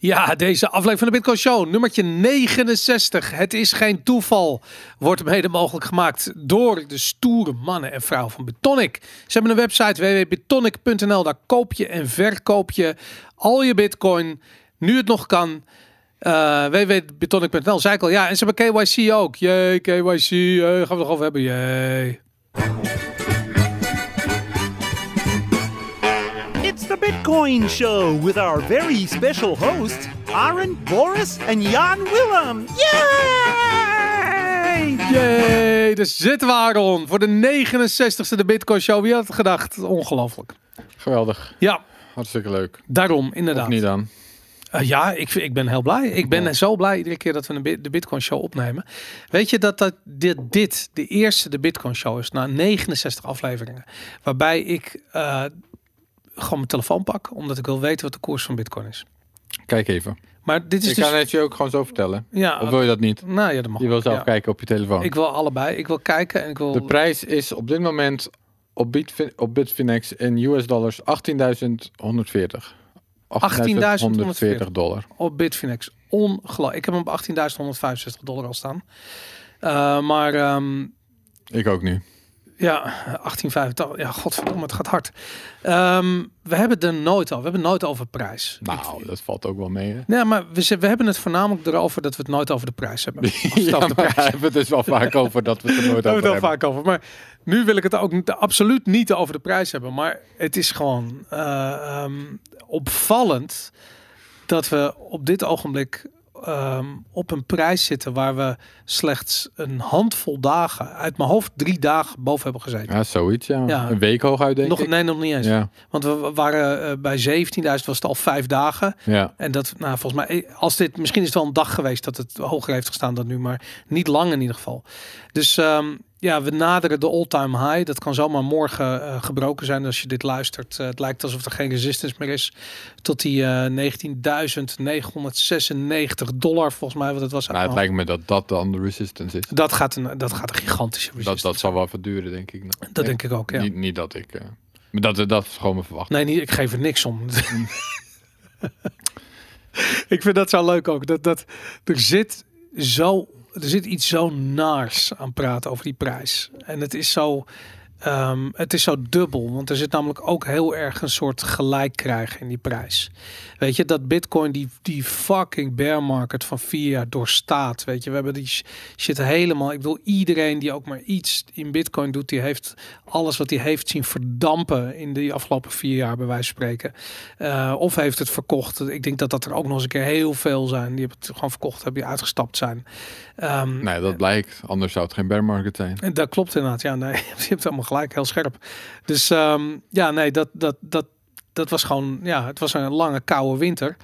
Ja, deze aflevering van de Bitcoin Show, nummertje 69. Het is geen toeval. Wordt mede mogelijk gemaakt door de stoere mannen en vrouwen van Bitonic. Ze hebben een website www.bitonic.nl. Daar koop je en verkoop je al je Bitcoin. Nu het nog kan. Uh, www.bitonic.nl. Zei ik al. Ja, en ze hebben KYC ook. Jee, KYC. Jee, gaan we nog over hebben. Jee. Bitcoin Show with our very special hosts, Aaron, Boris, en Jan Willem. Yay! Yay! De zitten we, Aaron, voor de 69ste de Bitcoin Show. Wie had het gedacht? Ongelooflijk. Geweldig. Ja. Hartstikke leuk. Daarom, inderdaad. Of niet dan? Uh, ja, ik, ik ben heel blij. Ik ben zo blij iedere keer dat we de Bitcoin Show opnemen. Weet je dat, dat dit, dit de eerste de Bitcoin Show is na 69 afleveringen. Waarbij ik uh, gewoon mijn telefoon pak, omdat ik wil weten wat de koers van Bitcoin is. Kijk even. Maar dit is ik dus... kan het je ook gewoon zo vertellen. Ja. Of wil je dat niet? Nou ja, dat mag. Je wil zelf ja. kijken op je telefoon. Ik wil allebei. Ik wil kijken en ik wil... De prijs is op dit moment op, Bitfin op Bitfinex in US dollars 18.140. 18.140 dollar. Op Bitfinex. Ongelooflijk. Ik heb hem op 18.165 dollar al staan. Uh, maar... Um... Ik ook nu. Ja, 1885. Ja, godverdomme, het gaat hard. Um, we hebben het er nooit over. We hebben het nooit over prijs. Nou, dat valt ook wel mee. Hè? Nee, maar we, we hebben het voornamelijk erover dat we het nooit over de prijs hebben. ja, de prijs we hebben het dus wel vaak over dat we het er nooit over hebben. We vaak over. Maar nu wil ik het ook niet, absoluut niet over de prijs hebben. Maar het is gewoon uh, um, opvallend dat we op dit ogenblik um, op een prijs zitten waar we slechts een handvol dagen, uit mijn hoofd drie dagen boven hebben gezeten. Ja, zoiets ja. ja. Een week hooguit denk nog, ik. Nee, nog niet eens. Ja. Want we waren uh, bij 17.000 was het al vijf dagen. Ja. En dat, nou volgens mij, als dit, misschien is het wel een dag geweest dat het hoger heeft gestaan dan nu, maar niet lang in ieder geval. Dus um, ja, we naderen de all-time high. Dat kan zomaar morgen uh, gebroken zijn als je dit luistert. Uh, het lijkt alsof er geen resistance meer is tot die uh, 19.996 dollar volgens mij wat het was. Nou, het lijkt me dat dat dan de resistance is. Dat gaat een, dat gaat een gigantische resistance. Dat, dat zal wel verduren, denk ik. Dat nee, denk ik ook, ja. Niet, niet dat ik... maar dat, dat is gewoon mijn verwachting. Nee, niet, ik geef er niks om. ik vind dat zo leuk ook. Dat, dat er zit zo er zit iets zo naars aan praten over die prijs. En het is zo, um, het is zo dubbel. Want er zit namelijk ook heel erg een soort gelijk krijgen in die prijs. Weet je, dat bitcoin die, die fucking bear market van vier jaar doorstaat. Weet je, we hebben die shit helemaal. Ik bedoel, iedereen die ook maar iets in bitcoin doet, die heeft alles wat hij heeft zien verdampen in de afgelopen vier jaar, bij wijze van spreken. Uh, of heeft het verkocht. Ik denk dat dat er ook nog eens een keer heel veel zijn. Die hebben het gewoon verkocht, hebben die uitgestapt zijn. Um, nee, dat blijkt. Anders zou het geen bear market zijn. En dat klopt inderdaad. Ja, nee, je hebt allemaal gelijk, heel scherp. Dus um, ja, nee, dat, dat, dat, dat was gewoon, ja, het was een lange koude winter.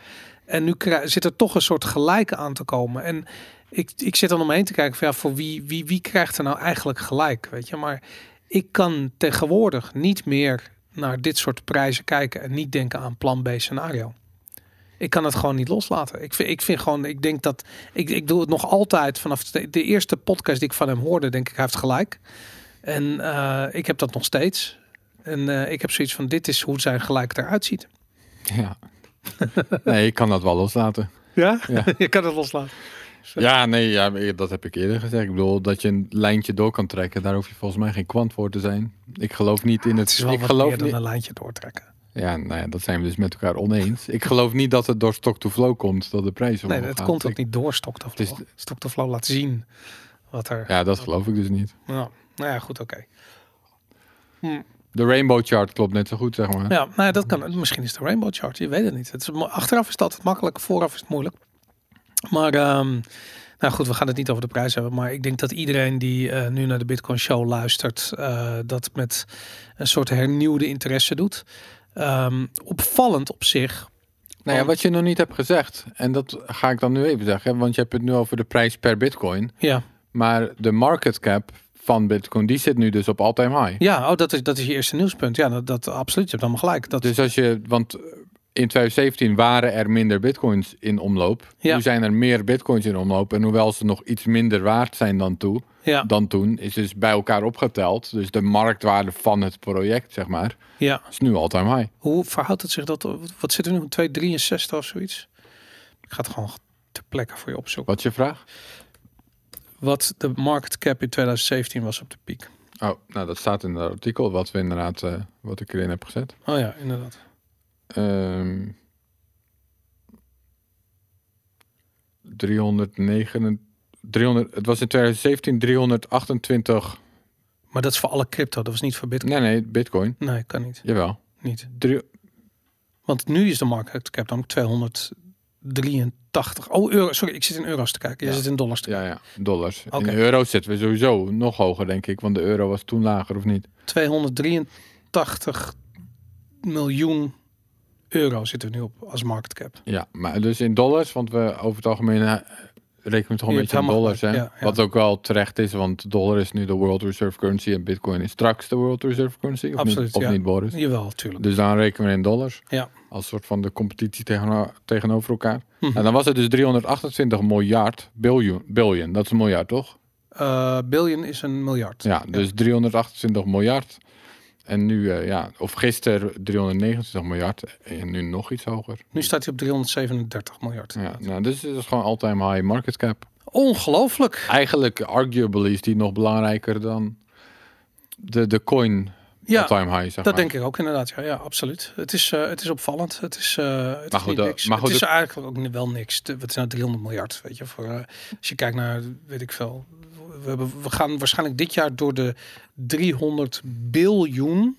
En nu zit er toch een soort gelijke aan te komen. En ik, ik zit dan omheen te kijken van ja, voor wie, wie, wie krijgt er nou eigenlijk gelijk, weet je. Maar ik kan tegenwoordig niet meer naar dit soort prijzen kijken en niet denken aan plan B scenario. Ik kan het gewoon niet loslaten. Ik vind, ik vind gewoon, ik denk dat, ik, ik doe het nog altijd vanaf de, de eerste podcast die ik van hem hoorde, denk ik, hij heeft gelijk. En uh, ik heb dat nog steeds. En uh, ik heb zoiets van, dit is hoe zijn gelijk eruit ziet. Ja. nee, ik kan dat wel loslaten. Ja? ja. je kan het loslaten. Ja, nee, ja, dat heb ik eerder gezegd. Ik bedoel, dat je een lijntje door kan trekken, daar hoef je volgens mij geen kwant voor te zijn. Ik geloof niet in het... het is wel ik geloof meer dan niet... een lijntje doortrekken. Ja, nou ja, dat zijn we dus met elkaar oneens. Ik geloof niet dat het door stock to flow komt, dat de prijs Nee, het gaat. komt ook niet door stock to flow. Dus, stock to flow laat zien wat er... Ja, dat geloof ik dus niet. Nou, nou ja, goed, oké. Okay. Hm. De rainbow chart klopt net zo goed, zeg maar. Ja, nou, dat kan. Misschien is de rainbow chart. Je weet het niet. Het is, achteraf is het altijd makkelijk, vooraf is het moeilijk. Maar um, nou goed, we gaan het niet over de prijs hebben. Maar ik denk dat iedereen die uh, nu naar de Bitcoin Show luistert, uh, dat met een soort hernieuwde interesse doet. Um, opvallend op zich. Nou ja, wat je nog niet hebt gezegd, en dat ga ik dan nu even zeggen, want je hebt het nu over de prijs per Bitcoin. Ja. Maar de market cap van Bitcoin, die zit nu dus op all-time high. Ja, oh, dat, is, dat is je eerste nieuwspunt. Ja, dat, dat absoluut. Je hebt allemaal gelijk. Dat... Dus als je, want in 2017 waren er minder bitcoins in omloop. Ja. Nu zijn er meer bitcoins in omloop. En hoewel ze nog iets minder waard zijn dan, toe, ja. dan toen, is dus bij elkaar opgeteld. Dus de marktwaarde van het project, zeg maar, ja. is nu all-time high. Hoe verhoudt het zich dat? Wat zit er nu? 263 of zoiets? ga het gewoon ter plekke voor je opzoeken. Wat is je vraag? Wat de market cap in 2017 was op de piek. Oh, nou dat staat in het artikel wat we inderdaad, eh, wat ik erin heb gezet. Oh ja, inderdaad. Ehm 309, 300, het was in 2017 328, Maar dat is voor alle crypto, dat was niet voor bitcoin. nee nee, bitcoin, Nee, kan niet. jawel. niet. Drie, Want nu is de market cap dan 283. Oh, euro. Sorry, ik zit in euro's te kijken. Je Ja. zit in dollars te ja ja, dollars. In euro's zitten we sowieso nog hoger denk ik, want de euro was toen lager of niet? 283 miljoen euro zitten we nu op als market cap. Ja, maar dus in dollars, want we over het algemeen eh, rekenen we toch een Je beetje in dollars. Hè? gelijk, ja, ja. Wat ook wel terecht is, want dollar is nu de world reserve currency en bitcoin is straks de world reserve currency. Of Absoluut, niet, of ja. niet Boris? Jawel, tuurlijk. Dus dan rekenen we in dollars. Ja. Als soort van de competitie tegen, tegenover elkaar. Mhm. En dan was het dus 328 miljard, biljoen, billion, dat is een miljard toch? Billion is een miljard. Ja, dus 328 miljard. En nu, eh, ja, of gisteren 329 miljard en nu nog iets hoger. Nu staat hij op 337 miljard. Ja, nou, dus het is gewoon all-time high market cap. Ongelooflijk. Eigenlijk, arguably, is die nog belangrijker dan de, de coin Ja, all-time high, zeg dat maar. denk ik ook inderdaad. Ja, ja absoluut. Het is, eh, het is opvallend. Het is, eh het Maar is goed, niks. maar goed, het is eigenlijk ook wel niks. Wat is nou 300 miljard, weet je. Voor, als je kijkt naar, weet ik veel. We, we gaan waarschijnlijk dit jaar door de 300 biljoen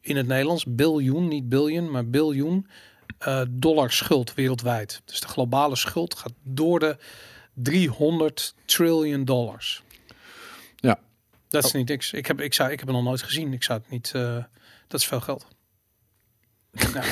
in het Nederlands. Biljoen, niet biljoen, maar biljoen eh, dollar schuld wereldwijd. Dus de globale schuld gaat door de 300 trillion dollars. Ja. Dat is Oh. niet niks. Ik heb, ik, zou, ik heb het nog nooit gezien. Ik zou het niet. eh, dat is veel geld. nou,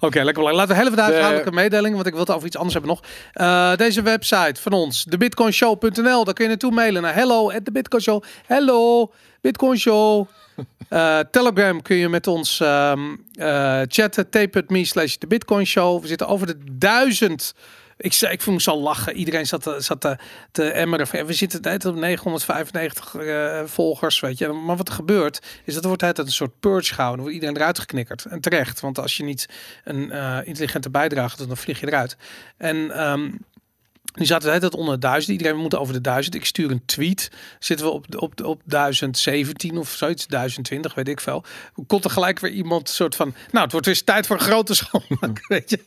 Oké, lekker belangrijk. Laten we heel even de huishoudelijke mededeling, want ik wil het over iets anders hebben nog. Eh, deze website van ons, thebitcoinshow.nl, daar kun je naartoe mailen naar hello at thebitcoinshow. Hello, Bitcoin Show. Eh, Telegram kun je met ons ehm, eh, chatten. T.me slash de Bitcoin Show. We zitten over de duizend. Ik, zei, ik vond me zo lachen. Iedereen zat, te- zat te, te emmeren. van, We zitten net op 995 eh, volgers, weet je. Maar wat er gebeurt, is dat er wordt altijd een soort purge gehouden. Wordt iedereen eruit geknikkerd. En terecht, want als je niet een eh, intelligente bijdrage doet, dan vlieg je eruit. En ehm, nu zaten we altijd onder de duizend. Iedereen we moeten over de duizend. Ik stuur een tweet. Zitten we op, op, op 1017 of zoiets, 1020, weet ik veel. Komt er gelijk weer iemand soort van... Nou, het wordt weer tijd voor een grote schoonmaak, weet je.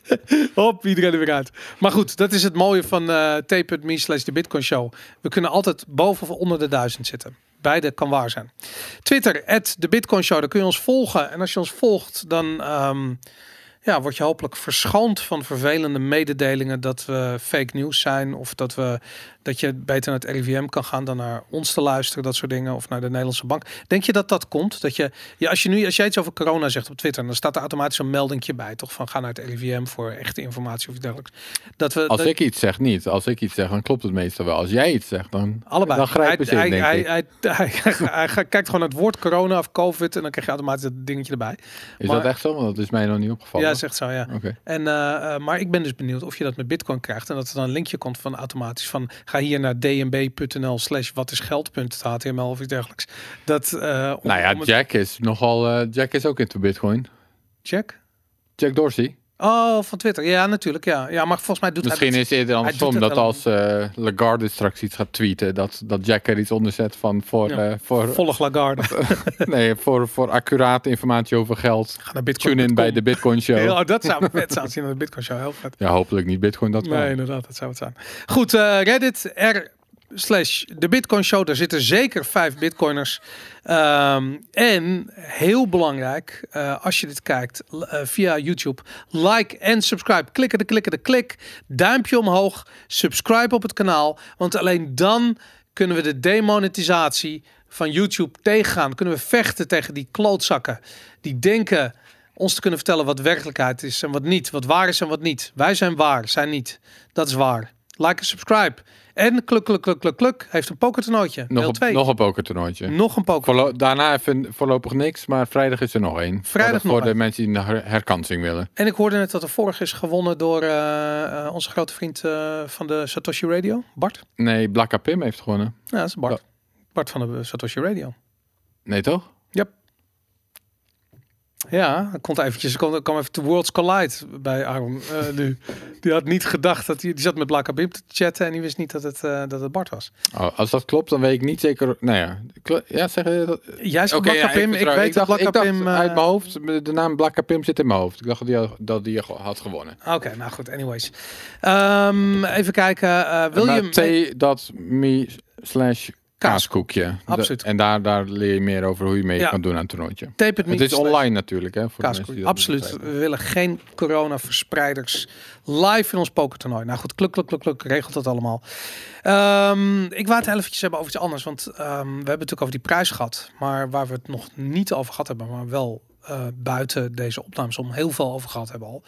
Hop, iedereen er weer uit. Maar goed, dat is het mooie van eh t.me slash de Bitcoin Show. We kunnen altijd boven of onder de duizend zitten. Beide kan waar zijn. Twitter, at de Bitcoin Show. Daar kun je ons volgen. En als je ons volgt, dan... ehm, ja, word je hopelijk verschoond van vervelende mededelingen dat we fake news zijn. Of dat, we, dat je beter naar het RIVM kan gaan dan naar ons te luisteren, dat soort dingen. Of naar de Nederlandse bank. Denk je dat dat komt? Dat je, ja, als je nu, als jij iets over corona zegt op Twitter, dan staat er automatisch een meldingje bij, toch? Van ga naar het RIVM voor echte informatie of iets dergelijks. Dat we, Als dat- ik iets zeg, niet. Als ik iets zeg, dan klopt het meestal wel. Als jij iets zegt, dan, Allebei. dan grijpen ze hij, in, hij, ik. hij, hij, kijkt gewoon het woord corona of covid en dan krijg je automatisch dat dingetje erbij. Is maar- dat echt zo? Want dat is mij nog niet opgevallen. Ja, zegt zo, ja. Oké. En, eh, eh, maar ik ben dus benieuwd of je dat met Bitcoin krijgt. En dat er dan een linkje komt van automatisch van ga hier naar dnb.nl slash wat is geld.html of iets dergelijks. Dat, om- Nou ja, het- Jack is nogal... eh, Jack is ook into bitcoin. Jack? Jack Dorsey. Oh, van Twitter. Ja, natuurlijk. Ja, ja maar volgens mij doet Misschien hij is het andersom dat als eh, Lagarde straks iets gaat tweeten, dat, dat Jack er iets onder zet van voor, Ja. eh, voor, Volg Lagarde. nee, voor, voor accurate informatie over geld. Ga naar Bitcoin. Tune in bij de Bitcoin Show. Ja, dat zou vet zijn. Zien naar de Bitcoin Show. Heel vet. Ja, hopelijk niet Bitcoin dat Nee, wel. inderdaad, dat zou het zijn. Goed, eh, Reddit r slash de Bitcoin Show. Daar zitten zeker vijf Bitcoiners. Ehm, en heel belangrijk, eh, als je dit kijkt eh, via YouTube, like en subscribe. Klikken de klikken de klik. Duimpje omhoog. Subscribe op het kanaal. Want alleen dan kunnen we de demonetisatie van YouTube tegengaan. Kunnen we vechten tegen die klootzakken die denken ons te kunnen vertellen wat werkelijkheid is en wat niet. Wat waar is en wat niet. Wij zijn waar, zijn niet. Dat is waar. Like en subscribe. En kluk, kluk, kluk, kluk, kluk. Heeft een pokertoernooitje. Nog, een, 2. nog een pokertoernooitje. Nog een poker. Voorlo- daarna even voorlopig niks, maar vrijdag is er nog één. Vrijdag voor nog de mensen die een her- herkansing willen. En ik hoorde net dat er vorig is gewonnen door eh, eh, onze grote vriend eh, van de Satoshi Radio, Bart. Nee, Blakka Pim heeft gewonnen. Ja, dat is Bart. Ja. Bart van de Satoshi Radio. Nee, toch? Yep. Ja, er komt eventjes, er kwam, even de Worlds Collide bij Aaron eh, nu. Die had niet gedacht dat hij, die zat met Blakabim te chatten en die wist niet dat het, eh, dat het Bart was. Oh, als dat klopt, dan weet ik niet zeker. Nou ja, ja zeg je dat? Jij zegt ja, ik, vertrouw- weet dat dacht, ik Blakabim... eh, uit mijn hoofd, de naam Blakapim zit in mijn hoofd. Ik dacht dat die, dat die had gewonnen. Oké, nou goed, anyways. Ehm, even kijken, William... T.me slash kaaskoekje. Absoluut. En daar, daar leer je meer over hoe je mee Ja. kan doen aan het toernooitje. Tape Het is slash online natuurlijk, hè? Voor de mensen Kaaskoek. die dat Absoluut. We willen geen corona-verspreiders live in ons pokertoernooi. Nou goed, kluk, kluk, kluk, kluk, regelt dat allemaal. Ehm, ik wou het eventjes hebben over iets anders. Want ehm, we hebben het natuurlijk over die prijs gehad. Maar waar we het nog niet over gehad hebben, maar wel eh, buiten deze opnames om heel veel over gehad hebben al.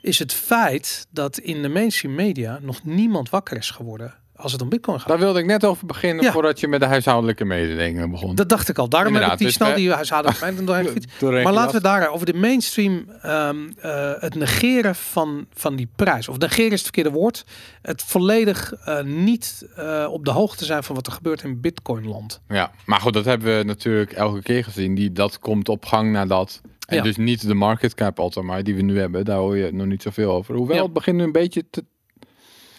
Is het feit dat in de mainstream media nog niemand wakker is geworden als het om bitcoin gaat. Daar wilde ik net over beginnen Ja. voordat je met de huishoudelijke mededelingen begon. Dat dacht ik al. Daarom heb ik Inderdaad, die dus snel die huishoudelijke mededeling doorheen Maar laten we daar over de mainstream, ehm, eh, het negeren van, van die prijs. Of negeren is het verkeerde woord. Het volledig eh, niet eh, op de hoogte zijn van wat er gebeurt in Bitcoinland. Ja, maar goed, dat hebben we natuurlijk elke keer gezien. Die, dat komt op gang nadat. En Ja. dus niet de market cap altijd maar die we nu hebben. Daar hoor je nog niet zoveel over. Hoewel Ja. het begint nu een beetje te...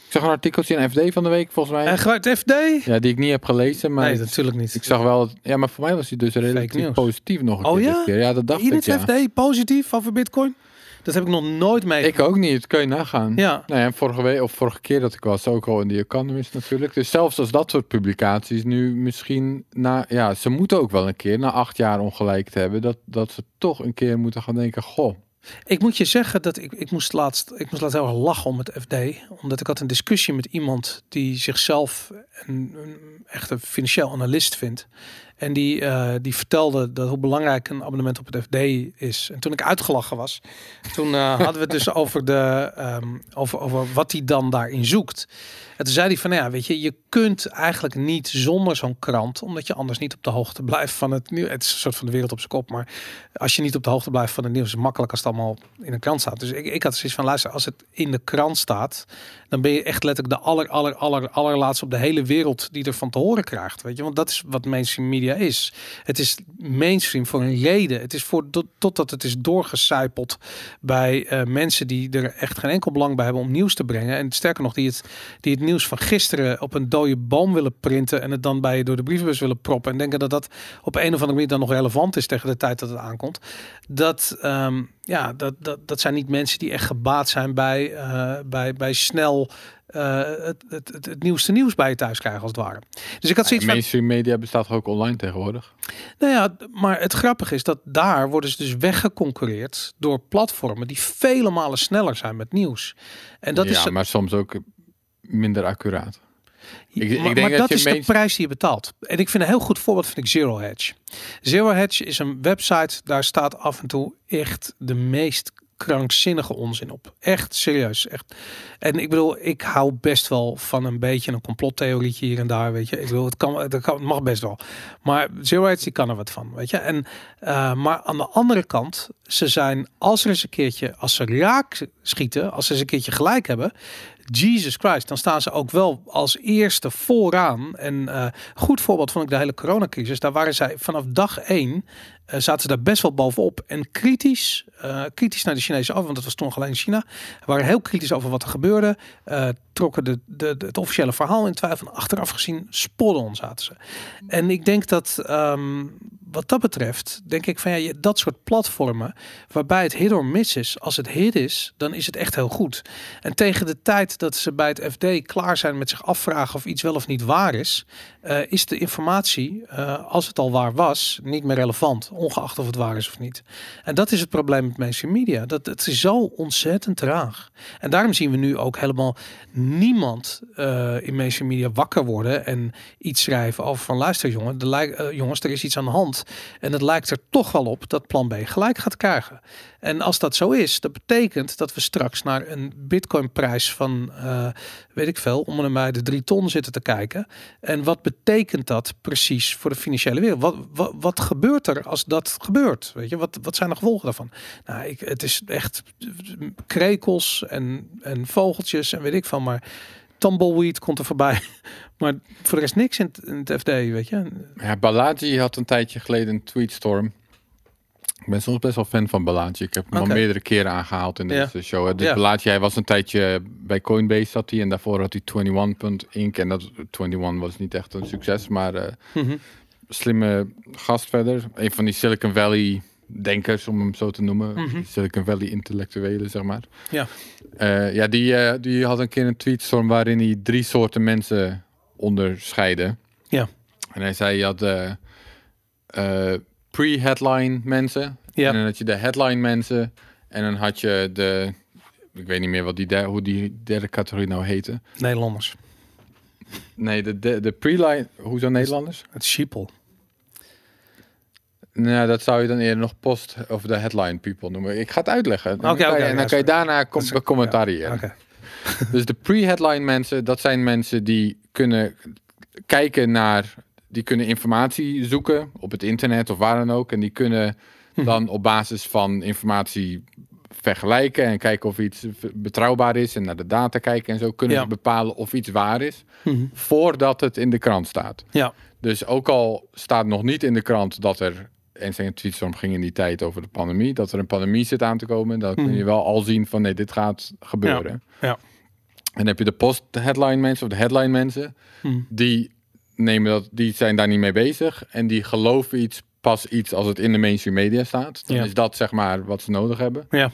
Ik zag een artikeltje in FD van de week volgens mij. En gebruikt FD? Ja, die ik niet heb gelezen. Maar nee, natuurlijk niet. ik zag wel... Ja, maar voor mij was hij dus relatief positief nog een Oh keer. ja? keer. Ja, dat dacht Hier ik, ja. FD positief over Bitcoin? Dat heb ik nog nooit mee. Ik ook niet, dat kun je nagaan. Ja. Nou ja, vorige week of vorige keer dat ik was, ook al in The Economist natuurlijk. Dus zelfs als dat soort publicaties nu misschien na, ja, ze moeten ook wel een keer na acht jaar ongelijk te hebben, dat, dat ze toch een keer moeten gaan denken, goh, Ik moet je zeggen dat ik, ik moest laatst, ik moest laatst heel erg lachen om het FD. Omdat ik had een discussie met iemand die zichzelf een, een echte financieel analist vindt. En die, eh, die vertelde dat hoe belangrijk een abonnement op het FD is. En toen ik uitgelachen was, toen eh, hadden we het dus over, de, ehm, over, over wat hij dan daarin zoekt. En toen zei hij van, nou ja, weet je, je kunt eigenlijk niet zonder zo'n krant, omdat je anders niet op de hoogte blijft van het nieuws. Het is een soort van de wereld op zijn kop, maar als je niet op de hoogte blijft van het nieuws, is het makkelijk als het allemaal in een krant staat. Dus ik, ik had zoiets van, luister, als het in de krant staat, dan ben je echt letterlijk de aller, aller, aller, allerlaatste op de hele wereld die ervan te horen krijgt. Weet je, want dat is wat mainstream media is. Het is mainstream voor een reden. Het is voor tot- totdat het is doorgecijpeld bij eh, mensen die er echt geen enkel belang bij hebben om nieuws te brengen. En sterker nog, die het, die het nieuws van gisteren op een dode boom willen printen en het dan bij je door de brievenbus willen proppen en denken dat dat op een of andere manier dan nog relevant is tegen de tijd dat het aankomt. Dat, ehm, ja, dat, dat, dat zijn niet mensen die echt gebaat zijn bij, eh, bij, bij snel eh, het, het, het, het nieuwste nieuws bij je thuis krijgen als het ware. Dus ik had zoiets van, mainstream media bestaat toch ook online tegenwoordig. nou ja, maar het grappige is dat daar worden ze dus weggeconcureerd door platformen die vele malen sneller zijn met nieuws. En dat ja, is, maar soms ook minder accuraat. ik- ik maar, denk maar dat dat je is de prijs die je betaalt. En ik vind een heel goed voorbeeld vind ik Zero Hedge. Zero Hedge is een website, daar staat af en toe echt de meest krankzinnige onzin op. Echt serieus. Echt. En ik bedoel, ik hou best wel van een beetje een complottheorietje hier en daar, weet je. Ik bedoel, het kan, het kan, mag best wel. Maar Zero Hedge, die kan er wat van, weet je. En, eh, maar aan de andere kant, ze zijn, als er eens een keertje, als ze raak schieten, als ze eens een keertje gelijk hebben, Jesus Christ, dan staan ze ook wel als eerste vooraan. En eh, goed voorbeeld vond ik de hele coronacrisis. Daar waren zij vanaf dag één, zaten ze daar best wel bovenop. En kritisch, eh, kritisch naar de Chinese af, want dat was toen alleen China. waren heel kritisch over wat er gebeurde. eh, trokken de, de, het officiële verhaal in twijfel. En achteraf gezien, spot on zaten ze. En ik denk dat ehm, wat dat betreft, denk ik van ja, dat soort platformen waarbij het hit or miss is. Als het hit is, dan is het echt heel goed. En tegen de tijd dat ze bij het FD klaar zijn met zich afvragen of iets wel of niet waar is, eh, is de informatie, eh, als het al waar was, niet meer relevant, ongeacht of het waar is of niet. En dat is het probleem met mainstream media. Dat het is zo ontzettend traag. En daarom zien we nu ook helemaal niemand eh, in mainstream media wakker worden en iets schrijven over van luister jongen, de jongens, er is iets aan de hand. En het lijkt er toch wel op dat plan B gelijk gaat krijgen. En als dat zo is, dat betekent dat we straks naar een bitcoinprijs van, eh, weet ik veel, om en bij de drie ton zitten te kijken. En wat betekent dat precies voor de financiële wereld? Wat, wat, gebeurt er als dat gebeurt? Weet je, wat, wat zijn de gevolgen daarvan? Nou, ik, het is echt krekels en, en vogeltjes en weet ik van, maar tumbleweed komt er voorbij. Maar voor de rest niks in het, FD, weet je. Ja, had een tijdje geleden een tweetstorm. Ik ben soms best wel fan van Balaji. Ik heb hem al meerdere keren aangehaald in Ja. deze show. hè. Dus Ja. Hij was een tijdje bij Coinbase zat hij. En daarvoor had hij 21.inc. En dat 21 was niet echt een succes. Maar eh, Mhm. slimme gast verder. Een van die Silicon Valley denkers, om hem zo te noemen. Mhm. Silicon Valley intellectuelen, zeg maar. Ja. Eh, ja, die, eh, die had een keer een tweetstorm waarin hij drie soorten mensen onderscheidde. Ja. En hij zei, je had pre-headline mensen. Ja. En dan had je de headline mensen. En dan had je de... Ik weet niet meer wat die der- hoe die derde categorie nou heette. Nederlanders. Nee, de, de, de pre-line... Hoezo Nederlanders? Het sheeple. Nou, dat zou je dan eerder nog post of de headline people noemen. Ik ga het uitleggen. Oké, en dan ja, kan je daarna com is- commentariëren. Oké. Dus de pre-headline mensen, dat zijn mensen die kunnen kijken naar, die kunnen informatie zoeken op het internet of waar dan ook. En die kunnen Mhm. dan op basis van informatie vergelijken en kijken of iets betrouwbaar is en naar de data kijken en zo kunnen Ja. bepalen of iets waar is Mhm. voordat het in de krant staat. Ja. Dus ook al staat nog niet in de krant dat er, en zijn tweetstorm ging in die tijd over de pandemie, dat er een pandemie zit aan te komen, dan kun je Mhm. wel al zien van nee, dit gaat gebeuren. Ja. En dan heb je de post-headline mensen of de headline mensen, die nemen dat, die zijn daar niet mee bezig en die geloven iets pas iets als het in de mainstream media staat. Dan Ja. is dat zeg maar wat ze nodig hebben. Ja.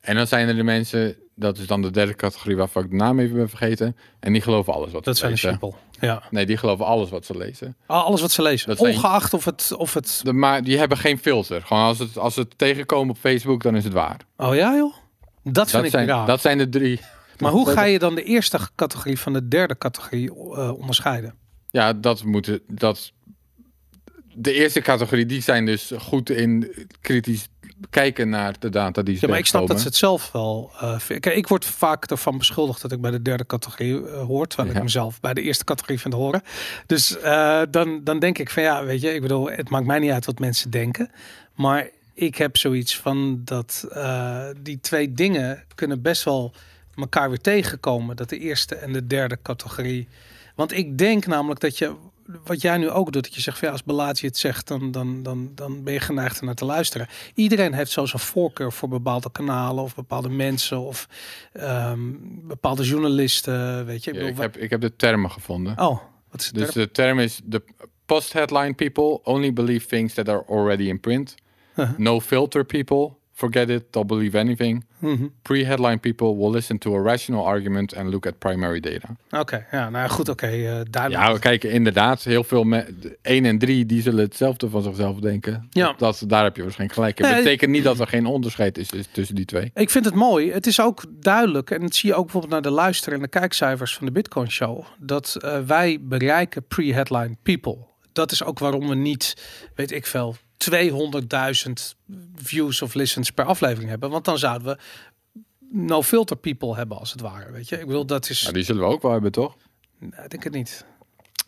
En dan zijn er de mensen, dat is dan de derde categorie waarvan ik de naam even ben vergeten, en die geloven alles wat Dat ze zijn de lezen. sheeple. Ja. Nee, die geloven alles wat ze lezen. Ah, Alles wat ze lezen. Dat zijn- Ongeacht of het, of het... De, maar die hebben geen filter. Gewoon als het, als het tegenkomen op Facebook, dan is het waar. Oh ja joh? Dat vind Dat ik zijn, raar. dat zijn de drie. Maar hoe ga je dan de eerste categorie van de derde categorie eh, onderscheiden? Ja, dat moeten. Dat, de eerste categorie, die zijn dus goed in kritisch kijken naar de data die ze Ja, maar ik snap dat ze het zelf wel vinden. Kijk, ik word vaak ervan beschuldigd dat ik bij de derde categorie eh, hoor, terwijl Ja. ik mezelf bij de eerste categorie vind horen. Dus eh, dan, dan denk ik van ja, weet je, ik bedoel, het maakt mij niet uit wat mensen denken. Maar ik heb zoiets van dat die twee dingen kunnen best wel elkaar weer tegenkomen. Dat de eerste en de derde categorie. Want ik denk namelijk dat je, wat jij nu ook doet, dat je zegt ja, als Balaji het zegt, dan, dan, dan, dan ben je geneigd naar te luisteren. Iedereen heeft zo zijn voorkeur voor bepaalde kanalen of bepaalde mensen of ehm, bepaalde journalisten, weet je. Ik Ja, bedoel, ik, heb, ik heb de termen gevonden. Oh, wat is het? dus term? de term is: de post-headline people only believe things that are already in print. Uh-huh. No filter people forget it, they'll believe anything. Mhm. Pre-headline people will listen to a rational argument and look at primary data. Oké, ja, nou goed, oké, eh, duidelijk. Ja, we kijken inderdaad. Heel veel me 1 en 3 die zullen hetzelfde van zichzelf denken. Ja. Dat, daar heb je waarschijnlijk gelijk in. Nee, betekent niet dat er geen onderscheid is, is tussen die twee. Ik vind het mooi. Het is ook duidelijk, en dat zie je ook bijvoorbeeld naar de luister- en de kijkcijfers van de Bitcoin Show, dat eh, wij bereiken pre-headline people. Dat is ook waarom we niet, weet ik veel, 200.000 views of listens per aflevering hebben. Want dan zouden we no filter people hebben, als het ware. Weet je, ik bedoel, dat is. Nou, die zullen we ook wel hebben, toch? Nee, ik denk het niet.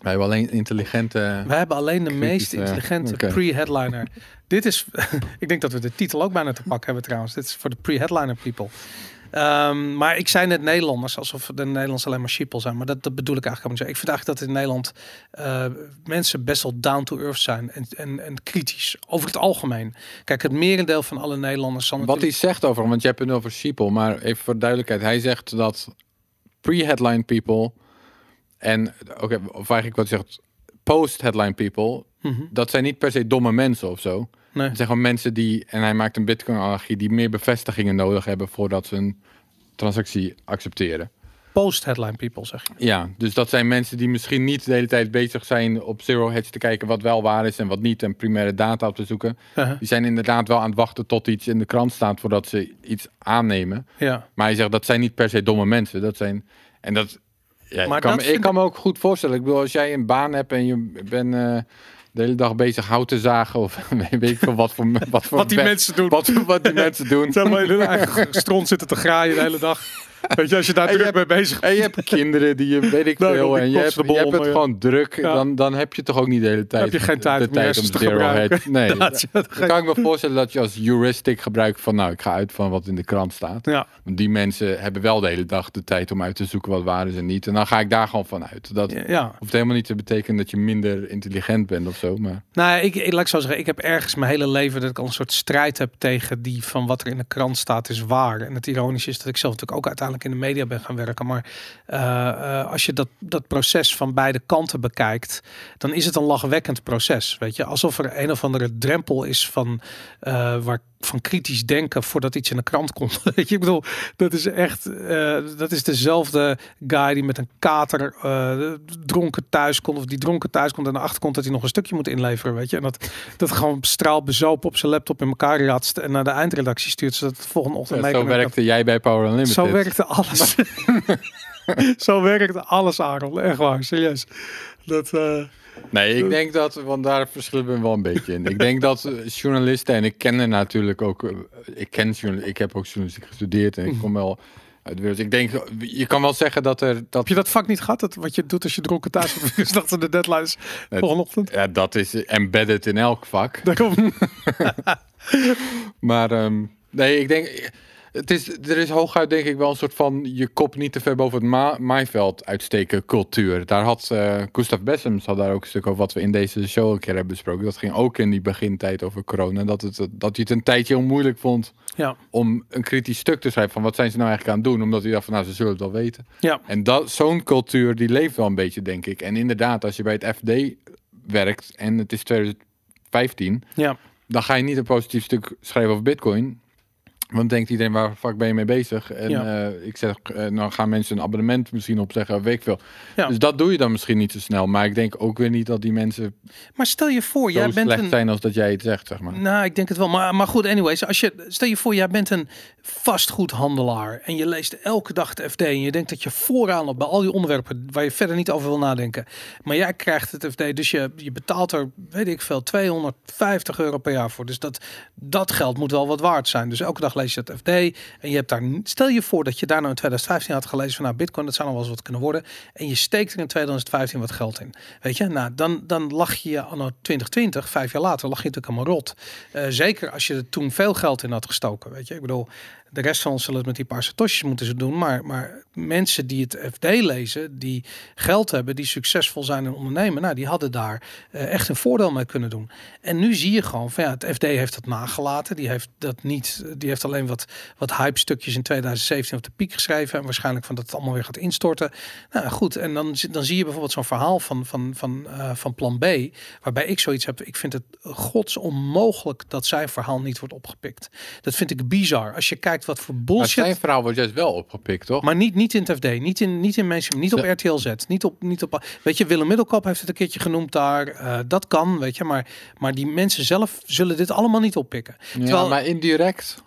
Wij hebben alleen intelligente... We hebben alleen de meest intelligente pre-headliner. Dit is, ik denk dat we de titel ook bijna te pakken hebben trouwens. Dit is voor de pre-headliner people. Ehm, maar ik zei net Nederlanders, alsof de Nederlanders alleen maar sheeple zijn. Maar dat, dat bedoel ik eigenlijk helemaal niet. zo. Ik vind eigenlijk dat in Nederland eh, mensen best wel down to earth zijn en, en, en kritisch. Over het algemeen. Kijk, het merendeel van alle Nederlanders zal Wat hij zegt over, want je hebt het over Sheeple, maar even voor duidelijkheid. Hij zegt dat pre-headline people en, oké, of eigenlijk wat hij zegt, post-headline people, Mhm. dat zijn niet per se domme mensen of zo. Nee. Het zijn gewoon mensen die, en hij maakt een bitcoin-anarchie, die meer bevestigingen nodig hebben voordat ze een transactie accepteren. Post-headline people, zeg je. Ja, dus dat zijn mensen die misschien niet de hele tijd bezig zijn op Zero Hedge te kijken wat wel waar is en wat niet en primaire data op te zoeken. Uh-huh. Die zijn inderdaad wel aan het wachten tot iets in de krant staat voordat ze iets aannemen. Ja. Maar hij zegt dat zijn niet per se domme mensen. Dat zijn en dat. Ja, Maar ik, kan, dat me- vind ik kan me ook goed voorstellen. Ik bedoel, als jij een baan hebt en je bent eh, de hele dag bezig hout te zagen of weet ik veel wat voor wat voor Wat die mensen doen. wat, wat die mensen doen. Zeg maar in hun eigen stront zitten te graaien de hele dag. Weet je, als je daar druk mee bezig En je hebt kinderen die je, weet ik Nou, veel, en je hebt, je hebt het gewoon druk. Dan, dan heb je toch ook niet de hele tijd heb je geen tijd de om je hersens te zero gebruiken. head. Nee, dat kan ik me voorstellen dat je als heuristic gebruikt van, nou, ik ga uit van wat in de krant staat. Ja, Want die mensen hebben wel de hele dag de tijd om uit te zoeken wat waar is en niet. En dan ga ik daar gewoon van uit. Dat ja. hoeft helemaal niet te betekenen dat je minder intelligent bent of zo. Maar Nou, ik, ik laat ik zo zeggen, ik heb ergens mijn hele leven dat ik al een soort strijd heb tegen die van wat er in de krant staat is waar. En het ironische is dat ik zelf natuurlijk ook uiteindelijk in de media ben gaan werken. Maar eh, eh, als je dat, dat proces van beide kanten bekijkt, dan is het een lachwekkend proces. Weet je, alsof er een of andere drempel is van eh, waar van kritisch denken voordat iets in de krant komt. Weet je, ik bedoel, dat is echt, eh, dat is dezelfde guy die met een kater eh, dronken thuis komt, of die dronken thuis komt en erachter komt dat hij nog een stukje moet inleveren, weet je. En dat, dat gewoon straal bezopen op zijn laptop in elkaar ratst en naar de eindredactie stuurt, zodat het de volgende ochtend Ja, mee zo werkte jij bij Power Unlimited. Zo werkte alles. zo werkte alles, Aaron. Echt waar, serieus. Dat, eh, Nee, ik denk dat, want daar verschillen we wel een beetje in. Ik denk dat eh, journalisten, en ik ken er natuurlijk ook, eh, ik ken ik heb ook journalistiek gestudeerd en ik kom wel uit de wereld. Ik denk, je kan wel zeggen dat er, dat, heb je dat vak niet gehad? Dat, wat je doet als je dronken thuis is achter de deadlines volgende ochtend? ja, dat is embedded in elk vak. Daarom. Maar ehm, nee, ik denk, het is, er is hooguit denk ik wel een soort van je kop niet te ver boven het ma maaiveld uitsteken cultuur. Daar had eh Gustav Bessems had daar ook een stuk over wat we in deze show een keer hebben besproken. Dat ging ook in die begintijd over corona. Dat, het, dat hij het een tijdje heel moeilijk vond Ja, om een kritisch stuk te schrijven van wat zijn ze nou eigenlijk aan het doen. Omdat hij dacht van nou ze zullen het wel weten. ja. En dat zo'n cultuur die leeft wel een beetje denk ik. En inderdaad als je bij het FD werkt en het is 2015 ja. dan ga je niet een positief stuk schrijven over Bitcoin. Want denkt iedereen, waar fuck ben je mee bezig? En Ja. eh, ik zeg, eh, dan gaan mensen een abonnement misschien opzeggen, weet ik veel. Ja. Dus dat doe je dan misschien niet zo snel. Maar ik denk ook weer niet dat die mensen Maar stel je voor, jij bent slecht een... zijn als dat jij het zegt, zeg maar. Nou, ik denk het wel. Maar, maar goed, anyways. Als je, stel je voor, jij bent een vastgoedhandelaar. En je leest elke dag het FD. En je denkt dat je vooraan loopt bij al die onderwerpen waar je verder niet over wil nadenken. Maar jij krijgt het FD. Dus je, je betaalt er, weet ik veel, 250 euro per jaar voor. Dus dat, dat geld moet wel wat waard zijn. Dus elke dag lees FD. En je hebt daar, stel je voor dat je daar nou in 2015 had gelezen van nou, Bitcoin, dat zou nog wel eens wat kunnen worden. En je steekt er in 2015 wat geld in. Weet je, nou, dan, dan lag je anno 2020, vijf jaar later, lag je natuurlijk helemaal rot. Eh, zeker als je er toen veel geld in had gestoken. Weet je, ik bedoel, de rest van ons zullen het met die paar satoshis moeten ze doen. Maar, maar mensen die het FD lezen, die geld hebben, die succesvol zijn in ondernemen, nou, die hadden daar eh, echt een voordeel mee kunnen doen. En nu zie je gewoon van ja, het FD heeft dat nagelaten. Die heeft dat niet, die heeft alleen wat, wat hype stukjes in 2017 op de piek geschreven. En waarschijnlijk van dat het allemaal weer gaat instorten. Nou goed, en dan, dan zie je bijvoorbeeld zo'n verhaal van, van, van, eh, van plan B. Waarbij ik zoiets heb. Ik vind het gods onmogelijk dat zijn verhaal niet wordt opgepikt. Dat vind ik bizar. Als je kijkt wat voor Maar bullshit. zijn verhaal wordt juist wel opgepikt, toch? Maar niet, niet in het FD, niet in, niet in mainstream, niet op RTL Z, niet op, niet op. Weet je, Willem Middelkoop heeft het een keertje genoemd daar. eh, dat kan, weet je, maar, maar die mensen zelf zullen dit allemaal niet oppikken. ja, Terwijl, maar indirect.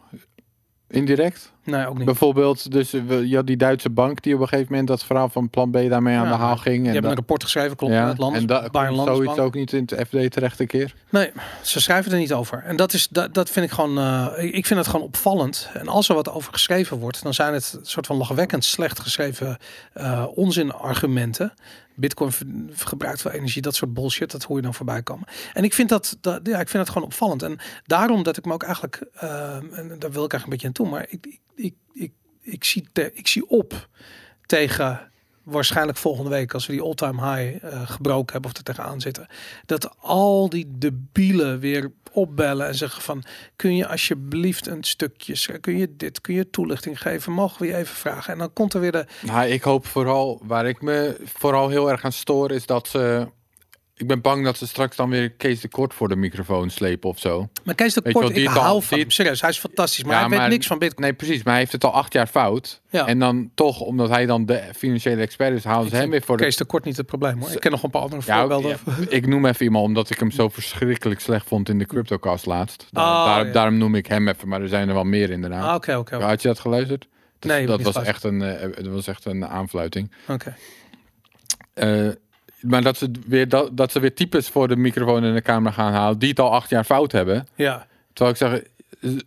Indirect? Nee, ook niet. Bijvoorbeeld, dus eh, had die Duitse bank die op een gegeven moment dat verhaal van plan B daarmee aan Ja, de haal ging. Die En hebben een rapport geschreven, klopt, ja, ja, het land, en komt zoiets ook niet in het FD terecht een keer. Nee, ze schrijven er niet over. En dat, is, dat, dat vind ik gewoon, eh, ik vind het gewoon opvallend. En als er wat over geschreven wordt, dan zijn het een soort van lachwekkend slecht geschreven eh onzinargumenten. Bitcoin gebruikt veel energie, dat soort bullshit, dat hoor je dan voorbij komen. En ik vind dat, ja, ik vind dat gewoon opvallend. En daarom dat ik me ook eigenlijk, eh, en daar wil ik eigenlijk een beetje aan toe, maar ik, ik, ik, ik, zie, ik zie op tegen waarschijnlijk volgende week, als we die all-time high eh, gebroken hebben of er tegenaan zitten, dat al die debielen weer opbellen en zeggen van, kun je alsjeblieft een stukje, kun je dit, kun je toelichting geven, mogen we je even vragen? En dan komt er weer de, Nou, ik hoop vooral, waar ik me vooral heel erg aan stoor, is dat ze... Ik ben bang dat ze straks dan weer Kees de Kort voor de microfoon slepen of zo. maar Kees de Weet Kort, wel, ik al- hou die het- serieus, hij is fantastisch, maar Ja, hij weet niks van Bitcoin. Nee, precies. Maar hij heeft het al acht jaar fout. Ja. En dan toch, omdat hij dan de financiële expert is, halen ze hem weer voor de... Kees de Kort niet het probleem hoor. Ik ken nog een paar andere Ja, voorbeelden. ja, ik noem even iemand omdat ik hem zo verschrikkelijk slecht vond in de CryptoCast laatst. Daar- Oh, daar-. Daarom noem ik hem even, maar er zijn er wel meer inderdaad. Ah, Oké, oké, oké. Had je dat geluisterd? Dat, Nee, dat was geluisterd. echt een, eh, dat was echt een aanfluiting. Oké. Eh, maar dat ze, weer, dat, dat ze weer types voor de microfoon en de camera gaan halen die het al acht jaar fout hebben. Ja, Terwijl ik zeg,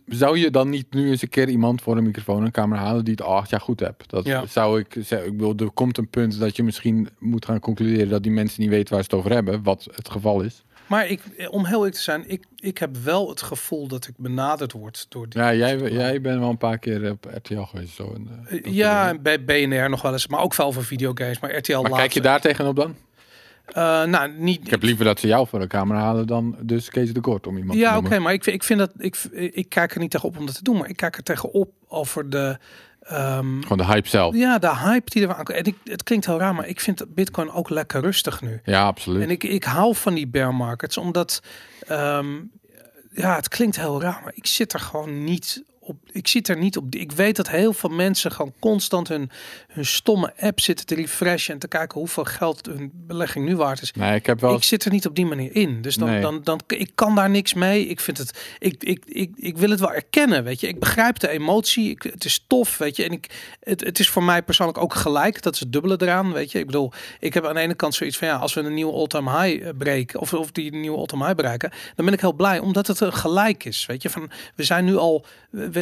zou je dan niet nu eens een keer iemand voor een microfoon en camera halen die het al acht jaar goed hebt? Dat Ja. zou ik zeggen. Ik bedoel, er komt een punt dat je misschien moet gaan concluderen dat die mensen niet weten waar ze het over hebben, wat het geval is. Maar ik, om heel eerlijk te zijn, ik, ik heb wel het gevoel dat ik benaderd word door die. Ja, jij, jij bent wel een paar keer op RTL geweest. Zo, en, eh, ja, en bij BNR nog wel eens, maar ook veel over videogames. Maar RTL maar kijk je daar tegenop dan? Eh, nou, niet. Ik heb liever dat ze jou voor de camera halen dan dus Kees de Kort om iemand Ja, te oké, noemen. maar ik, ik vind dat ik, ik kijk er niet tegenop om dat te doen, maar ik kijk er tegenop over de. ehm, Gewoon de hype zelf. ja, de hype die er aankomt. En ik, het klinkt heel raar, maar ik vind Bitcoin ook lekker rustig nu. Ja, absoluut. En ik, ik hou van die bear markets, omdat ehm, ja, het klinkt heel raar, maar ik zit er gewoon niet op. Ik zit er niet op. Ik weet dat heel veel mensen gewoon constant hun, hun stomme app zitten te refreshen en te kijken hoeveel geld hun belegging nu waard is. nee, ik heb wel Ik zit er niet op die manier in. Dus dan, Nee. dan, dan, ik kan daar niks mee. Ik vind het, ik, ik, ik, ik wil het wel erkennen, weet je. Ik begrijp de emotie. Ik, het is tof, weet je. En ik, het, het is voor mij persoonlijk ook gelijk. Dat is het dubbele eraan, weet je. Ik bedoel, ik heb aan de ene kant zoiets van, ja, als we een nieuwe all-time high eh, breken, of, of die nieuwe all-time high bereiken, dan ben ik heel blij, omdat het een gelijk is, weet je. Van, we zijn nu al,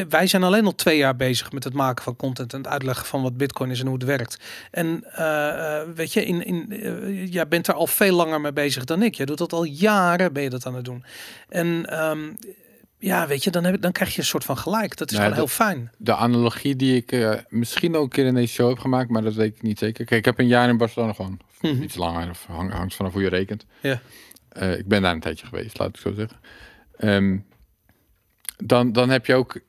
wij zijn alleen al twee jaar bezig met het maken van content en het uitleggen van wat Bitcoin is en hoe het werkt. En eh, eh, weet je, in, in, eh, jij bent er al veel langer mee bezig dan ik. Jij doet dat al jaren, ben je dat aan het doen. En ehm, ja, weet je, dan, heb, dan krijg je een soort van gelijk. Dat is Nee, gewoon heel fijn. de analogie die ik misschien ook een keer in deze show heb gemaakt, maar dat weet ik niet zeker. Kijk, ik heb een jaar in Barcelona gewoon, of Mhm. iets langer, of hang, hangt vanaf hoe je rekent. Ja. Ik ben daar een tijdje geweest, laat ik zo zeggen. Ehm, dan, dan heb je ook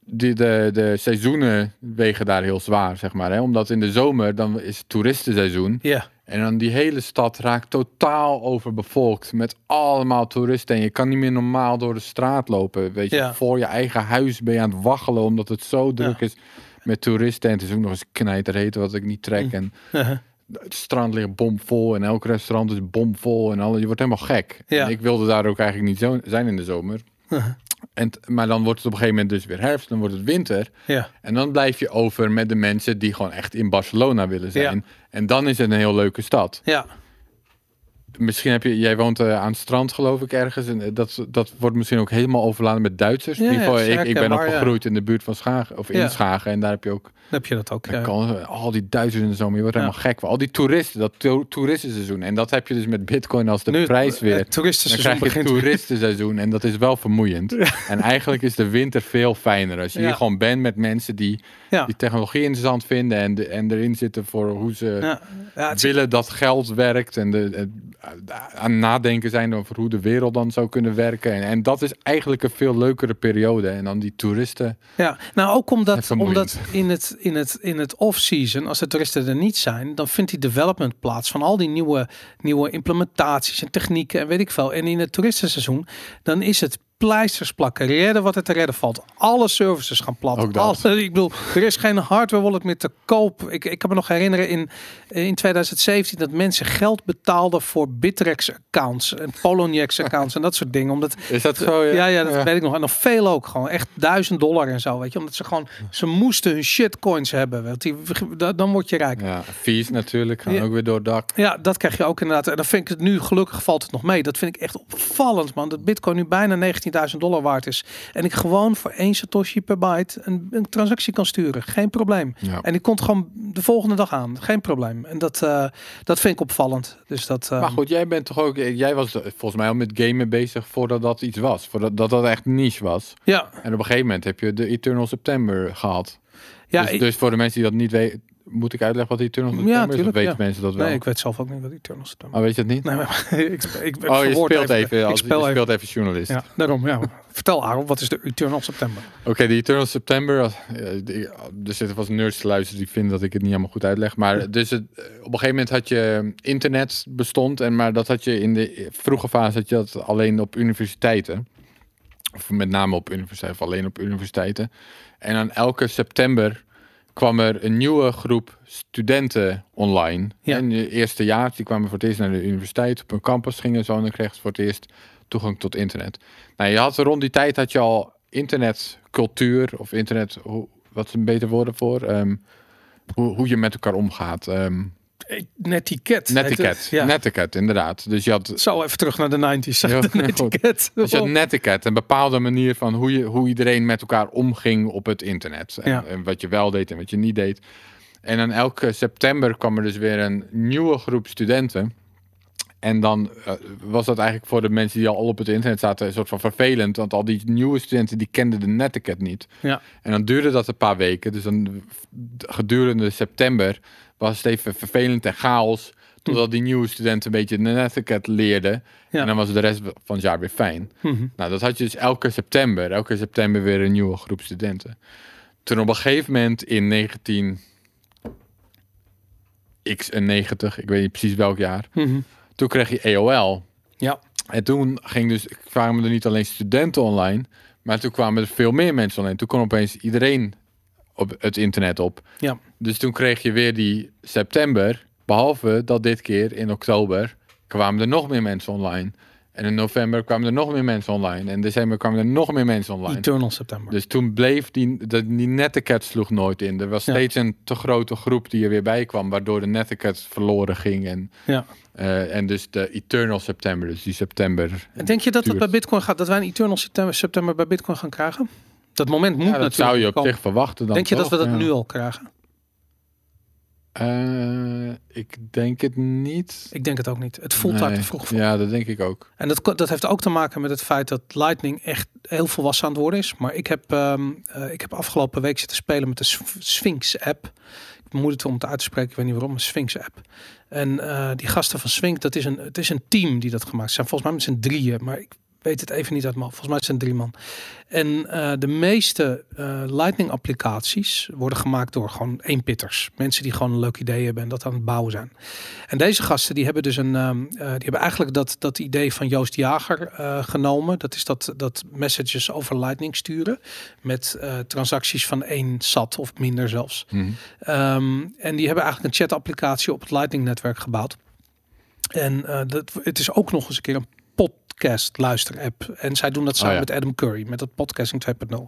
die, de, de seizoenen wegen daar heel zwaar, zeg maar. Hè? Omdat in de zomer, dan is het toeristenseizoen. Ja, En dan die hele stad raakt totaal overbevolkt met allemaal toeristen. En je kan niet meer normaal door de straat lopen. Weet je, Ja. voor je eigen huis ben je aan het waggelen omdat het zo druk Ja. is met toeristen. En het is ook nog eens knijterheet wat ik niet trek. Hm. En Uh-huh. het strand ligt bomvol en elk restaurant is bomvol. En alle, je wordt helemaal gek. En ik wilde daar ook eigenlijk niet zo zijn in de zomer. En, maar dan wordt het op een gegeven moment dus weer herfst, dan wordt het winter. ja. En dan blijf je over met de mensen die gewoon echt in Barcelona willen zijn. En dan is het een heel leuke stad. ja. Misschien heb je, jij woont eh, aan het strand geloof ik ergens. En eh, dat, dat wordt misschien ook helemaal overladen met Duitsers. Ja, in ieder ja, geval, ik, ik ben opgegroeid in de buurt van Schagen, of in. Schagen. En daar heb je ook heb je dat ook. dan Ja. kan, al die de zomer. Je wordt Ja. helemaal gek. Al die toeristen, dat to- toeristenseizoen. En dat heb je dus met bitcoin als de Nu, prijs weer. Het Dan toeristenseizoen krijg je begint. toeristenseizoen en dat is wel vermoeiend. En eigenlijk is de winter veel fijner. Als je hier gewoon bent met mensen die die technologie interessant vinden en, de, en erin zitten voor hoe ze is- willen dat geld werkt en de, de- aan nadenken zijn over hoe de wereld dan zou kunnen werken. En, en dat is eigenlijk een veel leukere periode. En dan die toeristen. Ja, nou ook omdat, omdat in het, in het, in het off-season, als de toeristen er niet zijn, dan vindt die development plaats van al die nieuwe, nieuwe implementaties en technieken en weet ik veel. En in het toeristenseizoen, dan is het pleisters plakken, redden wat er te redden valt. Alle services gaan plat. Ook dat. Alle- ik bedoel, er is geen hardware wallet meer te koop. Ik, ik kan me nog herinneren in, in 2017 dat mensen geld betaalden voor Bittrex accounts en Poloniex accounts en dat soort dingen. Omdat Is dat zo? ja, ja, dat weet ik nog. En nog veel ook. Gewoon echt duizend dollar en zo. Weet je, omdat ze gewoon, ze moesten hun shitcoins hebben. Want die, da- dan word je rijk. Ja. Ja, fees natuurlijk gaan Ja. ook weer door het dak. dat krijg je ook inderdaad. En dan vind ik het nu, gelukkig valt het nog mee. Dat vind ik echt opvallend, man. Dat Bitcoin nu bijna 19.000 dollar waard is. En ik gewoon voor één Satoshi per byte een, een transactie kan sturen. Geen probleem. Ja. En die komt gewoon de volgende dag aan. Geen probleem. En dat, eh, dat vind ik opvallend. Dus dat. eh, Maar goed, jij bent toch ook, jij was volgens mij al met gamen bezig voordat dat iets was. Voordat dat, dat echt niche was. Ja, En op een gegeven moment heb je de Eternal September gehad. ja, dus, ik, dus voor de mensen die dat niet weten, moet ik uitleggen wat Eternal September is? Of tuurlijk, weten ja. mensen dat wel? nee, ik weet zelf ook niet wat Eternal September. Oh, weet je het niet? Nee, maar ik, ik ben Oh, je speelt even, als, je speelt even journalist. Ja, daarom. Ja. Vertel Aaron, wat is de Eternal September? Oké, de Eternal September. ja, die- Er zitten vast nerds te luisteren die vinden dat ik het niet helemaal goed uitleg. Maar dus het, op een gegeven moment had je internet bestond. En maar dat had je in de vroege fase had je dat alleen op universiteiten. Of met name op universiteiten, of alleen op universiteiten. En aan elke september kwam er een nieuwe groep studenten online. Ja. En de eerste jaar, die kwamen voor het eerst naar de universiteit. Op een campus gingen zo en dan kregen ze voor het eerst toegang tot internet. Nou, je had rond die tijd had je al internetcultuur of internet, hoe, wat is een beter woorden voor? Ehm, hoe, hoe je met elkaar omgaat. Ehm, Netiquette. Ja. Netiquette, inderdaad. Dus je had, Zo even terug naar de 90s. Heel- de heel goed. netiquette. dus je had netiquette, een bepaalde manier van hoe, je, hoe iedereen met elkaar omging op het internet. En, Ja. en wat je wel deed en wat je niet deed. En dan elke september kwam er dus weer een nieuwe groep studenten. En dan eh, was dat eigenlijk voor de mensen die al op het internet zaten een soort van vervelend. Want al die nieuwe studenten die kenden de netiquette niet. Ja. En dan duurde dat een paar weken. Dus dan gedurende september was het even vervelend en chaos. Totdat die nieuwe studenten een beetje de netiquette leerden. Ja. En dan was de rest van het jaar weer fijn. Mhm. Nou, dat had je dus elke september. Elke september weer een nieuwe groep studenten. Toen op een gegeven moment in 19... X90, ik weet niet precies welk jaar. Mhm. Toen kreeg je AOL. Ja. En toen ging dus, kwamen er niet alleen studenten online, maar toen kwamen er veel meer mensen online. Toen kon opeens iedereen op het internet op. Ja. Dus toen kreeg je weer die september, behalve dat dit keer in oktober kwamen er nog meer mensen online. En in november kwamen er nog meer mensen online. En in december kwamen er nog meer mensen online. Eternal September. Dus toen bleef die, de, die netiquette sloeg nooit in. Er was Ja. steeds een te grote groep die er weer bij kwam, waardoor de netiquette verloren ging. En, Ja. eh, en dus de Eternal September, dus die september. En denk je dat dat bij Bitcoin gaat? Dat wij een Eternal September, September bij Bitcoin gaan krijgen? Dat moment moet Ja, dat natuurlijk zou je op komen. zich verwachten dan Denk je dat we dat Ja. nu al krijgen? Eh, ik denk het niet. Ik denk het ook niet. Het voelt daar te vroeg voor. Ja, dat denk ik ook. En dat, dat heeft ook te maken met het feit dat Lightning echt heel volwassen aan het worden is. Maar ik heb, ehm, eh, ik heb afgelopen week zitten spelen met de Sf- Sphinx app. Ik moet het om het uit te spreken, ik weet niet waarom, een Sphinx app. En eh, die gasten van Sphinx, dat is een, het is een team die dat gemaakt. Zijn volgens mij met z'n drieën, maar ik weet het even niet uit mijn. Volgens mij zijn het drie man. En eh, de meeste eh, Lightning applicaties worden gemaakt door gewoon eenpitters. Mensen die gewoon een leuk idee hebben en dat aan het bouwen zijn. En deze gasten die hebben dus een, ehm, eh, die hebben eigenlijk dat, dat idee van Joost Jager genomen. Dat is dat, dat messages over Lightning sturen met transacties van één sat of minder zelfs. Mhm. Ehm, en die hebben eigenlijk een chat-applicatie op het Lightning-netwerk gebouwd. En dat, het is ook nog eens een keer een podcast luister-app. En zij doen dat samen ja. met Adam Curry, met dat podcasting 2.0.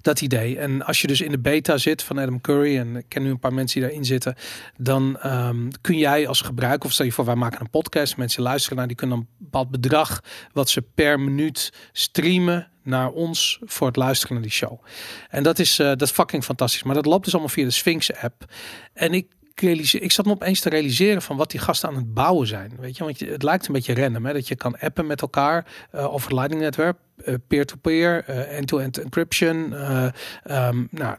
Dat idee. En als je dus in de beta zit van Adam Curry, en ik ken nu een paar mensen die daarin zitten, dan ehm, kun jij als gebruiker, of stel je voor, wij maken een podcast, mensen luisteren naar, die kunnen een bepaald bedrag wat ze per minuut streamen naar ons voor het luisteren naar die show. En dat is, eh, dat is fucking fantastisch. Maar dat loopt dus allemaal via de Sphinx app. En ik realiseer, ik zat me opeens te realiseren van wat die gasten aan het bouwen zijn. Weet je, want het lijkt een beetje random, hè? dat je kan appen met elkaar eh, over het Lightning netwerk, eh, peer-to-peer, eh, end-to-end encryption. eh, ehm, nou,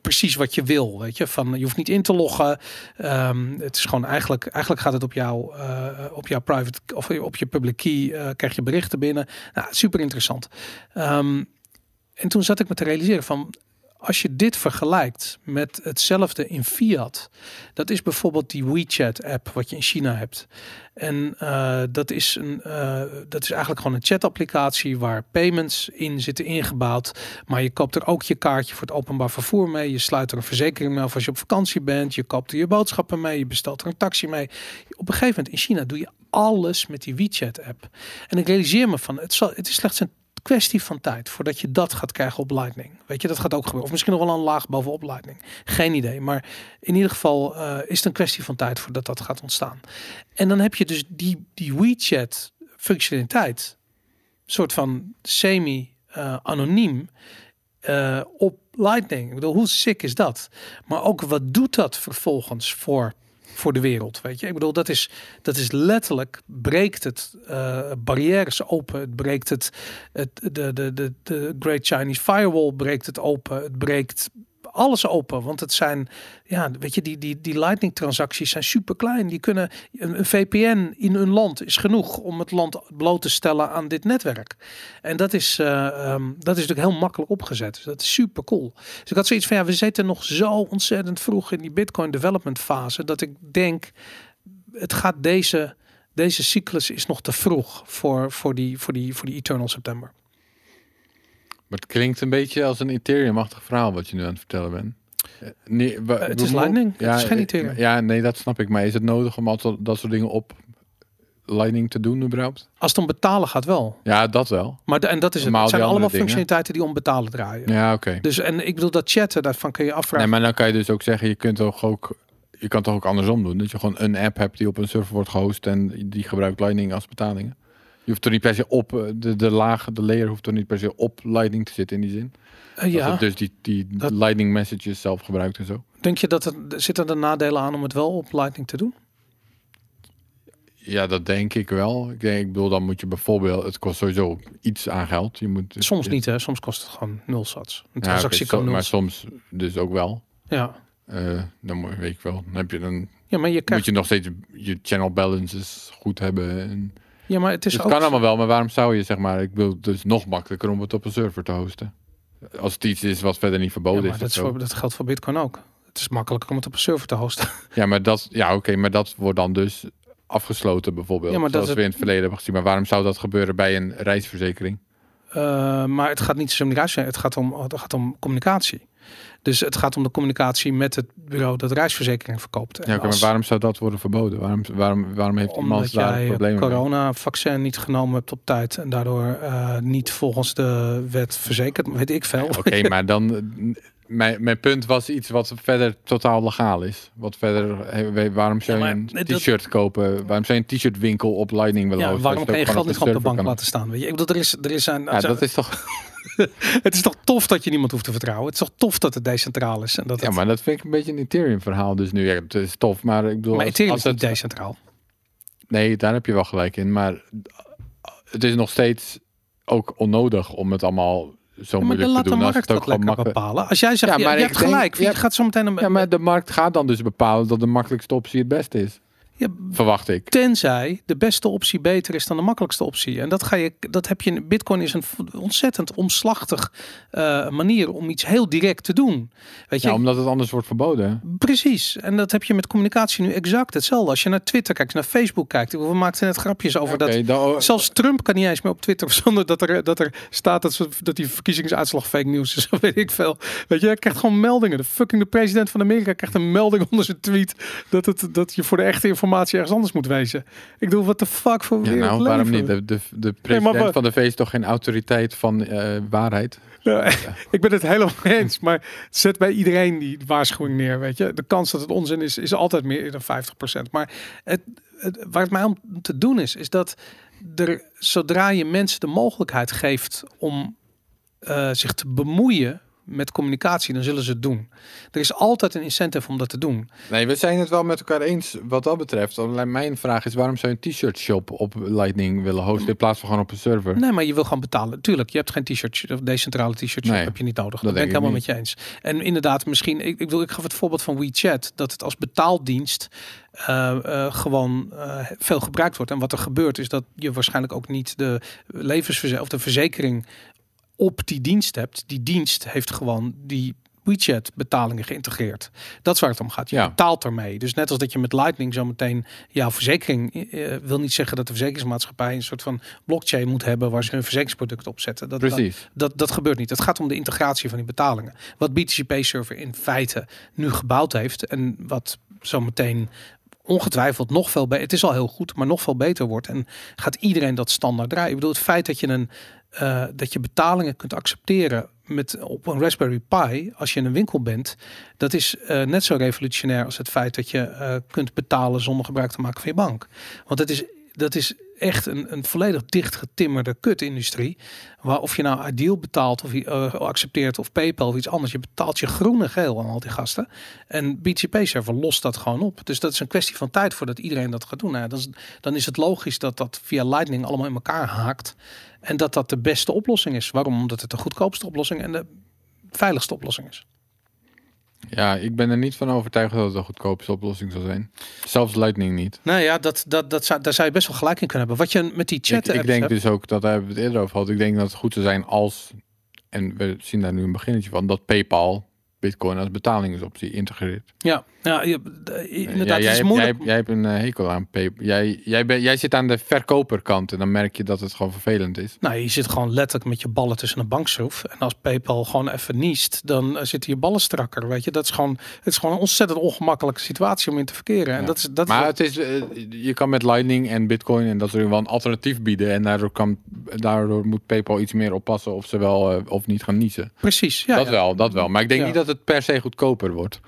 precies wat je wil, weet je. Van je hoeft niet in te loggen. Ehm, het is gewoon eigenlijk, eigenlijk gaat het op jouw, eh, op jouw private of op je public key krijg je berichten binnen. Nou, super interessant. Ehm, en toen zat ik me te realiseren van als je dit vergelijkt met hetzelfde in fiat, dat is bijvoorbeeld die WeChat-app wat je in China hebt. En eh, dat, is een, eh, dat is eigenlijk gewoon een chat-applicatie waar payments in zitten ingebouwd. Maar je koopt er ook je kaartje voor het openbaar vervoer mee. Je sluit er een verzekering mee of als je op vakantie bent. Je koopt er je boodschappen mee. Je bestelt er een taxi mee. Op een gegeven moment in China doe je alles met die WeChat-app. En ik realiseer me van, het, zal, het is slechts een kwestie van tijd voordat je dat gaat krijgen op Lightning. Weet je, dat gaat ook gebeuren. Of misschien nog wel een laag bovenop Lightning. Geen idee. Maar in ieder geval eh, is het een kwestie van tijd voordat dat gaat ontstaan. En dan heb je dus die, die WeChat functionaliteit, soort van semi-anoniem eh, op Lightning. Ik bedoel, hoe sick is dat? Maar ook wat doet dat vervolgens voor voor de wereld. Weet je, ik bedoel, dat is, dat is letterlijk breekt het eh, barrières open. Het breekt het, het de, de, de, de Great Chinese Firewall breekt het open. Het breekt alles open. Want het zijn, ja, weet je, die, die, die Lightning transacties zijn super klein. Die kunnen een, een VPN in een land is genoeg om het land bloot te stellen aan dit netwerk. En dat is, eh, ehm, dat is natuurlijk heel makkelijk opgezet. Dus dat is super cool. Dus ik had zoiets van ja, we zitten nog zo ontzettend vroeg in die Bitcoin development fase dat ik denk, het gaat deze, deze cyclus is nog te vroeg voor, voor, die, voor, die, voor die Eternal September. Maar het klinkt een beetje als een Ethereum-achtig verhaal wat je nu aan het vertellen bent. Eh, Nee, Eh, het is Lightning, het is geen eh, Ethereum. Ja, nee, dat snap ik. Maar is het nodig om altijd dat soort dingen op Lightning te doen überhaupt? Als het om betalen gaat wel. Ja, dat wel. Maar de, en dat is het. Het zijn allemaal dingen. functionaliteiten die om betalen draaien. Ja, oké. Dus en ik bedoel dat chatten, daarvan kun je afvragen. Nee, maar dan kan je dus ook zeggen, je kunt toch ook je kan toch ook andersom doen. Dat je gewoon een app hebt die op een server wordt gehost en die gebruikt Lightning als betalingen. Je hoeft er niet per se op, eh, de, de laag, de layer hoeft er niet per se op Lightning te zitten in die zin. Eh, ja, het dus die, die Dat- Lightning messages zelf gebruikt en zo. denk je dat er zitten er nadelen aan om het wel op Lightning te doen? Ja, dat denk ik wel. Ik, denk, ik bedoel, dan moet je bijvoorbeeld, het kost sowieso iets aan geld. Je moet, Soms je- niet, hè? Soms kost het gewoon nul sats. Een Ja, transactie kan nul. maar soms dus ook wel. Ja. Eh, dan moet, weet ik wel. Dan heb je dan ja, maar je moet je nog steeds je channel balances goed hebben. En, Ja, maar het is dus ook. het kan allemaal wel, maar waarom zou je zeg maar? Ik bedoel, het is nog makkelijker om het op een server te hosten. Als het iets is wat verder niet Ja, verboden maar is. dat, is voor, dat geldt voor Bitcoin ook. Het is makkelijker om het op een server te hosten. Ja, maar dat, ja, oké, maar dat wordt dan dus afgesloten bijvoorbeeld. Ja, maar dat zoals is- we in het verleden hebben gezien. Maar waarom zou dat gebeuren bij een reisverzekering? Eh, maar het gaat niet om migratie, het gaat om, het gaat om communicatie. Dus het gaat om de communicatie met het bureau dat reisverzekering verkoopt. En Ja, maar waarom zou dat worden verboden? Waarom, waarom, waarom heeft iemand Omdat daar jij problemen mee? corona-vaccin niet genomen hebt op tijd en daardoor eh, niet volgens de wet verzekerd, weet ik veel. Oké, maar dan... Mijn, mijn punt was iets wat verder totaal legaal is. Wat verder... Waarom zou je een dat- t-shirt kopen? Waarom zou je een t-shirt winkel op Lightning willen Ja, hosten? waarom kan je geld niet gewoon op de bank laten staan? Weet je? Ik bedoel, er is, er is een, Ja, dat is toch... het is toch tof dat je niemand hoeft te vertrouwen. Het is toch tof dat het decentraal is. En dat Ja, het, maar dat vind ik een beetje een Ethereum verhaal dus nu. Ja, het is tof, maar ik bedoel... maar als- Ethereum als is niet het- decentraal. Nee, daar heb je wel gelijk in. Maar het is nog steeds ook onnodig om het allemaal zo Ja, maar moeilijk te laat de doen. Als markt het ook dat makkelijk... bepalen. Als jij zegt, Ja, ja, maar je hebt denk- gelijk. je Je hebt- gaat zo meteen een... Ja, maar de markt gaat dan dus bepalen dat de makkelijkste optie het beste is. Ja, Verwacht ik. Tenzij de beste optie beter is dan de makkelijkste optie. En dat, ga je, dat heb je. in- Bitcoin is een ontzettend omslachtig eh, manier om iets heel direct te doen. Weet je, Ja, omdat het anders wordt verboden. precies. En dat heb je met communicatie nu exact hetzelfde. Als je naar Twitter kijkt, naar Facebook kijkt. We maakten net grapjes over dat. Dan- Zelfs Trump kan niet eens meer op Twitter zonder dat er, dat er staat dat, ze, dat die verkiezingsuitslag fake nieuws is. Of weet ik veel. Weet je, hij krijgt gewoon meldingen. De fucking de president van Amerika krijgt een melding onder zijn tweet dat, het, dat je voor de echte informatie ergens anders moet wezen. Ik bedoel, wat de fuck voor Ja, nou, waarom niet? De, de, de president van de V is toch geen autoriteit van eh, waarheid? Ja, ik ben het helemaal eens. Maar zet bij iedereen die waarschuwing neer. Weet je, de kans dat het onzin is, is altijd meer dan 50%. Maar het, het, waar het mij om te doen is, is dat er, zodra je mensen de mogelijkheid geeft om eh, zich te bemoeien met communicatie, dan zullen ze het doen. Er is altijd een incentive om dat te doen. Nee, we zijn het wel met elkaar eens wat dat betreft. Alleen mijn vraag is, waarom zou je een t-shirt shop op Lightning willen hosten in plaats van gewoon op een server? Nee, maar je wil gewoon betalen. Tuurlijk, je hebt geen t-shirt, of decentrale t-shirt shop Nee, heb je niet nodig. dat Dat ben ik helemaal met je eens. En inderdaad, misschien, ik, ik, wil, ik gaf het voorbeeld van WeChat, dat het als betaaldienst eh, eh, gewoon eh, veel gebruikt wordt. En wat er gebeurt is dat je waarschijnlijk ook niet de levensverzekering of de verzekering op die dienst hebt. Die dienst heeft gewoon die WeChat betalingen geïntegreerd. Dat is waar het om gaat. Je Ja. betaalt ermee. Dus net als dat je met Lightning zo meteen jouw verzekering eh, wil niet zeggen dat de verzekeringsmaatschappij een soort van blockchain moet hebben waar ze hun verzekeringsproduct op zetten. Dat, Precies. dat, dat gebeurt niet. Het gaat om de integratie van die betalingen. Wat BTC Server in feite nu gebouwd heeft en wat zo meteen ongetwijfeld nog veel beter. Het is al heel goed, maar nog veel beter wordt. En gaat iedereen dat standaard draaien? Ik bedoel, het feit dat je een eh, dat je betalingen kunt accepteren met op een Raspberry Pi als je in een winkel bent, dat is eh, net zo revolutionair als het feit dat je eh, kunt betalen zonder gebruik te maken van je bank. Want het is dat is echt een, een volledig dichtgetimmerde kutindustrie. Waar of je nou Ideal betaalt of eh, accepteert of PayPal of iets anders. Je betaalt je groene geel aan al die gasten. En BTP server lost dat gewoon op. Dus dat is een kwestie van tijd voordat iedereen dat gaat doen. Nou, dan, is, dan is het logisch dat dat via Lightning allemaal in elkaar haakt. En dat dat de beste oplossing is. Waarom? Omdat het de goedkoopste oplossing en de veiligste oplossing is. Ja, ik ben er niet van overtuigd dat het een goedkoopste oplossing zal zijn. Zelfs Lightning niet. Nou ja, dat, dat, dat zou, daar zou je best wel gelijk in kunnen hebben. Wat je met die chat Ik, ik denk dus ook, dat hebben we het eerder over gehad. Ik denk dat het goed zou zijn als, en we zien daar nu een beginnetje van, dat PayPal Bitcoin als betalingsoptie integreert. Ja, ja je, de- inderdaad, Ja, het jij, is moeilijk. jij, jij hebt een eh, hekel aan PayPal. Jij, jij, ben, jij zit aan de verkoperkant en dan merk je dat het gewoon vervelend is. Nou, je zit gewoon letterlijk met je ballen tussen een bankschroef. En als PayPal gewoon even niest, dan eh, zitten je ballen strakker. Weet je, dat is gewoon, het is gewoon een ontzettend ongemakkelijke situatie om in te verkeren. En Ja. dat is dat. Maar het is, eh, je kan met Lightning en Bitcoin en dat soort dingen wel een alternatief bieden. En daardoor, kan, daardoor moet PayPal iets meer oppassen of ze wel of niet gaan niezen. precies. Ja, dat ja. wel, dat wel. Maar ik denk niet dat het per se goedkoper wordt.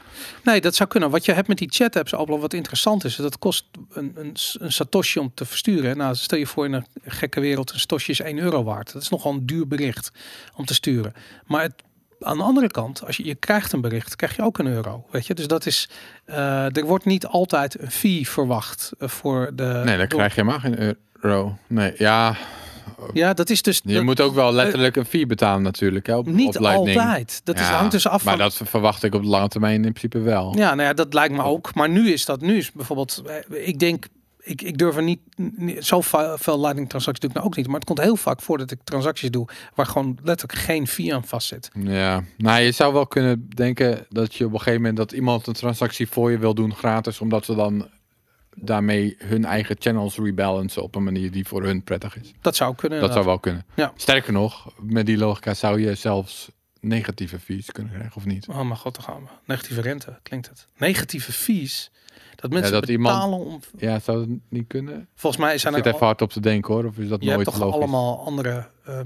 Nee, dat zou kunnen. Wat je hebt met die chat-apps, Ablo, wat interessant is, dat kost een, een, een satoshi om te versturen. Nou, stel je voor in een gekke wereld, een satoshi is 1 euro waard. Dat is nogal een duur bericht om te sturen. Maar het, aan de andere kant, als je, je krijgt een bericht, krijg je ook een euro. Weet je, dus dat is, eh, er wordt niet altijd een fee verwacht eh, voor de. Nee, dan door- krijg je maar geen euro. Nee, ja, Ja, dat is dus. je dat- moet ook wel letterlijk een fee betalen natuurlijk. Hè, op, niet op altijd. Dat is, hangt dus af Maar van. dat verwacht ik op de lange termijn in principe wel. Ja, nou ja, dat lijkt me ook. Maar nu is dat, nu is bijvoorbeeld, eh, ik denk, ik, ik durf er niet, niet zo veel lightning transacties doe ik nou ook niet. Maar het komt heel vaak voor dat ik transacties doe waar gewoon letterlijk geen fee aan vast zit. Ja, nou je zou wel kunnen denken dat je op een gegeven moment dat iemand een transactie voor je wil doen gratis, omdat ze dan daarmee hun eigen channels rebalancen op een manier die voor hun prettig is. Dat zou kunnen. Dat zou wel kunnen. Ja. Sterker nog, met die logica zou je zelfs negatieve fees kunnen krijgen of niet. Oh mijn god, daar gaan we. Negatieve rente, klinkt het. Negatieve fees. Dat mensen dat iemand- betalen om... Ja, zou het niet kunnen? Volgens mij zijn zit er... even hard op te denken hoor, of is dat je hebt nooit toch logisch? allemaal andere eh,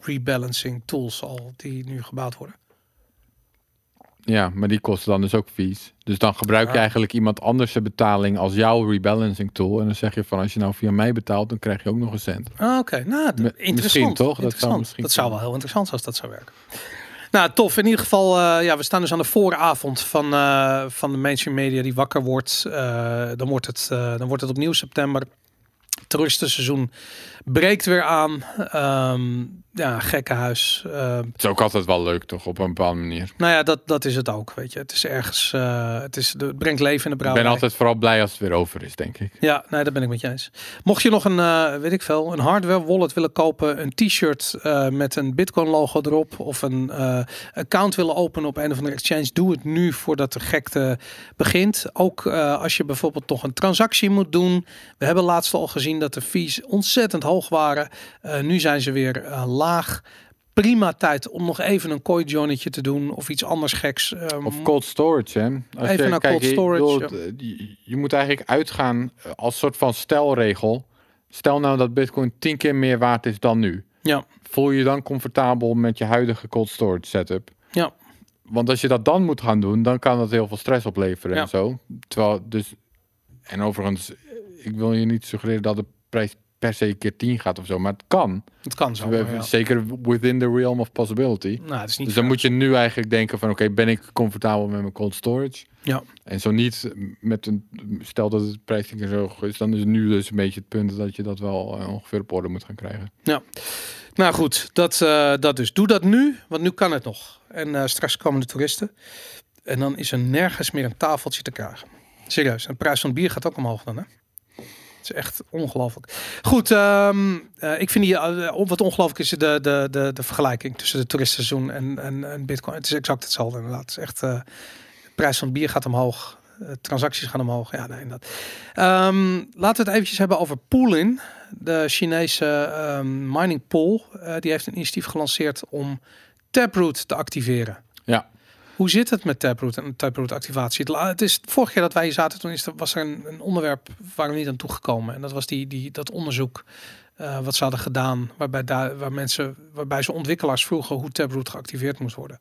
rebalancing tools al die nu gebouwd worden. Ja, maar die kosten dan dus ook fees. Dus dan gebruik je Ja. eigenlijk iemand anders betaling als jouw rebalancing tool. En dan zeg je van als je nou via mij betaalt, dan krijg je ook nog een cent. Ah, Oké, nou, d- Me- interessant. misschien toch? Dat zou misschien dat zou wel heel interessant zijn als dat zou werken. Nou, tof. In ieder geval, eh, ja, we staan dus aan de vooravond van, eh, van de mainstream media die wakker wordt. Eh, dan, wordt het, dan wordt het opnieuw september. Toeristenseizoen breekt weer aan. Ehm, ja, gekkenhuis. Eh, Het is ook altijd wel leuk toch, op een bepaalde manier. nou ja, dat, dat is het ook, weet je. Het is ergens, eh, het, is, het brengt leven in de Ik brouwerij. ben altijd vooral blij als het weer over is, denk ik. Ja, nee, daar ben ik met je eens. Mocht je nog een, eh, weet ik veel, een hardware wallet willen kopen, een t-shirt eh, met een Bitcoin logo erop of een account willen openen op een of andere exchange, doe het nu voordat de gekte begint. Ook als je bijvoorbeeld nog een transactie moet doen. We hebben laatst al gezien dat de fees ontzettend hoog waren. Nu zijn ze weer eh, laag. Prima tijd om nog even een coin jointje te doen of iets anders geks. Ehm, Of cold storage, hè? Als Even naar cold je- storage, eh, je, je moet eigenlijk uitgaan eh, als soort van stelregel. Stel nou dat Bitcoin tien keer meer waard is dan nu. ja, Voel je je dan comfortabel met je huidige cold storage setup? ja, Want als je dat dan moet gaan doen, dan kan dat heel veel stress opleveren Ja. en zo. Terwijl dus, en overigens, ik wil je niet suggereren dat de prijs per se keer 10 gaat of zo, maar het kan. het kan zo. We- ja. Zeker within the realm of possibility. Nou, het is niet Dus dan moet je nu eigenlijk denken van, oké, ben ik comfortabel met mijn cold storage? Ja. En zo niet met een, stel dat het prijsding zo hoog is, dan is nu dus een beetje het punt dat je dat wel eh, ongeveer op orde moet gaan krijgen. Nou goed, dat, eh, dat dus. Doe dat nu, want nu kan het nog. En eh, straks komen de toeristen. En dan is er nergens meer een tafeltje te krijgen. Serieus, de prijs van het bier gaat ook omhoog dan, hè? Het is echt ongelooflijk. Goed, ehm, eh, ik vind die, eh, wat ongelooflijk is de, de, de, vergelijking tussen de toeristenseizoen en, en, en bitcoin. Het is exact hetzelfde inderdaad. Het is echt, eh, de prijs van bier gaat omhoog. eh, transacties gaan omhoog. Ja, nee, dat. Ehm, laten we het eventjes hebben over Poolin. De Chinese ehm, mining pool. eh, die heeft een initiatief gelanceerd om Taproot te activeren. Hoe zit het met Taproot en Taproot activatie? Het, is vorige keer dat wij hier zaten, toen is er, was er een, een onderwerp waar we niet aan toegekomen. En dat was die, die, dat onderzoek eh, wat ze hadden gedaan, waarbij, daar, waar mensen, waarbij ze ontwikkelaars vroegen hoe Taproot geactiveerd moest worden.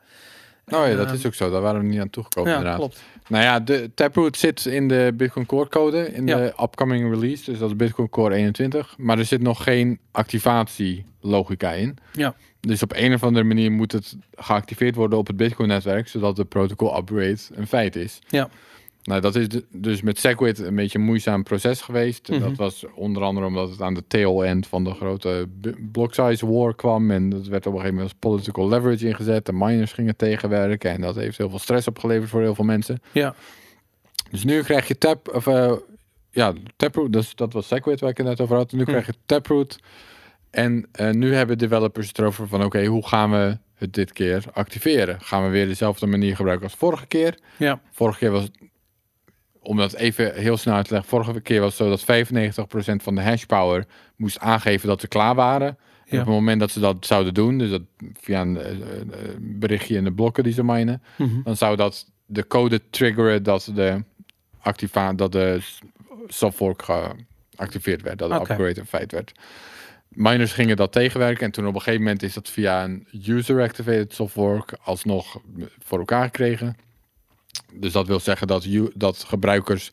Oh ja, dat Ehm, is ook zo. Daar waren we niet aan toegekomen ja, inderdaad. klopt. Nou ja, de Taproot zit in de Bitcoin Core code, in Ja. de upcoming release. Dus dat is Bitcoin Core 21. Maar er zit nog geen activatielogica in. Ja. Dus op een of andere manier moet het geactiveerd worden op het Bitcoin-netwerk, zodat de protocol upgrade een feit is. Ja. Nou, dat is de- dus met Segwit een beetje een moeizaam proces geweest. En Mhm. Dat was onder andere omdat het aan de tail end van de grote block size war kwam. En dat werd op een gegeven moment als political leverage ingezet. De miners gingen tegenwerken. En dat heeft heel veel stress opgeleverd voor heel veel mensen. Ja. Dus nu krijg je tap, of eh, ja, Taproot, dus dat was Segwit waar ik het net over had. Nu Hm. krijg je Taproot. En eh, nu hebben developers het erover van, oké, hoe gaan we het dit keer activeren? Gaan we weer dezelfde manier gebruiken als vorige keer? Ja. Vorige keer was, om dat even heel snel uit te leggen, vorige keer was het zo dat 95% van de hash power moest aangeven dat ze klaar waren. Ja. op het moment dat ze dat zouden doen, dus dat via een eh, eh, berichtje in de blokken die ze minen, Mhm. dan zou dat de code triggeren dat de activa dat de s- softfork geactiveerd werd, dat de upgrade een feit werd. miners gingen dat tegenwerken. En toen op een gegeven moment is dat via een user-activated softwork alsnog voor elkaar gekregen. Dus dat wil zeggen dat, dat gebruikers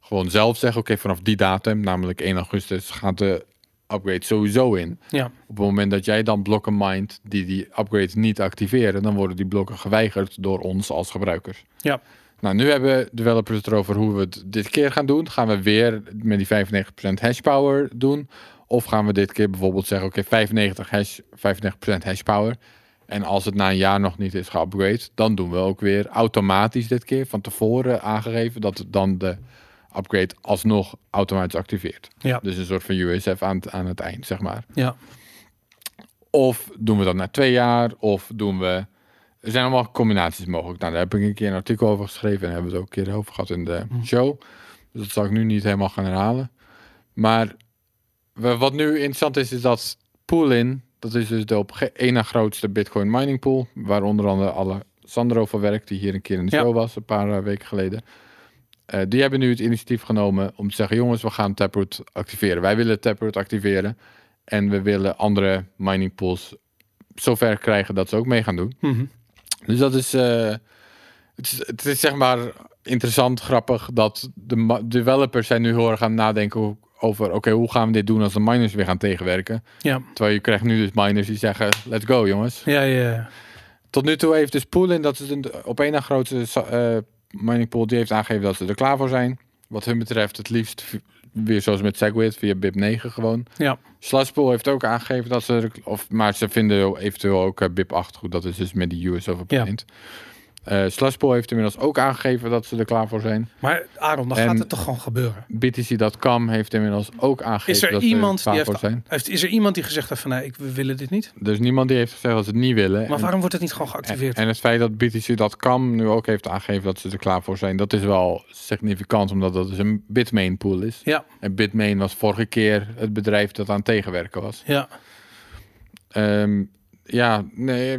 gewoon zelf zeggen: oké, vanaf die datum, namelijk 1 augustus, gaat de upgrade sowieso in. Ja, Op het moment dat jij dan blokken mindt die die upgrade niet activeren, dan worden die blokken geweigerd door ons als gebruikers. ja, Nou, nu hebben developers het erover hoe we het dit keer gaan doen. Gaan we weer met die 95% hash power doen? Of gaan we dit keer bijvoorbeeld zeggen, oké, 95 hash, 95% hash power. En als het na een jaar nog niet is geupgrade, dan doen we ook weer automatisch dit keer van tevoren aangegeven dat het dan de upgrade alsnog automatisch activeert. ja, Dus een soort van USF aan, het- aan het eind, zeg maar. ja. Of doen we dat na twee jaar, of doen we... Er zijn allemaal combinaties mogelijk. Nou, daar heb ik een keer een artikel over geschreven en hebben we het ook een keer over gehad in de show. Dus dat zal ik nu niet helemaal gaan herhalen. Maar wat nu interessant is, is dat Poolin, dat is dus de op één na grootste Bitcoin mining pool, waar onder andere alle Sandro van werkt, die hier een keer in de Ja. show was, een paar eh, weken geleden. Eh, die hebben nu het initiatief genomen om te zeggen, jongens, we gaan Taproot activeren. Wij willen Taproot activeren. En we willen andere mining pools zover krijgen dat ze ook mee gaan doen. Mhm. Dus dat is, eh, het is, het is zeg maar interessant, grappig dat de developers zijn nu heel erg aan het nadenken hoe- over, oké, hoe gaan we dit doen als de miners weer gaan tegenwerken? Ja, Terwijl je krijgt nu dus miners die zeggen, let's go jongens. ja, ja. Tot nu toe heeft dus Poolin, dat is een, op één na grootste sa- eh, mining pool, die heeft aangegeven dat ze er klaar voor zijn. Wat hun betreft het liefst weer zoals met Segwit via BIP9 gewoon. Ja, Slashpool heeft ook aangegeven dat ze, er- of, maar ze vinden eventueel ook eh, BIP8 goed. Dat is dus met die US over Ja. Paint. Eh Slashpool heeft inmiddels ook aangegeven dat ze er klaar voor zijn. maar Aaron, dan En- gaat het toch gewoon gebeuren? BTC.com heeft inmiddels ook aangegeven Is er dat iemand ze er die klaar heeft, voor zijn. heeft, is er iemand die gezegd heeft van nee, ik, we willen dit niet? Dus niemand die heeft gezegd dat ze het niet willen. Maar En- waarom wordt het niet gewoon geactiveerd? en het feit dat BTC.com nu ook heeft aangegeven dat ze er klaar voor zijn, dat is wel significant, omdat dat dus een Bitmain pool is. Ja, En Bitmain was vorige keer het bedrijf dat aan tegenwerken was. ja, Ehm, ja, nee,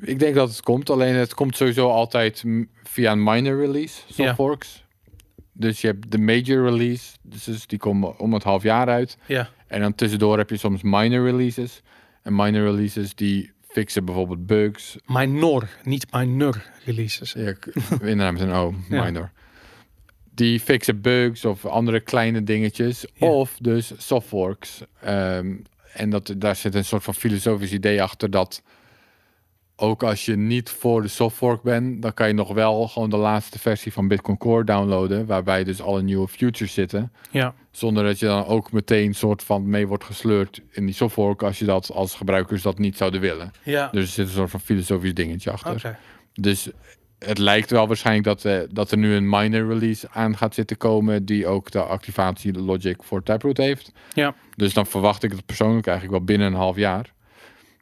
ik denk dat het komt. Alleen het komt sowieso altijd via een minor release, Ja. softforks. Dus je hebt de major release, dus, dus die komen om het half jaar uit. ja, En dan tussendoor heb je soms minor releases. En minor releases die fixen bijvoorbeeld bugs. minor, niet minor releases. Ja, ik- inderdaad met een O, Ja. minor. Die fixen bugs of andere kleine dingetjes. Ja. Of dus softforks. Ehm, en dat, daar zit een soort van filosofisch idee achter dat ook als je niet voor de softfork bent, dan kan je nog wel gewoon de laatste versie van Bitcoin Core downloaden, waarbij dus alle nieuwe futures zitten. Ja, Zonder dat je dan ook meteen soort van mee wordt gesleurd in die softfork als je dat als gebruikers dat niet zouden willen. ja, Dus er zit een soort van filosofisch dingetje achter. Dus het lijkt wel waarschijnlijk dat, eh, dat er nu een minor release aan gaat zitten komen die ook de activatie logic voor Taproot heeft. Ja, Dus dan verwacht ik het persoonlijk eigenlijk wel binnen een half jaar.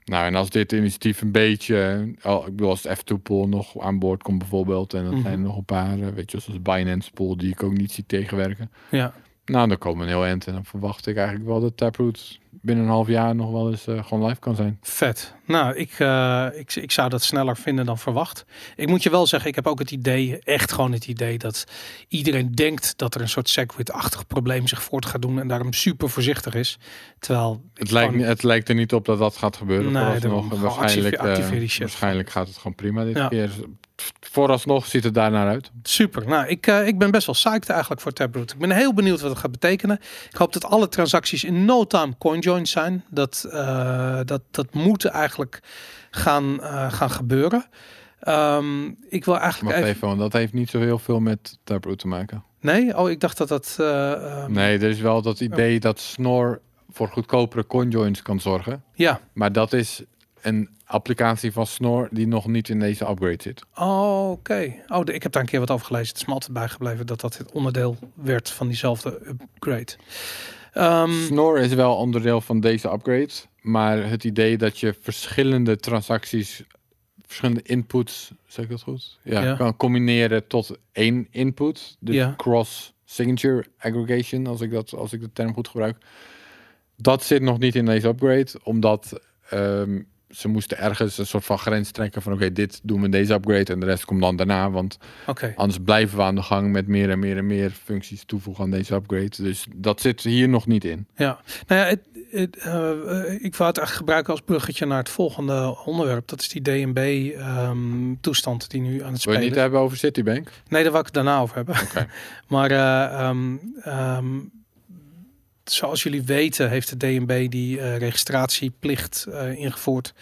Nou, en als dit initiatief een beetje, al, ik bedoel als de F2 pool nog aan boord komt bijvoorbeeld, en dat Mhm. zijn er nog een paar, eh, weet je, zoals Binance pool die ik ook niet zie tegenwerken. ja. Nou, dan komen we een heel eind en dan verwacht ik eigenlijk wel dat Taproot binnen een half jaar nog wel eens eh, gewoon live kan zijn. Vet. Nou, ik, eh, ik, ik zou dat sneller vinden dan verwacht. Ik moet je wel zeggen, ik heb ook het idee, echt gewoon het idee dat iedereen denkt dat er een soort Segwit-achtig probleem zich voort gaat doen en daarom super voorzichtig is. Terwijl Het lijkt, gewoon- het lijkt er niet op dat dat gaat gebeuren. Nee. Gewoon waarschijnlijk, activeer- eh, activeer waarschijnlijk gaat het gewoon prima dit Ja. keer. Vooralsnog ziet het daar naar uit. Super. Nou, ik, eh, ik ben best wel psyched eigenlijk voor Taproot. Ik ben heel benieuwd wat het gaat betekenen. Ik hoop dat alle transacties in no time coinjoins zijn. Dat, eh, dat, dat moet eigenlijk gaan, eh, gaan gebeuren. Ehm, ik wil eigenlijk Wacht even... even, dat heeft niet zo heel veel met Taproot te maken. Nee? Oh, ik dacht dat dat... eh, ehm, Nee, er is wel dat idee dat Snor voor goedkopere coinjoins kan zorgen. Ja. Maar dat is een applicatie van Snor die nog niet in deze upgrade zit. Oh, oké. Oh, de- ik heb daar een keer wat over gelezen. Het is me altijd bijgebleven dat dat het onderdeel werd van diezelfde upgrade. Ehm, Snor is wel onderdeel van deze upgrade. Maar het idee dat je verschillende transacties, verschillende inputs, zeg ik dat goed? Ja, Ja. kan combineren tot één input. Dus Ja. cross signature aggregation, als ik, dat, als ik de term goed gebruik. Dat zit nog niet in deze upgrade, omdat ehm, ze moesten ergens een soort van grens trekken van oké, dit doen we in deze upgrade en de rest komt dan daarna. Want Oké. Anders blijven we aan de gang met meer en meer en meer functies toevoegen aan deze upgrade. Dus dat zit hier nog niet in. Ja, nou ja, het, het, eh, eh, ik wou het eigenlijk gebruiken als bruggetje naar het volgende onderwerp. Dat is die DNB-toestand die nu aan het Wil je spelen niet is. hebben over Citibank? Nee, daar wil ik het daarna over hebben. Maar eh, ehm, ehm, zoals jullie weten heeft de DNB die eh, registratieplicht eh, ingevoerd.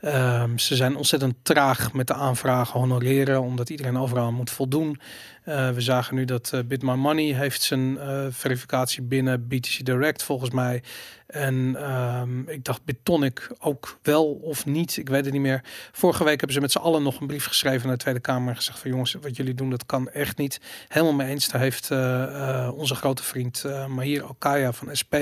Ehm, ze zijn ontzettend traag met de aanvragen honoreren, omdat iedereen overal moet voldoen. Eh, we zagen nu dat eh, Bit Money heeft zijn eh, verificatie binnen BTC Direct volgens mij. En ehm, ik dacht Bitonic ook wel of niet. Ik weet het niet meer. Vorige week hebben ze met z'n allen nog een brief geschreven naar de Tweede Kamer en gezegd van jongens, wat jullie doen, dat kan echt niet. Helemaal mee eens. Daar heeft onze grote vriend uh, Mahir Alkaya van SP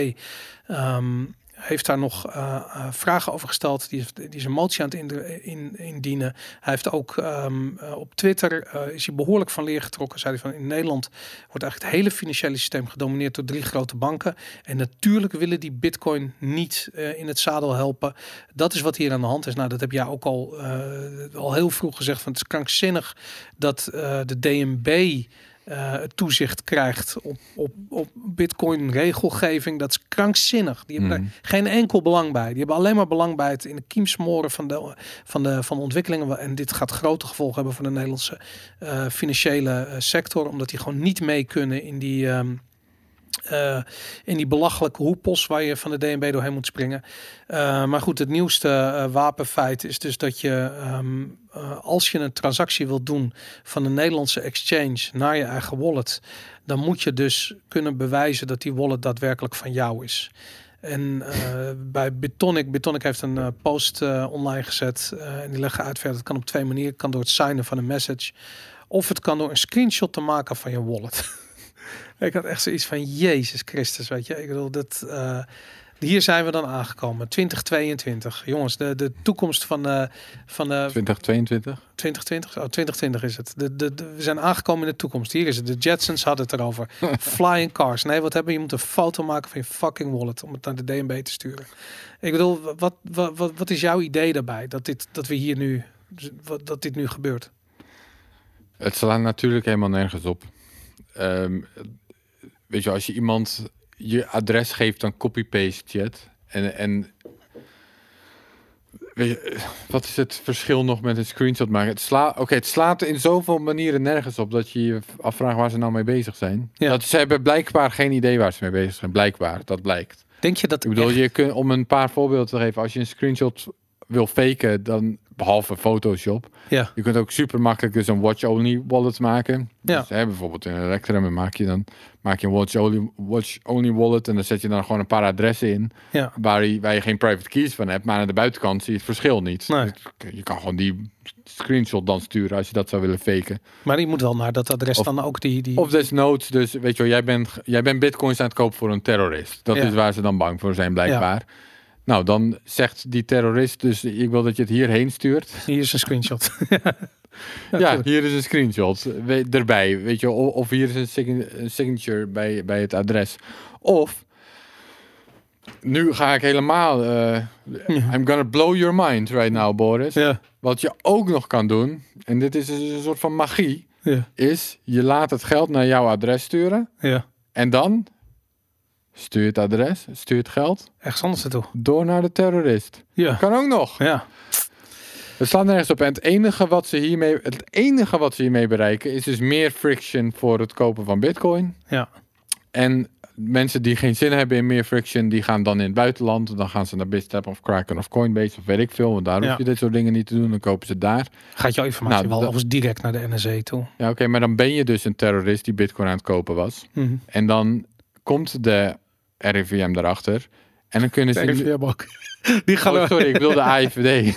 ehm, heeft daar nog uh, uh, vragen over gesteld. Die, die is een motie aan het in, in, indienen. Hij heeft ook um, uh, op Twitter is hij behoorlijk van leer getrokken. Zei hij van in Nederland wordt eigenlijk het hele financiële systeem gedomineerd door drie grote banken. En natuurlijk willen die Bitcoin niet in het zadel helpen. Dat is wat hier aan de hand is. Nou, dat heb jij ook al, al heel vroeg gezegd. Van het is krankzinnig dat de DNB uh, toezicht krijgt op, op, op bitcoin regelgeving. Dat is krankzinnig. Die hebben mm. daar geen enkel belang bij. Die hebben alleen maar belang bij het in de kiem smoren van de, van de, van de ontwikkelingen. En dit gaat grote gevolgen hebben voor de Nederlandse uh, financiële uh, sector. Omdat die gewoon niet mee kunnen in die... Um, uh, in die belachelijke hoepels waar je van de DNB doorheen moet springen. Uh, maar goed, het nieuwste uh, wapenfeit is dus dat je um, als je een transactie wilt doen van een Nederlandse exchange naar je eigen wallet, dan moet je dus kunnen bewijzen dat die wallet daadwerkelijk van jou is. En bij Bitonic, Bitonic heeft een post online gezet en die leggen uit verder. Het kan op twee manieren. Het kan door het signen van een message. Of het kan door een screenshot te maken van je wallet. ik had echt zoiets van Jezus Christus, weet je. Ik bedoel, dat, uh, hier zijn we dan aangekomen. 2022. Jongens, de, de toekomst van de, van de... 2022? 2020? Oh, 2020 is het. De, de, de, we zijn aangekomen in de toekomst. Hier is het. De Jetsons hadden het erover. Flying cars. Nee, wat hebben je moet een foto maken van je fucking wallet om het naar de DNB te sturen. Ik bedoel, wat, wat, wat, wat is jouw idee daarbij? Dat, dit, dat we hier nu... Dat dit nu gebeurt? Het slaat natuurlijk helemaal nergens op. Um, weet je, als je iemand je adres geeft, dan copy-paste je het. En, en weet je, wat is het verschil nog met een screenshot maken? Het, sla, okay, het slaat in zoveel manieren nergens op dat je je afvraagt waar ze nou mee bezig zijn. Ja. Dat, ze hebben blijkbaar geen idee waar ze mee bezig zijn. Blijkbaar, dat blijkt. Denk je dat Ik bedoel, echt? je kunt, om een paar voorbeelden te geven, als je een screenshot wil faken, dan behalve Photoshop. Ja. Je kunt ook super makkelijk dus een watch-only wallet maken. Ja. Dus, hè, bijvoorbeeld in Electrum maak je dan maak je een watch-only watch only wallet en dan zet je dan gewoon een paar adressen in Ja. waar, je, waar je geen private keys van hebt, maar aan de buitenkant zie je het verschil niet. Nee. Je kan gewoon die screenshot dan sturen als je dat zou willen faken. Maar die moet wel naar dat adres Of- dan ook die... die... Of desnoods, dus weet je wel, jij bent, jij bent bitcoins aan het kopen voor een terrorist. Dat Ja. is waar ze dan bang voor zijn blijkbaar. Nou, dan zegt die terrorist dus, ik wil dat je het hierheen stuurt. Hier is een screenshot. Ja, hier is een screenshot we- erbij, weet je, of, of hier is een sign- een signature bij, bij het adres. Of, nu ga ik helemaal, eh, I'm gonna blow your mind right now, Boris. ja. Wat je ook nog kan doen, en dit is dus een soort van magie, Ja. is je laat het geld naar jouw adres sturen Ja. en dan stuur het adres, stuur het geld Ergens anders naartoe. door naar de terrorist. Ja. Kan ook nog. Ja. Het slaat nergens op. En het enige wat ze hiermee, het enige wat ze hiermee bereiken is dus meer friction voor het kopen van bitcoin. Ja. En mensen die geen zin hebben in meer friction, die gaan dan in het buitenland. Dan gaan ze naar Bitstep of Kraken of Coinbase of weet ik veel. Want daar hoef je dit soort dingen niet te doen. Dan kopen ze daar. Gaat jouw informatie Nou, wel overigens direct naar de NSE toe. Ja, oké, maar dan ben je dus een terrorist die bitcoin aan het kopen was. Mhm. En dan komt de RIVM daarachter. En dan kunnen ze... De RIVM ook. Die gaan Oh, sorry, ik wilde AIVD.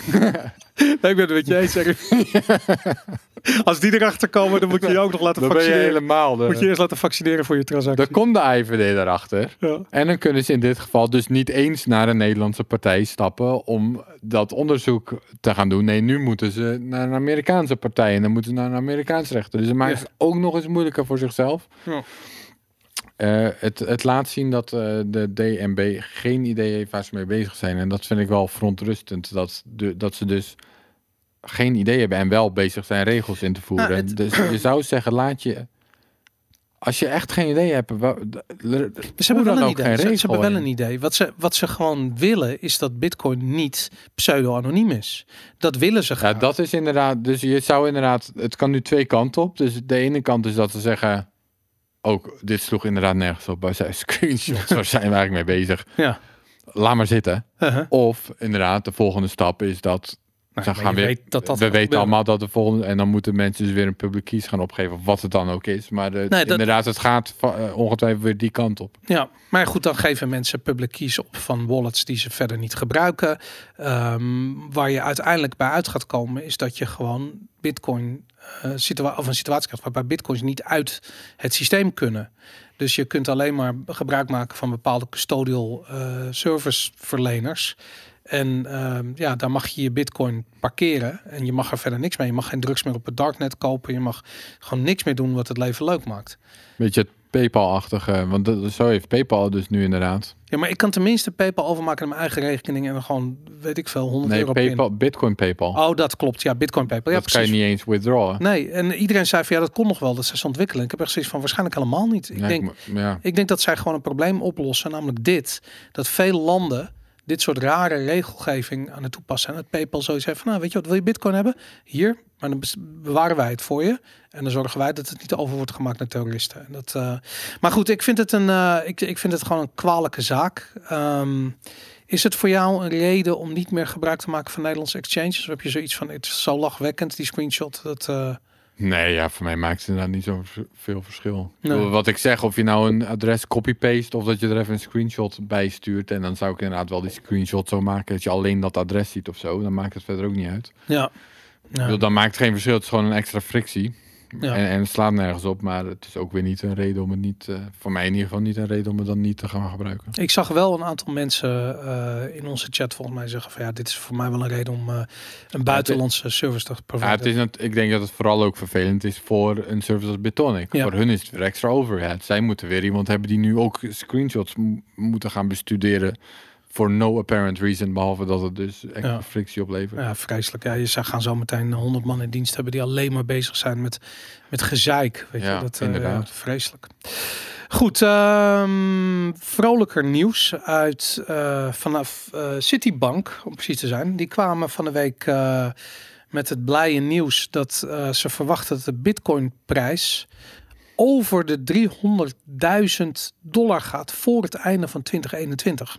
Nee, ik ben het met je eens. Als die erachter komen, dan moet je je ook nog laten Dan ben je vaccineren. helemaal... De... Moet je eerst laten vaccineren voor je transactie. Dan komt de AIVD daarachter. Ja. En dan kunnen ze in dit geval dus niet eens naar een Nederlandse partij stappen om dat onderzoek te gaan doen. Nee, nu moeten ze naar een Amerikaanse partij en dan moeten ze naar een Amerikaans rechter. Dus maken Ja. het ook nog eens moeilijker voor zichzelf. Ja. Eh, het, het laat zien dat eh, de DNB geen idee heeft waar ze mee bezig zijn. En dat vind ik wel verontrustend. Dat, de, dat ze dus geen idee hebben en wel bezig zijn regels in te voeren. Nou, het- Dus je zou zeggen, laat je als je echt geen idee hebt, Ze hebben wel een idee. geen Ze, ze hebben wel een idee. Wat ze, wat ze gewoon willen is dat Bitcoin niet pseudo-anoniem is. Dat willen ze Ja, graag. dat is inderdaad. Dus je zou inderdaad. Het kan nu twee kanten op. Dus de ene kant is dat ze zeggen. Ook dit sloeg inderdaad nergens op. Bij zijn screenshots. Waar zijn we eigenlijk mee bezig? Ja. Laat maar zitten. Uh-huh. Of inderdaad, de volgende stap is dat. Nou, gaan weet dat dat we weten gebeuren. allemaal dat de volgende. En dan moeten mensen dus weer een public keys gaan opgeven. Wat het dan ook is. Maar de, dat- inderdaad, het gaat eh, ongetwijfeld weer die kant op. Ja, maar goed, dan geven mensen public keys op van wallets die ze verder niet gebruiken. Ehm, waar je uiteindelijk bij uit gaat komen, is dat je gewoon Bitcoin situa of een situatie krijgt waarbij Bitcoins niet uit het systeem kunnen. Dus je kunt alleen maar gebruik maken van bepaalde custodial eh serviceverleners. En ehm, ja, daar mag je je bitcoin parkeren. En je mag er verder niks mee. Je mag geen drugs meer op het darknet kopen. Je mag gewoon niks meer doen wat het leven leuk maakt. Beetje het PayPal-achtige. Want dat, zo heeft PayPal dus nu inderdaad. Ja, maar ik kan tenminste PayPal overmaken naar mijn eigen rekening en dan gewoon, weet ik veel, 100 Nee, euro. PayPal, Bitcoin PayPal. Oh, dat klopt. Ja, Bitcoin PayPal. Ja, dat kan je precies. niet eens withdrawen. Nee, en iedereen zei van ja, dat kon nog wel, dat ze ontwikkelen. Ik heb echt zoiets van waarschijnlijk helemaal niet. Ik, Ja, denk, ja. ik denk dat zij gewoon een probleem oplossen, namelijk dit. Dat veel landen dit soort rare regelgeving aan het toepassen zijn. Het PayPal zoiets heeft van, nou weet je wat, wil je Bitcoin hebben? Hier, maar dan bewaren wij het voor je. En dan zorgen wij dat het niet over wordt gemaakt naar terroristen. En dat, eh, Maar goed, ik vind het een, eh, ik, ik vind het gewoon een kwalijke zaak. Ehm, is het voor jou een reden om niet meer gebruik te maken van Nederlandse exchanges? Of heb je zoiets van, het is zo lachwekkend, die screenshot. Dat, eh, Nee, ja, voor mij maakt het inderdaad niet zo veel verschil. Nee. Wat ik zeg, of je nou een adres copy-paste of dat je er even een screenshot bij stuurt. En dan zou ik inderdaad wel die screenshot zo maken dat je alleen dat adres ziet of zo. Dan maakt het verder ook niet uit. ja. Ja. bedoel, dan maakt het geen verschil. Het is gewoon een extra frictie. Ja. En, en het slaat nergens op. Maar het is ook weer niet een reden om het niet, eh, voor mij in ieder geval niet een reden om het dan niet te gaan gebruiken. Ik zag wel een aantal mensen eh, in onze chat volgens mij zeggen van ja, dit is voor mij wel een reden om eh, een buitenlandse service te Ja, providen. het is net, ik denk dat het vooral ook vervelend is voor een service als Bitonic. Ja. Voor hun is het weer extra overhead. Zij moeten weer iemand hebben die nu ook screenshots moeten gaan bestuderen. For no apparent reason, behalve dat het dus extra Ja. frictie oplevert. Ja, vreselijk. Ja, je zou gaan zo meteen 100 man in dienst hebben die alleen maar bezig zijn met, met gezeik. Weet Ja, je, dat, eh, inderdaad. ja, vreselijk. Goed, ehm, vrolijker nieuws uit eh, vanaf eh, Citibank, om precies te zijn. Die kwamen van de week met het blije nieuws dat ze verwachten dat de Bitcoin-prijs over de 300.000 dollar gaat voor het einde van 2021.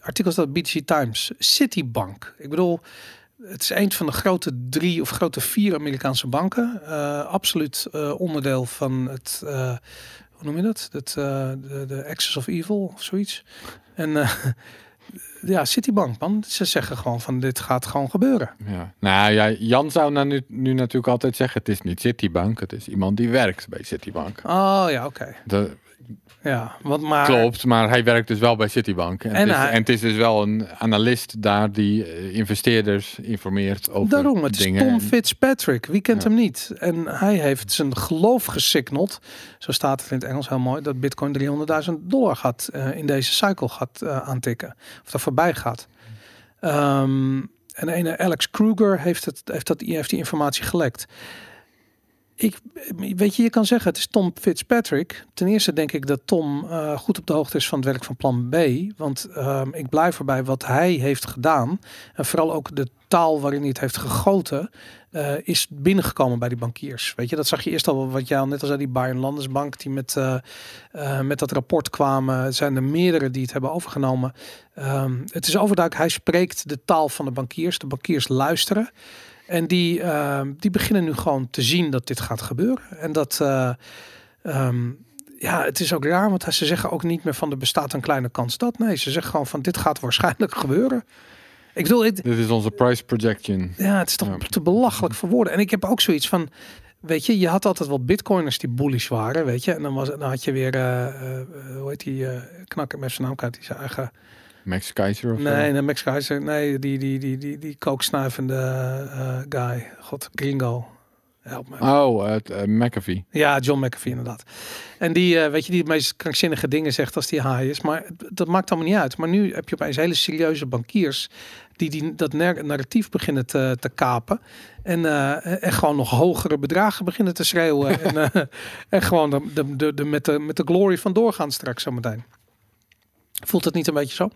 Artikel staat BTC Times. Citibank. Ik bedoel, het is een van de grote drie of grote vier Amerikaanse banken. Eh, absoluut eh, onderdeel van het, eh, hoe noem je dat? Het, de, de Axis of Evil of zoiets. En ja, Citibank, man. Ze zeggen gewoon van dit gaat gewoon gebeuren. Ja. Nou ja, Jan zou nou nu, nu natuurlijk altijd zeggen: het is niet Citibank, het is iemand die werkt bij Citibank. Oh ja, oké. Dat Ja, want maar... klopt, maar hij werkt dus wel bij Citibank. En, En het, is, hij- en het is dus wel een analist daar die eh, investeerders informeert over Daarom, het is. Tom Fitzpatrick. Wie kent Ja. hem niet? En hij heeft zijn geloof gesignald, zo staat het in het Engels heel mooi, dat Bitcoin 300.000 dollar gaat eh, in deze cycle gaat eh, aantikken. Of daar voorbij gaat. Ehm, en ene Alex Kruger heeft, het, heeft, dat, heeft die informatie gelekt. Ik, weet je, je kan zeggen het is Tom Fitzpatrick. Ten eerste denk ik dat Tom eh, goed op de hoogte is van het werk van Plan B. Want ehm, ik blijf erbij wat hij heeft gedaan. En vooral ook de taal waarin hij het heeft gegoten. eh, is binnengekomen bij die bankiers. Weet je, dat zag je eerst al wat jij al net als zei, die Bayern Landesbank die met, eh, met dat rapport kwamen. Zijn er meerdere die het hebben overgenomen. Ehm, het is overduidelijk, hij spreekt de taal van de bankiers. De bankiers luisteren. En die, ehm, die beginnen nu gewoon te zien dat dit gaat gebeuren. En dat, eh, ehm, ja, het is ook raar, want ze zeggen ook niet meer van er bestaat een kleine kans dat. Nee, ze zeggen gewoon van dit gaat waarschijnlijk gebeuren. Ik bedoel, Dit is onze price projection. ja, het is toch Ja. te belachelijk voor woorden. En ik heb ook zoiets van, weet je, je had altijd wel bitcoiners die bullish waren, weet je. En dan, was, dan had je weer, eh, eh, hoe heet die, knakker met zijn naam die zijn eigen... Max Keizer of? Nee, nee, Max Keizer, nee, die, die, die, die, die kooksnuivende eh, guy. God, gringo. Help me. Oh, het eh, McAfee. Ja, John McAfee inderdaad. En die, weet je, die de meest krankzinnige dingen zegt als die high is. Maar het- dat maakt allemaal niet uit. Maar nu heb je opeens hele serieuze bankiers die, die dat nar- narratief beginnen te, te kapen. En, eh, en gewoon nog hogere bedragen beginnen te schreeuwen. en, eh, en gewoon de, de, de, de, met, de, met de glory van doorgaan straks zometeen. Voelt het niet een beetje zo?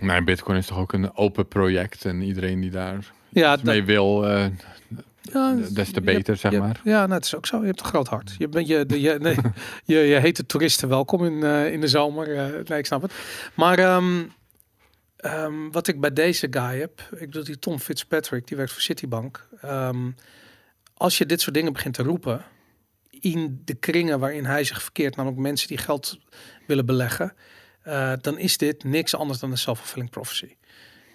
Nee, Bitcoin is toch ook een open project en iedereen die daar Ja, iets mee wil, eh, ja, des te hebt- beter, zeg maar. Ja, nou, het is ook zo. Je hebt een groot hart. Je bent je, de, je, nee, je, je heet de toeristen welkom in, eh, in de zomer. eh, nee, ik snap het. Maar ehm, ehm, wat ik bij deze guy heb, ik bedoel die Tom Fitzpatrick, die werkt voor Citibank. Ehm, als je dit soort dingen begint te roepen in de kringen waarin hij zich verkeert, namelijk mensen die geld willen beleggen, eh, dan is dit niks anders dan een self-fulfilling prophecy.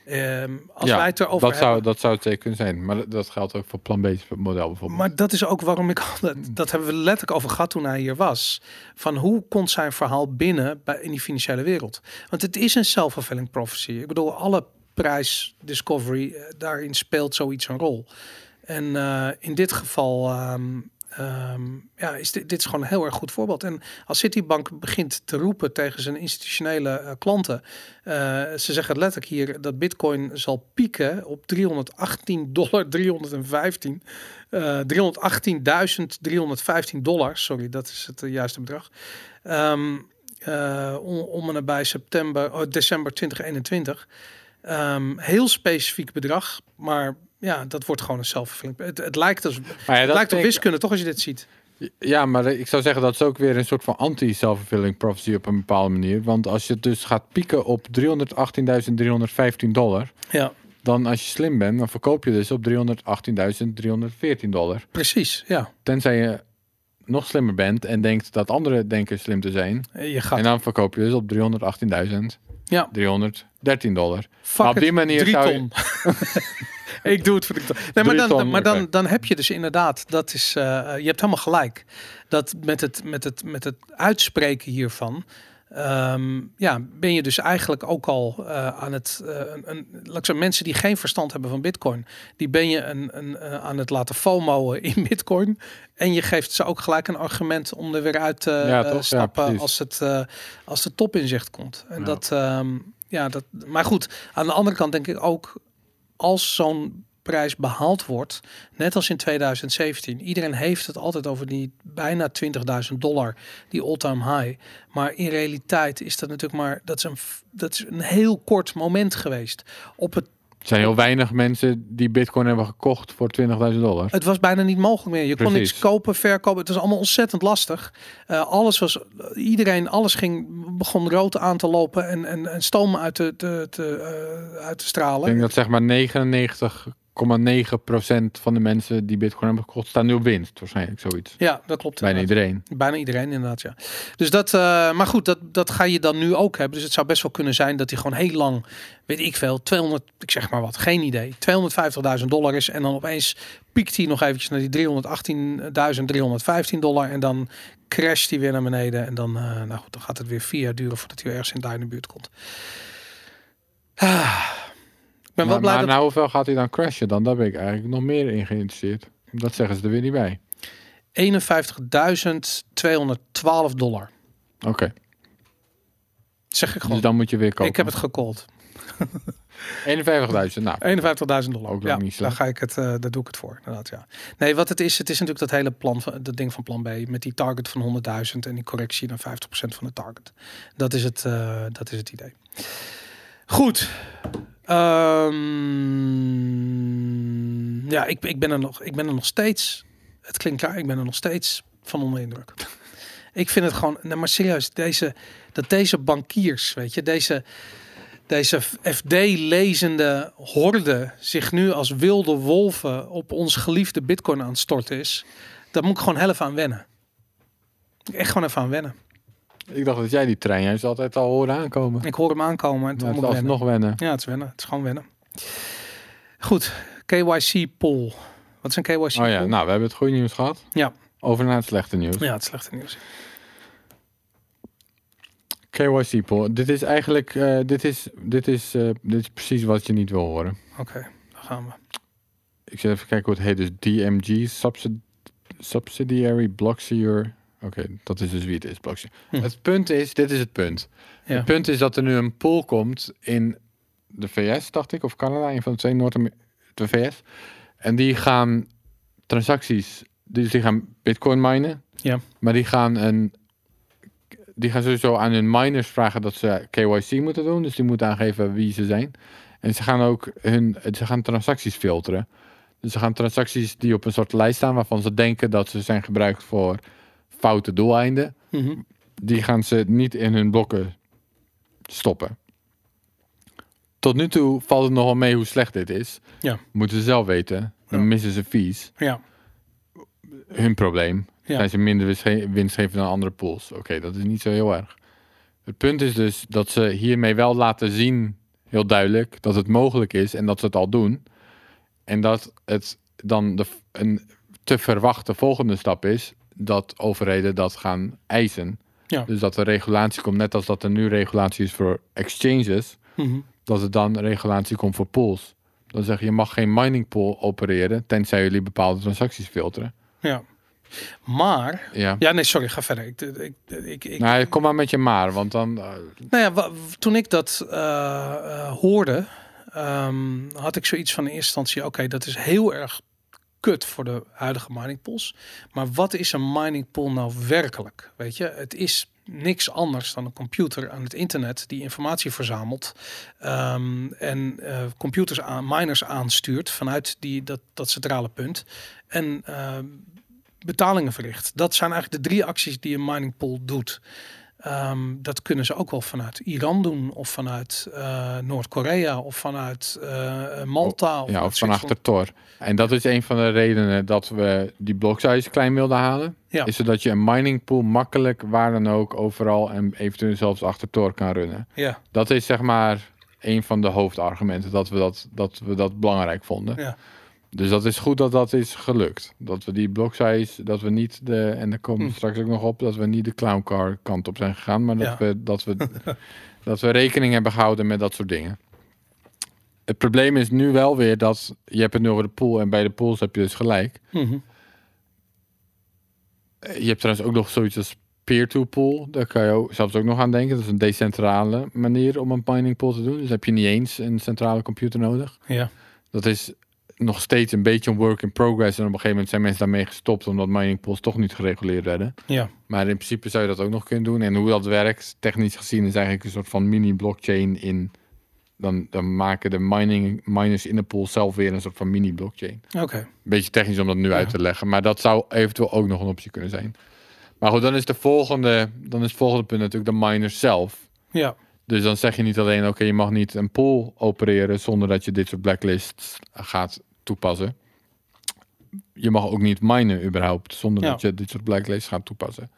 Ehm, als Ja, wij het erover dat, hebben, zou, dat zou het zeker kunnen zijn. Maar dat- geldt ook voor plan B model bijvoorbeeld. Maar dat is ook waarom ik altijd, dat hebben we letterlijk over gehad toen hij hier was. Van hoe komt zijn verhaal binnen bij, in die financiële wereld? Want het is een self-fulfilling prophecy. Ik bedoel, alle prijs discovery, eh, daarin speelt zoiets een rol. En eh, in dit geval ehm, ehm, ja, is dit, dit is gewoon een heel erg goed voorbeeld. En als Citibank begint te roepen tegen zijn institutionele eh, klanten, eh, ze zeggen letterlijk hier dat Bitcoin zal pieken op 318 dollar, 315, eh 318.315 dollar. Sorry, dat is het eh, juiste bedrag. Eh, om, om en nabij september, oh, december 2021. Ehm, heel specifiek bedrag, maar ja, dat wordt gewoon een zelfvervulling. Het, het lijkt, als, Maar ja, het lijkt op wiskunde, toch, als je dit ziet? Ja, maar ik zou zeggen dat is ook weer een soort van anti-self-fulfilling prophecy op een bepaalde manier. Want als je dus gaat pieken op 318.315 dollar, Ja, dan als je slim bent, dan verkoop je dus op 318.314 dollar. precies. Ja, Tenzij je nog slimmer bent en denkt dat anderen denken slim te zijn. je gaat. En dan verkoop je dus op 318.313 ja, dollar. fuck Maar op it, die manier zou je-. ik doe het voor ton. Nee, maar dan, maar dan, dan heb je dus inderdaad, dat is, eh, je hebt helemaal gelijk. Dat met het, met het, met het uitspreken hiervan, ehm, ja, ben je dus eigenlijk ook al eh, aan het, eh, een, laat zeggen, mensen die geen verstand hebben van Bitcoin, die ben je een, een, aan het laten FOMO'en in Bitcoin. En je geeft ze ook gelijk een argument om er weer uit te Ja, toch? Ja, stappen als, het, als de top in zicht komt. En Ja. dat, ehm, ja, dat, maar goed, aan de andere kant denk ik ook, als zo'n prijs behaald wordt, net als in 2017, iedereen heeft het altijd over die bijna 20.000 dollar, die all-time high. Maar in realiteit is dat natuurlijk maar, dat is een, dat is een heel kort moment geweest. Op het, Er zijn heel weinig mensen die bitcoin hebben gekocht voor 20.000 dollar. het was bijna niet mogelijk meer. Je kon niks kopen, verkopen. Het was allemaal ontzettend lastig. Eh, alles was, iedereen, alles ging, begon rood aan te lopen en, en, en stoom uit te, te, te, eh, uit te Ik stralen. denk dat zeg maar 99,9% van de mensen die bitcoin hebben gekocht staan nu op winst. Waarschijnlijk zoiets. Ja, dat klopt. Bijna inderdaad. iedereen. Bijna iedereen inderdaad, ja. Dus dat, eh, maar goed, dat, dat ga je dan nu ook hebben. Dus het zou best wel kunnen zijn dat hij gewoon heel lang, weet ik veel, 200, ik zeg maar wat, geen idee, 250.000 dollar is. En dan opeens piekt hij nog eventjes naar die 318.315 dollar. En dan crasht hij weer naar beneden. En dan, eh, nou goed, dan gaat het weer vier jaar duren voordat hij ergens in daar in de buurt komt. Ah. Ik ben wel Maar, blij maar dat... nou, hoeveel gaat hij dan crashen dan? Daar ben ik eigenlijk nog meer in geïnteresseerd. Dat zeggen ze er weer niet bij. 51.212 dollar. Oké, Zeg ik dus gewoon. dan moet je weer kopen. ik heb het gecallt. 51.000, nou. 51.000 dollar. Ook ja, niet daar ga ik het, eh daar doe ik het voor. Inderdaad, ja. Nee, wat het is, het is natuurlijk dat hele plan, van, dat ding van plan B met die target van 100.000 en die correctie naar 50% van de target. Dat is het, eh, dat is het idee. Goed. Ehm, ja, ik, ik, ben er nog, ik ben er nog steeds. Het klinkt raar, ik ben er nog steeds van onder de indruk. Ik vind het gewoon, nee, maar serieus, deze, dat deze bankiers, weet je, deze, deze FD-lezende horde zich nu als wilde wolven op ons geliefde Bitcoin aan het storten is, daar moet ik gewoon heel even aan wennen. Echt gewoon even aan wennen. Ik dacht dat jij die trein juist altijd al hoorde aankomen. Ik hoor hem aankomen en toen Ja, moet het ik is wennen. Ja, het is wennen. Het is gewoon wennen. Goed, KYC poll. Wat is een KYC Oh ja, poll? nou, we hebben het goede nieuws gehad. Ja. Over naar het slechte nieuws. Ja, het slechte nieuws. KYC poll. Dit is eigenlijk, eh, dit, is, dit, is, eh, dit is precies wat je niet wil horen. Oké. gaan we. Ik zit even kijken hoe het heet. Dus DMG, subsid- Subsidiary Blockseer. Oké, dat is dus wie het is, Blockseer. Hm. Het punt is, dit is het punt. Ja. Het punt is dat er nu een pool komt in de VS, dacht ik, of Canada, een van de twee noord de VS. En die gaan transacties, dus die gaan bitcoin minen. Ja. Maar die gaan een die gaan sowieso aan hun miners vragen dat ze KYC moeten doen. Dus die moeten aangeven wie ze zijn. En ze gaan ook hun, ze gaan transacties filteren. Dus ze gaan transacties die op een soort lijst staan waarvan ze denken dat ze zijn gebruikt voor foute doeleinden. Mhm. Die gaan ze niet in hun blokken stoppen. Tot nu toe valt het nogal mee hoe slecht dit is. Ja. Moeten ze zelf weten. Dan Ja. missen ze fees. Ja, Hun probleem. Ja. Zijn ze minder winstge- winstgevend dan andere pools. Oké, dat is niet zo heel erg. Het punt is dus dat ze hiermee wel laten zien, heel duidelijk, dat het mogelijk is en dat ze het al doen. En dat het dan de, een te verwachte volgende stap is dat overheden dat gaan eisen. Ja. Dus dat er regulatie komt, net als dat er nu regulatie is voor exchanges, Mhm. dat er dan regulatie komt voor pools. Dan zeg je, je mag geen mining pool opereren, tenzij jullie bepaalde transacties filteren. ja. Maar, Ja. ja, nee, sorry, ga verder. Ik, ik, ik, ik, Nou, kom maar met je maar, want dan... eh, Nou ja, toen ik dat eh, eh, hoorde, ehm, had ik zoiets van in eerste instantie, oké, dat is heel erg kut voor de huidige mining pools. Maar wat is een mining pool nou werkelijk? Weet je, het is niks anders dan een computer aan het internet die informatie verzamelt ehm, en eh, computers aan miners aanstuurt vanuit die, dat, dat centrale punt en ehm, betalingen verricht. Dat zijn eigenlijk de drie acties die een mining pool doet. Ehm, dat kunnen ze ook wel vanuit Iran doen, of vanuit eh, Noord-Korea, of vanuit eh, Malta. Of ja, of van achter Tor. En dat is een van de redenen dat we die block size klein wilden halen. Ja. Is zodat je een mining pool makkelijk waar dan ook overal en eventueel zelfs achter Tor kan runnen. Ja, Dat is zeg maar een van de hoofdargumenten dat we dat, dat, we dat belangrijk vonden. ja, Dus dat is goed dat dat is gelukt. Dat we die block size, dat we niet de, en daar komen we Hm. straks ook nog op, dat we niet de clown car kant op zijn gegaan, maar dat Ja. we, dat we, dat we rekening hebben gehouden met dat soort dingen. Het probleem is nu wel weer dat, je hebt het nu over de pool en bij de pools heb je dus gelijk. Mhm. Je hebt trouwens ook nog zoiets als peer-to pool. Daar kan je ook, zelfs ook nog aan denken. Dat is een decentrale manier om een mining pool te doen. Dus heb je niet eens een centrale computer nodig. ja, Dat is nog steeds een beetje een work in progress. En op een gegeven moment zijn mensen daarmee gestopt omdat mining pools toch niet gereguleerd werden. ja, Maar in principe zou je dat ook nog kunnen doen. En hoe dat werkt, technisch gezien, is eigenlijk een soort van mini-blockchain in. Dan, dan maken de mining, miners in de pool zelf weer een soort van mini-blockchain. oké. Beetje technisch om dat nu Ja. uit te leggen. Maar dat zou eventueel ook nog een optie kunnen zijn. Maar goed, dan is de volgende, dan is het volgende punt natuurlijk de miners zelf. Ja, Dus dan zeg je niet alleen, oké, je mag niet een pool opereren zonder dat je dit soort blacklists gaat toepassen. Je mag ook niet minen überhaupt zonder Ja. dat je dit soort blacklists gaat toepassen.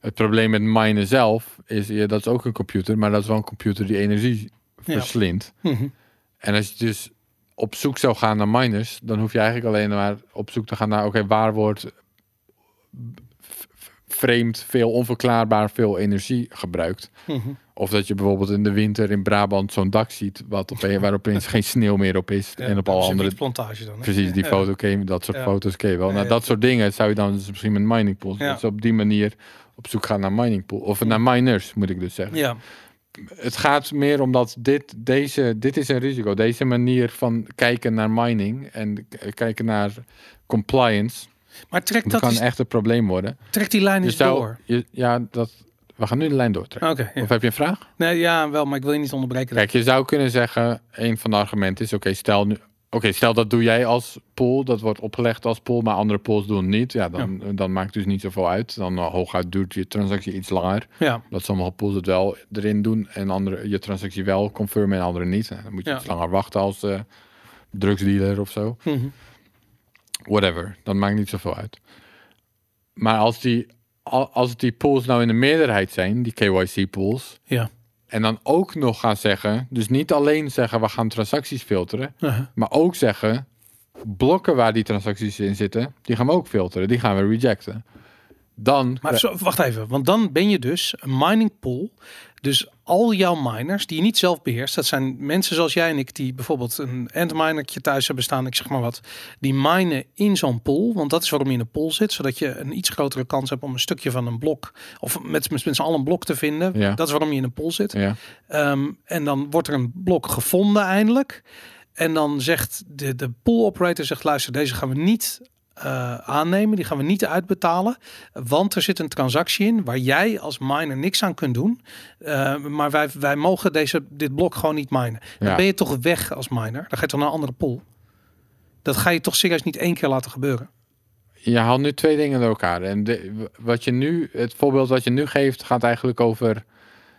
Het probleem met minen zelf is, ja, dat is ook een computer, maar dat is wel een computer die energie Ja. verslindt. Mhm. En als je dus op zoek zou gaan naar miners, dan hoef je eigenlijk alleen maar op zoek te gaan naar, oké, waar wordt vreemd veel, onverklaarbaar veel energie gebruikt. Mhm. Of dat je bijvoorbeeld in de winter in Brabant zo'n dak ziet, wat op, waar opeens geen sneeuw meer op is. Ja, en op dat alle andere, wietplantage dan. hè? precies die Ja. foto, ken dat soort Ja. foto's ken je wel. Nou, dat soort dingen zou je dan dus misschien met mining pools. Ja. Dus op die manier op zoek gaan naar mining pool. Of naar miners, moet ik dus zeggen Ja, het gaat meer omdat dit, deze, dit is een risico. Deze manier van kijken naar mining en kijken naar compliance, maar trekt dat dat kan is, echt een probleem worden. trekt die lijn eens zou, door. je, ja, dat, we gaan nu de lijn doortrekken. Ja. Of heb je een vraag? Nee, ja, wel, maar ik wil je niet onderbreken. Kijk, je zou kunnen zeggen, een van de argumenten is, oké, stel nu, oké, stel dat doe jij als pool, dat wordt opgelegd als pool, maar andere pools doen niet. Ja, dan, dan maakt het dus niet zoveel uit. Dan uh, hooguit duurt je transactie iets langer. Ja, Dat sommige pools het wel erin doen en andere je transactie wel confirmen en andere niet. Dan moet je Ja. iets langer wachten als eh, drugsdealer of zo. Mhm. Whatever, dat maakt niet zoveel uit. Maar als die, al- als die pools nou in de meerderheid zijn, die KYC pools, ja. en dan ook nog gaan zeggen, dus niet alleen zeggen we gaan transacties filteren, Uh-huh. maar ook zeggen blokken waar die transacties in zitten, die gaan we ook filteren, die gaan we rejecten. Dan Maar wacht even, want dan ben je dus een mining pool. Dus al jouw miners die je niet zelf beheerst, dat zijn mensen zoals jij en ik die bijvoorbeeld een endminertje thuis hebben staan, ik zeg maar wat, die minen in zo'n pool, want dat is waarom je in een pool zit, zodat je een iets grotere kans hebt om een stukje van een blok of met, met, met z'n allen een blok te vinden. Ja. Dat is waarom je in een pool zit. ja. Ehm, en dan wordt er een blok gevonden eindelijk. En dan zegt de, de pool operator, zegt luister, deze gaan we niet eh, aannemen. Die gaan we niet uitbetalen. Want er zit een transactie in waar jij als miner niks aan kunt doen. Eh, maar wij, wij mogen deze, dit blok gewoon niet minen. Dan ben je toch weg als miner. Dan ga je toch naar een andere pool. Dat ga je toch serieus niet één keer laten gebeuren. Je haalt nu twee dingen door elkaar. En de, wat je nu, het voorbeeld wat je nu geeft, gaat eigenlijk over.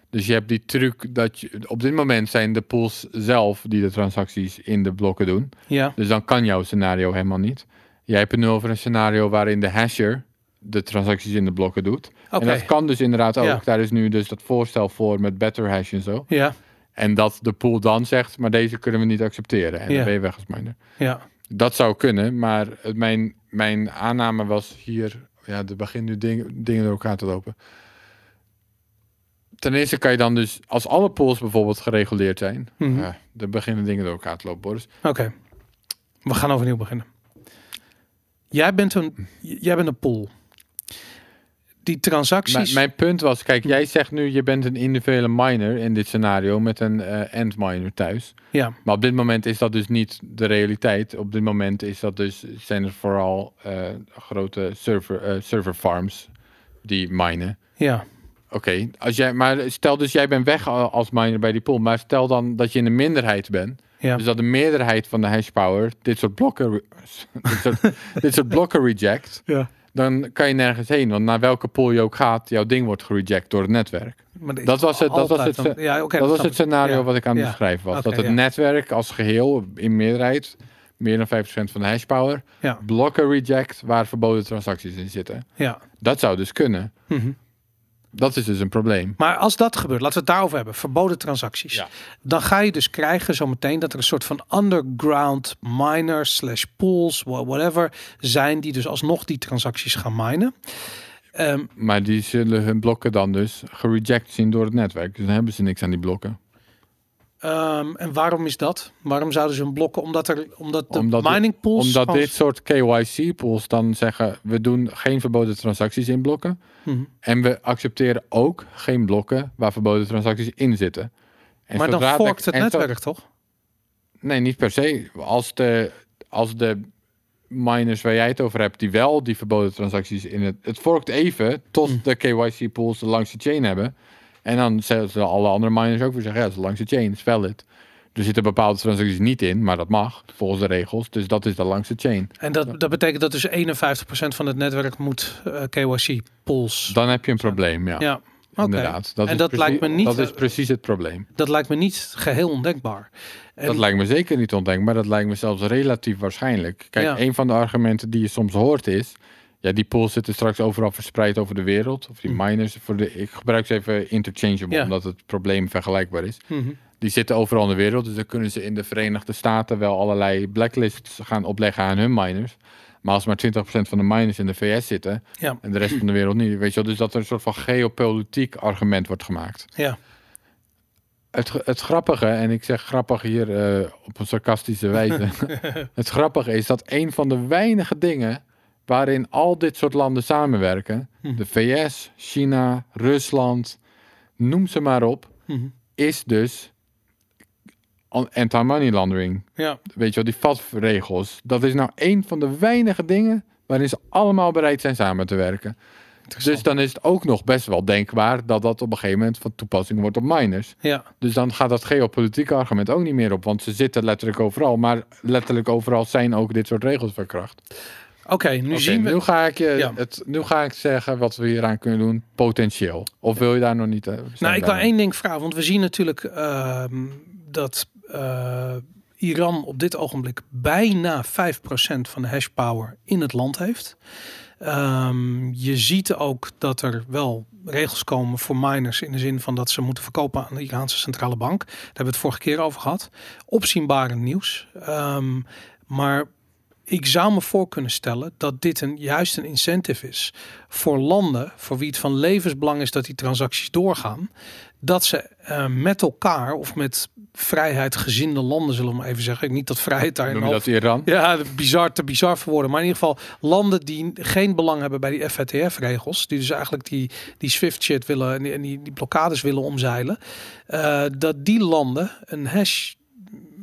Dus je hebt die truc dat je. Op dit moment zijn de pools zelf die de transacties in de blokken doen. Ja, Dus dan kan jouw scenario helemaal niet. Jij hebt het nu over een scenario waarin de hasher de transacties in de blokken doet. oké. En dat kan dus inderdaad ook. Ja. Daar is nu dus dat voorstel voor met better hash en zo. Ja, En dat de pool dan zegt, maar deze kunnen we niet accepteren. En Ja. dan ben je weg als miner. ja. Dat zou kunnen, maar mijn, mijn aanname was hier... Ja, er beginnen nu dingen, dingen door elkaar te lopen. Ten eerste kan je dan dus, als alle pools bijvoorbeeld gereguleerd zijn... Mhm. ja, er beginnen dingen door elkaar te lopen, Boris. Oké, we gaan overnieuw beginnen. Jij bent een, jij bent een pool. Die transacties. Mijn, mijn punt was, kijk, jij zegt nu je bent een individuele miner in dit scenario met een eh end miner thuis. Ja, Maar op dit moment is dat dus niet de realiteit. Op dit moment is dat dus, zijn er vooral eh, grote server, eh, server farms die minen. ja, Oké, als jij, maar stel dus jij bent weg al- als miner bij die pool, maar stel dan dat je in de minderheid bent. Ja. Dus dat de meerderheid van de hash power dit soort blokken, dit soort, dit soort blokken reject. ja. Dan kan je nergens heen, want naar welke pool je ook gaat, jouw ding wordt gereject door het netwerk. Maar Dat was het- dat was het- dan- ja, dat was het scenario Ja, wat ik aan het beschrijven was. Dat het netwerk als geheel in meerderheid, meer dan 5% van de hash power, Ja. blokken reject waar verboden transacties in zitten. Ja. Dat zou dus kunnen. Mhm. Dat is dus een probleem. Maar als dat gebeurt, laten we het daarover hebben, verboden transacties. Ja. Dan ga je dus krijgen zometeen dat er een soort van underground miners slash pools, wha- whatever, zijn die dus alsnog die transacties gaan minen. Ehm, Maar die zullen hun blokken dan dus gereject zien door het netwerk. Dus dan hebben ze niks aan die blokken. Ehm, en waarom is dat? Waarom zouden ze hun blokken? Omdat er, omdat de Omdat mining pools. Omdat dit soort KYC-pools dan zeggen... we doen geen verboden transacties in blokken. Mhm. En we accepteren ook geen blokken waar verboden transacties in zitten. En Maar dan de- forkt het netwerk toch? Nee, niet per se. Als de, als de miners waar jij het over hebt, die wel die verboden transacties in het... Het forkt even tot Mm. de KYC-pools de langste chain hebben. En dan zullen alle andere miners ook weer zeggen, ja, dat is de chain, is valid. Er zitten bepaalde transacties niet in, maar dat mag, volgens de regels. Dus dat is de langste chain. En dat, dat betekent dat dus 51% van het netwerk moet eh, KYC pools. Dan heb je een probleem, ja. ja. Inderdaad. En is dat precies- lijkt me niet- Dat is precies het probleem. Dat lijkt me niet geheel ondenkbaar. En- Dat lijkt me zeker niet ondenkbaar. Dat lijkt me zelfs relatief waarschijnlijk. Kijk, Ja. een van de argumenten die je soms hoort is... Ja, die pools zitten straks overal verspreid over de wereld. Of die Hm. miners. Voor de, ik gebruik ze even interchangeable, Ja. omdat het probleem vergelijkbaar is. Mhm. Die zitten overal in de wereld. Dus dan kunnen ze in de Verenigde Staten wel allerlei blacklists gaan opleggen aan hun miners. Maar als maar 20% van de miners in de VS zitten Ja, en de rest van de wereld niet, weet je wel, dus dat er een soort van geopolitiek argument wordt gemaakt. ja. Het, het grappige, en ik zeg grappig hier eh, op een sarcastische wijze. het grappige is dat een van de weinige dingen waarin al dit soort landen samenwerken, Hm. de VS, China, Rusland, noem ze maar op, Mhm. is dus an- anti-money laundering. ja. Weet je wel, die FATF-regels. Dat is nou een van de weinige dingen waarin ze allemaal bereid zijn samen te werken. Dus dan is het ook nog best wel denkbaar dat dat op een gegeven moment van toepassing wordt op miners. Ja, Dus dan gaat dat geopolitieke argument ook niet meer op, want ze zitten letterlijk overal. Maar letterlijk overal zijn ook dit soort regels verkracht. Oké. nu zien we. nu, ga ik je Ja. het, nu ga ik zeggen wat we hieraan kunnen doen, potentieel. Of wil je daar nog niet? zijn Nou, ik wil één ding vragen, want we zien natuurlijk ehm, dat eh, Iran op dit ogenblik bijna 5% van de hashpower in het land heeft. Ehm, je ziet ook dat er wel regels komen voor miners in de zin van dat ze moeten verkopen aan de Iraanse centrale bank. Daar hebben we het vorige keer over gehad. Opzienbare nieuws. Ehm, maar ik zou me voor kunnen stellen dat dit een, juist een incentive is voor landen, voor wie het van levensbelang is dat die transacties doorgaan, dat ze eh, met elkaar of met vrijheidgezinde landen, zullen we maar even zeggen, niet dat vrijheid daar in Noem je dat Iran? ja, bizar te bizar voor worden. Maar in ieder geval landen die geen belang hebben bij die FATF-regels, die dus eigenlijk die, die SWIFT shit willen en die, die, die blokkades willen omzeilen, eh, dat die landen een hash,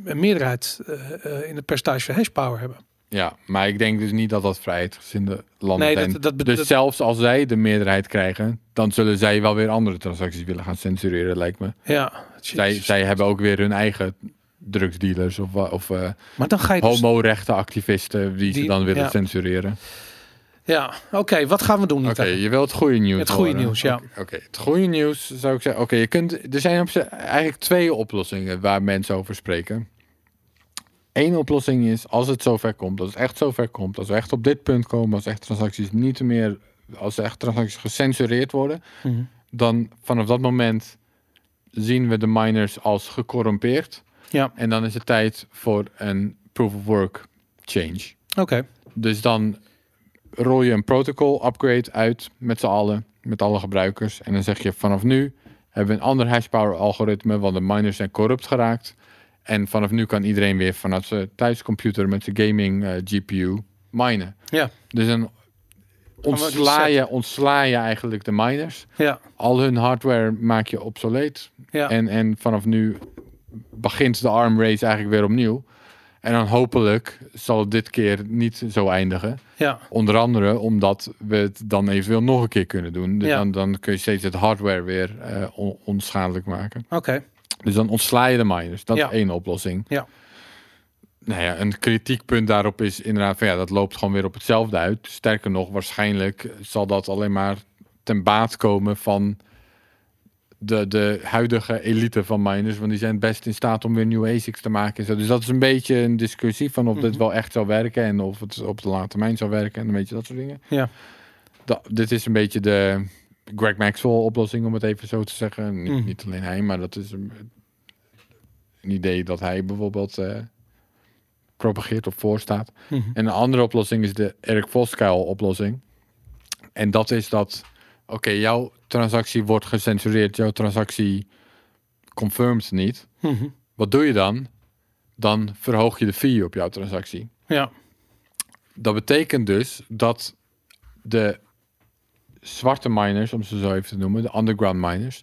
een meerderheid eh, in het percentage van hash power hebben. Ja, maar ik denk dus niet dat dat vrijheidsgezinde landen Nee, zijn. dat- dat- dus dat- zelfs als zij de meerderheid krijgen, dan zullen zij wel weer andere transacties willen gaan censureren, lijkt me. Ja, Zij, zij hebben ook weer hun eigen drugsdealers of, of eh, maar dan ga je dus, homo-rechtenactivisten die, ze Die- dan willen ja. censureren. ja, oké, wat gaan we doen? Oké, je wilt het goede nieuws Het goede horen. nieuws, ja. Oké, het goede nieuws zou ik zeggen. Oké, je kunt. Er zijn op eigenlijk twee oplossingen waar mensen over spreken. Eén oplossing is als het zover komt, als het echt zover komt, als we echt op dit punt komen, als echt transacties niet meer, als echt transacties gecensureerd worden, Mhm. dan vanaf dat moment zien we de miners als gecorrumpeerd. Ja, En dan is het tijd voor een proof of work change. oké. Dus dan rol je een protocol upgrade uit met z'n allen, met alle gebruikers. En dan zeg je vanaf nu hebben we een ander hashpower algoritme, want de miners zijn corrupt geraakt. En vanaf nu kan iedereen weer vanuit zijn thuiscomputer met zijn gaming eh, GPU minen. Ja, Dus dan ontsla je, ontsla je eigenlijk de miners. ja, Al hun hardware maak je obsoleet. ja. En, en vanaf nu begint de arm race eigenlijk weer opnieuw. En dan hopelijk zal het dit keer niet zo eindigen. ja. Onder andere omdat we het dan eventueel nog een keer kunnen doen. Dus Ja. dan, dan kun je steeds het hardware weer eh, on- onschadelijk maken. Oké, Dus dan ontsla je de miners. Dat Ja. is één oplossing. Ja. Nou ja, een kritiekpunt daarop is inderdaad van ja, dat loopt gewoon weer op hetzelfde uit. Sterker nog, waarschijnlijk zal dat alleen maar ten baat komen van de, de huidige elite van miners. Want die zijn best in staat om weer nieuwe ASICs te maken. en zo. Dus dat is een beetje een discussie van of dit Mhm. wel echt zou werken. En of het op de lange termijn zou werken. En een beetje dat soort dingen. Ja. Dit is een beetje de Greg Maxwell oplossing, om het even zo te zeggen. Niet, Mhm. niet alleen hij, maar dat is een, een idee dat hij bijvoorbeeld eh, propageert of voorstaat. Mhm. En een andere oplossing is de Erik Voskuil oplossing. En dat is dat, oké, jouw transactie wordt gecensureerd, jouw transactie confirms niet. Mhm. Wat doe je dan? Dan verhoog je de fee op jouw transactie. ja, Dat betekent dus dat de zwarte miners, om ze zo even te noemen, de underground miners,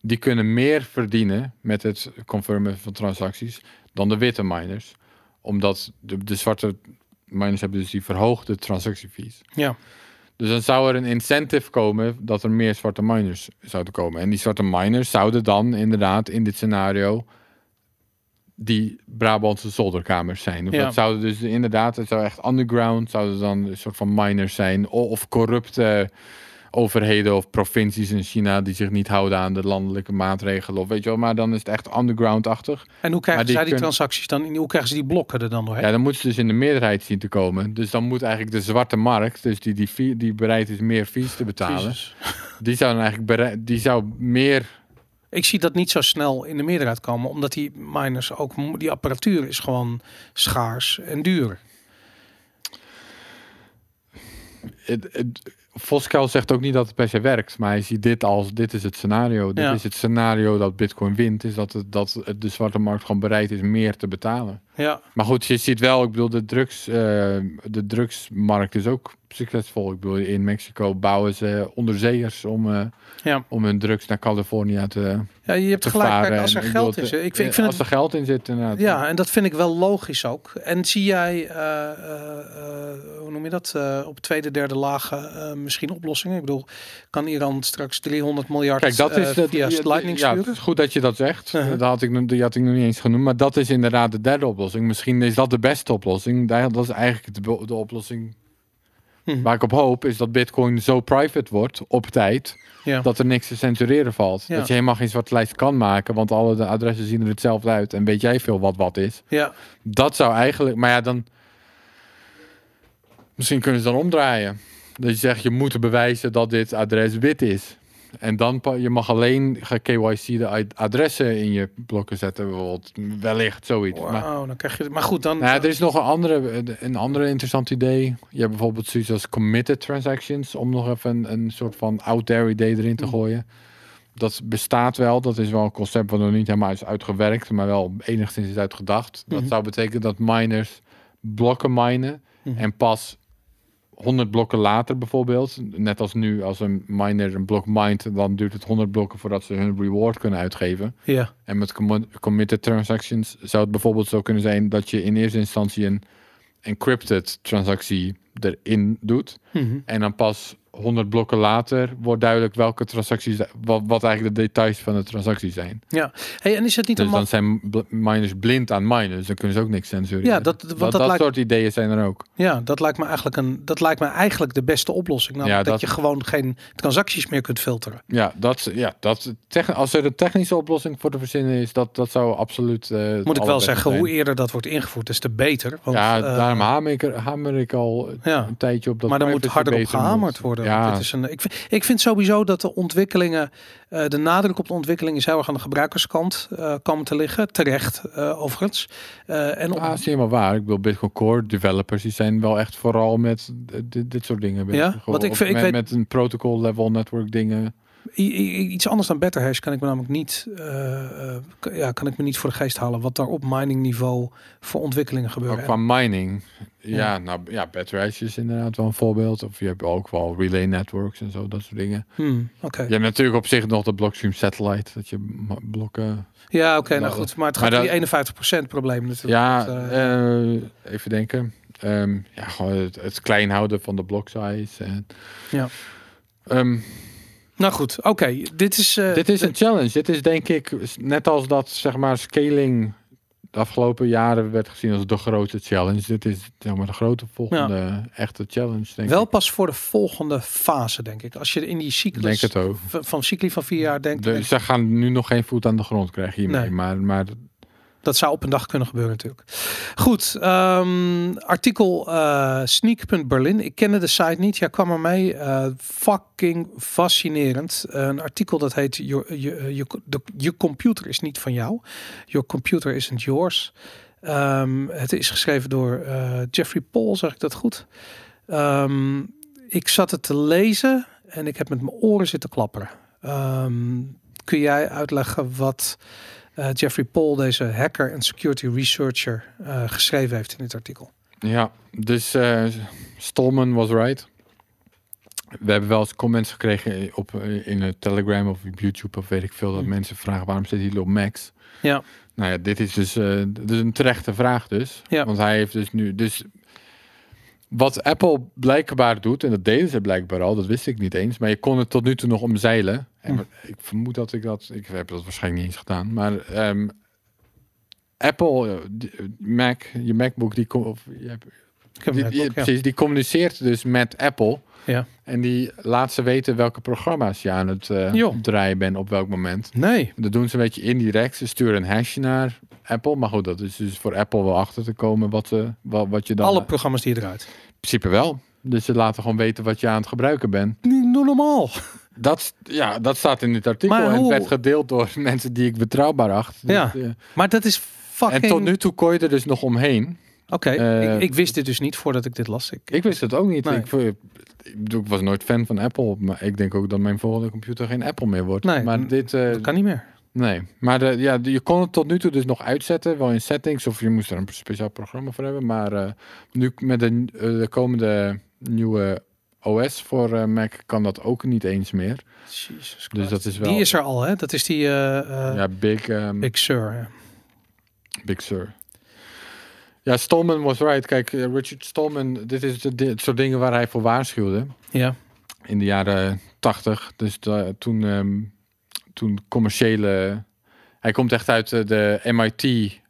die kunnen meer verdienen met het confirmen van transacties dan de witte miners. Omdat de, de zwarte miners hebben dus die verhoogde transactiefees. ja, Dus dan zou er een incentive komen dat er meer zwarte miners zouden komen. En die zwarte miners zouden dan inderdaad in dit scenario die Brabantse zolderkamers zijn. Of Ja. dat zouden dus inderdaad, het zou echt underground, zouden dan een soort van miners zijn. Of corrupte overheden of provincies in China die zich niet houden aan de landelijke maatregelen. Of weet je wel, maar dan is het echt underground-achtig. En hoe krijgen die zij die kun- transacties dan? in- Hoe krijgen ze die blokken er dan doorheen? Ja, dan moeten ze dus in de meerderheid zien te komen. Dus dan moet eigenlijk de zwarte markt, dus die, die, die bereid is meer fees te betalen, Jezus. die zou dan eigenlijk berei- die zou meer Ik zie dat niet zo snel in de meerderheid komen, omdat die miners ook die apparatuur is gewoon schaars en duur. het, het, Voskuil zegt ook niet dat het per se werkt, maar hij ziet dit als dit is het scenario. Dit Ja. is het scenario dat Bitcoin wint, is dat, het, dat de zwarte markt gewoon bereid is meer te betalen. Ja, Maar goed, je ziet wel, ik bedoel, de, drugs, eh, de drugsmarkt is ook succesvol. Ik bedoel, in Mexico bouwen ze onderzeeërs om, eh, ja. om hun drugs naar Californië te, ja je hebt gelijk. als er geld is. Ik vind, ik vind als het er geld in zit, inderdaad. Ja, en dat vind ik wel logisch ook. En zie jij, eh, hoe noem je dat, op tweede, derde lagen misschien oplossingen? Ik bedoel, kan Iran straks 300 miljard Kijk, dat is dat, via ja, Lightning ja, sturen? het is goed dat je dat zegt. Uh-huh. Dat, had ik, die had ik nog niet eens genoemd. Maar dat is inderdaad de derde oplossing. Misschien is dat de beste oplossing. Dat is eigenlijk de, de oplossing Mhm. waar ik op hoop. Is dat Bitcoin zo private wordt op tijd. Ja. Dat er niks te censureren valt. Ja. Dat je helemaal geen zwarte lijst kan maken. Want alle de adressen zien er hetzelfde uit. En weet jij veel wat wat is. ja, Dat zou eigenlijk... Maar ja, dan... Misschien kunnen ze dan omdraaien. Dat je zegt, je moet bewijzen dat dit adres wit is. En dan je mag alleen KYC de ad- adressen in je blokken zetten, bijvoorbeeld. Wellicht zoiets. Maar, Wauw, dan krijg je... Maar goed, dan... nou er is nog een andere, een andere interessant idee. Je hebt bijvoorbeeld zoiets als committed transactions, om nog even een, een soort van out there idee erin te Mm. gooien. Dat bestaat wel. Dat is wel een concept wat nog niet helemaal is uitgewerkt, maar wel enigszins is uitgedacht. Dat Mhm. zou betekenen dat miners blokken minen Mhm. en pas 100 blokken later bijvoorbeeld, net als nu als een miner een blok mined, dan duurt het 100 blokken voordat ze hun reward kunnen uitgeven. Ja. En met committed transactions zou het bijvoorbeeld zo kunnen zijn dat je in eerste instantie een encrypted transactie erin doet. Mhm. En dan pas 100 blokken later wordt duidelijk welke transacties, wat, wat eigenlijk de details van de transactie zijn. Hey, en is het niet Dus dan zijn miners blind aan minen, dus dan kunnen ze ook niks censureren. Ja, dat- want dat, dat lijkt- soort ideeën zijn er ook. Ja, dat lijkt me eigenlijk een, dat lijkt me eigenlijk de beste oplossing. Namelijk Ja, dat, dat- je gewoon geen transacties meer kunt filteren. Ja, dat, ja dat, als er een technische oplossing voor te verzinnen is, dat, dat zou absoluut. eh, het Moet ik wel zeggen, zijn. hoe eerder dat wordt ingevoerd, des te beter. Want, ja, eh, daarom hamer ik, er, hamer ik al ja. een tijdje op dat. maar dan moet harder op gehamerd moet. worden. Ja, dit is een, ik, vind, ik vind sowieso dat de ontwikkelingen, eh, de nadruk op de ontwikkeling is heel erg aan de gebruikerskant eh komen te liggen. Terecht, eh, overigens. En op, Ah, is helemaal waar. Ik bedoel, Bitcoin Core developers die zijn wel echt vooral met dit, dit soort dingen bezig. Ja? Want ik vind- ik met, weet- met een protocol level network dingen. Iets anders dan Betterhash kan ik me namelijk niet, eh, eh, ja, kan ik me niet voor de geest halen. Wat daar op mining niveau voor ontwikkelingen Ook gebeuren. qua mining. Ja, Ja. nou ja, Betterhash is inderdaad wel een voorbeeld. Of je hebt ook wel relay networks en zo, dat soort dingen. Hmm, Oké. Je hebt natuurlijk op zich nog de Blockstream Satellite. Dat je blokken... Ja, oké, nou Nou, goed. Maar het maar gaat om dat- die 51% probleem natuurlijk. Ja, Dat, eh, even denken. Ehm, ja, gewoon het, het klein houden van de block size. En, Ja. Ehm, nou goed, oké. Dit is... eh, dit is een challenge. Dit is denk ik, net als dat zeg maar scaling de afgelopen jaren werd gezien als de grote challenge. Dit is zeg maar de grote volgende echte challenge. Denk wel ik. pas voor de volgende fase, denk ik. Als je in die cyclus denk het ook. van, cycli van vier jaar denkt, De, denk ik, ze gaan nu nog geen voet aan de grond krijgen hiermee. Nee. Maar, maar dat zou op een dag kunnen gebeuren natuurlijk. Goed, ehm, artikel eh sneak.berlin. Ik kende de site niet. Jij kwam er mee. Eh, fucking fascinerend. een artikel dat heet de- Je computer is niet van jou. Your computer isn't yours. Ehm, het is geschreven door eh, Jeffrey Paul, zeg ik dat goed? Ehm, ik zat het te lezen en ik heb met mijn oren zitten klapperen. Kun jij uitleggen wat eh, Jeffrey Paul, deze hacker en security researcher, eh, geschreven heeft in dit artikel? Ja, dus eh Stolman was right. We hebben wel eens comments gekregen op, in het Telegram of op YouTube of weet ik veel, dat Hm. mensen vragen waarom zit hij op Max? Ja. Nou ja, dit is dus, dit is een terechte vraag dus. Ja. Want hij heeft dus nu, dus wat Apple blijkbaar doet, en dat deden ze blijkbaar al, dat wist ik niet eens, maar je kon het tot nu toe nog omzeilen. En Hm. ik vermoed dat ik dat, ik heb dat waarschijnlijk niet eens gedaan, maar ehm, Apple, eh, die- Mac, je MacBook, die, of, je precies, die communiceert dus met Apple. Ja. En die laat ze weten welke programma's je aan het eh, Joh. draaien bent op welk moment. Nee. Dat doen ze een beetje indirect. Ze sturen een hashje naar Apple. Maar goed, dat is dus voor Apple wel achter te komen wat, eh, wat, wat je dan... Alle programma's die eruit. In principe wel. Dus ze laten gewoon weten wat je aan het gebruiken bent. Niet normaal. Dat, ja, dat staat in dit artikel. En het werd gedeeld door mensen die ik betrouwbaar acht. Dus, Ja. eh, Maar dat is fucking... en tot nu toe kon je er dus nog omheen. Oké, Eh, ik, ik wist dit dus niet voordat ik dit las. Ik, Ik wist het ook niet. Nee. Ik, ik, was nooit fan van Apple. Maar ik denk ook dat mijn volgende computer geen Apple meer wordt. Nee, maar dit... eh, dat kan niet meer. Nee, maar de, ja, je kon het tot nu toe dus nog uitzetten, wel in settings, of je moest er een speciaal programma voor hebben. Maar eh, nu met de, de komende nieuwe OS voor Mac kan dat ook niet eens meer. Jesus Dus dat is wel. Die is er al, hè? Dat is die ja, Big, ehm, Big Sur. ja. Big Sur. Ja, Stallman was right. Kijk, eh, Richard Stallman, dit is de, dit soort dingen waar hij voor waarschuwde Ja. in de jaren 80. Dus toen, ehm, toen commerciële. Hij komt echt uit eh, de MIT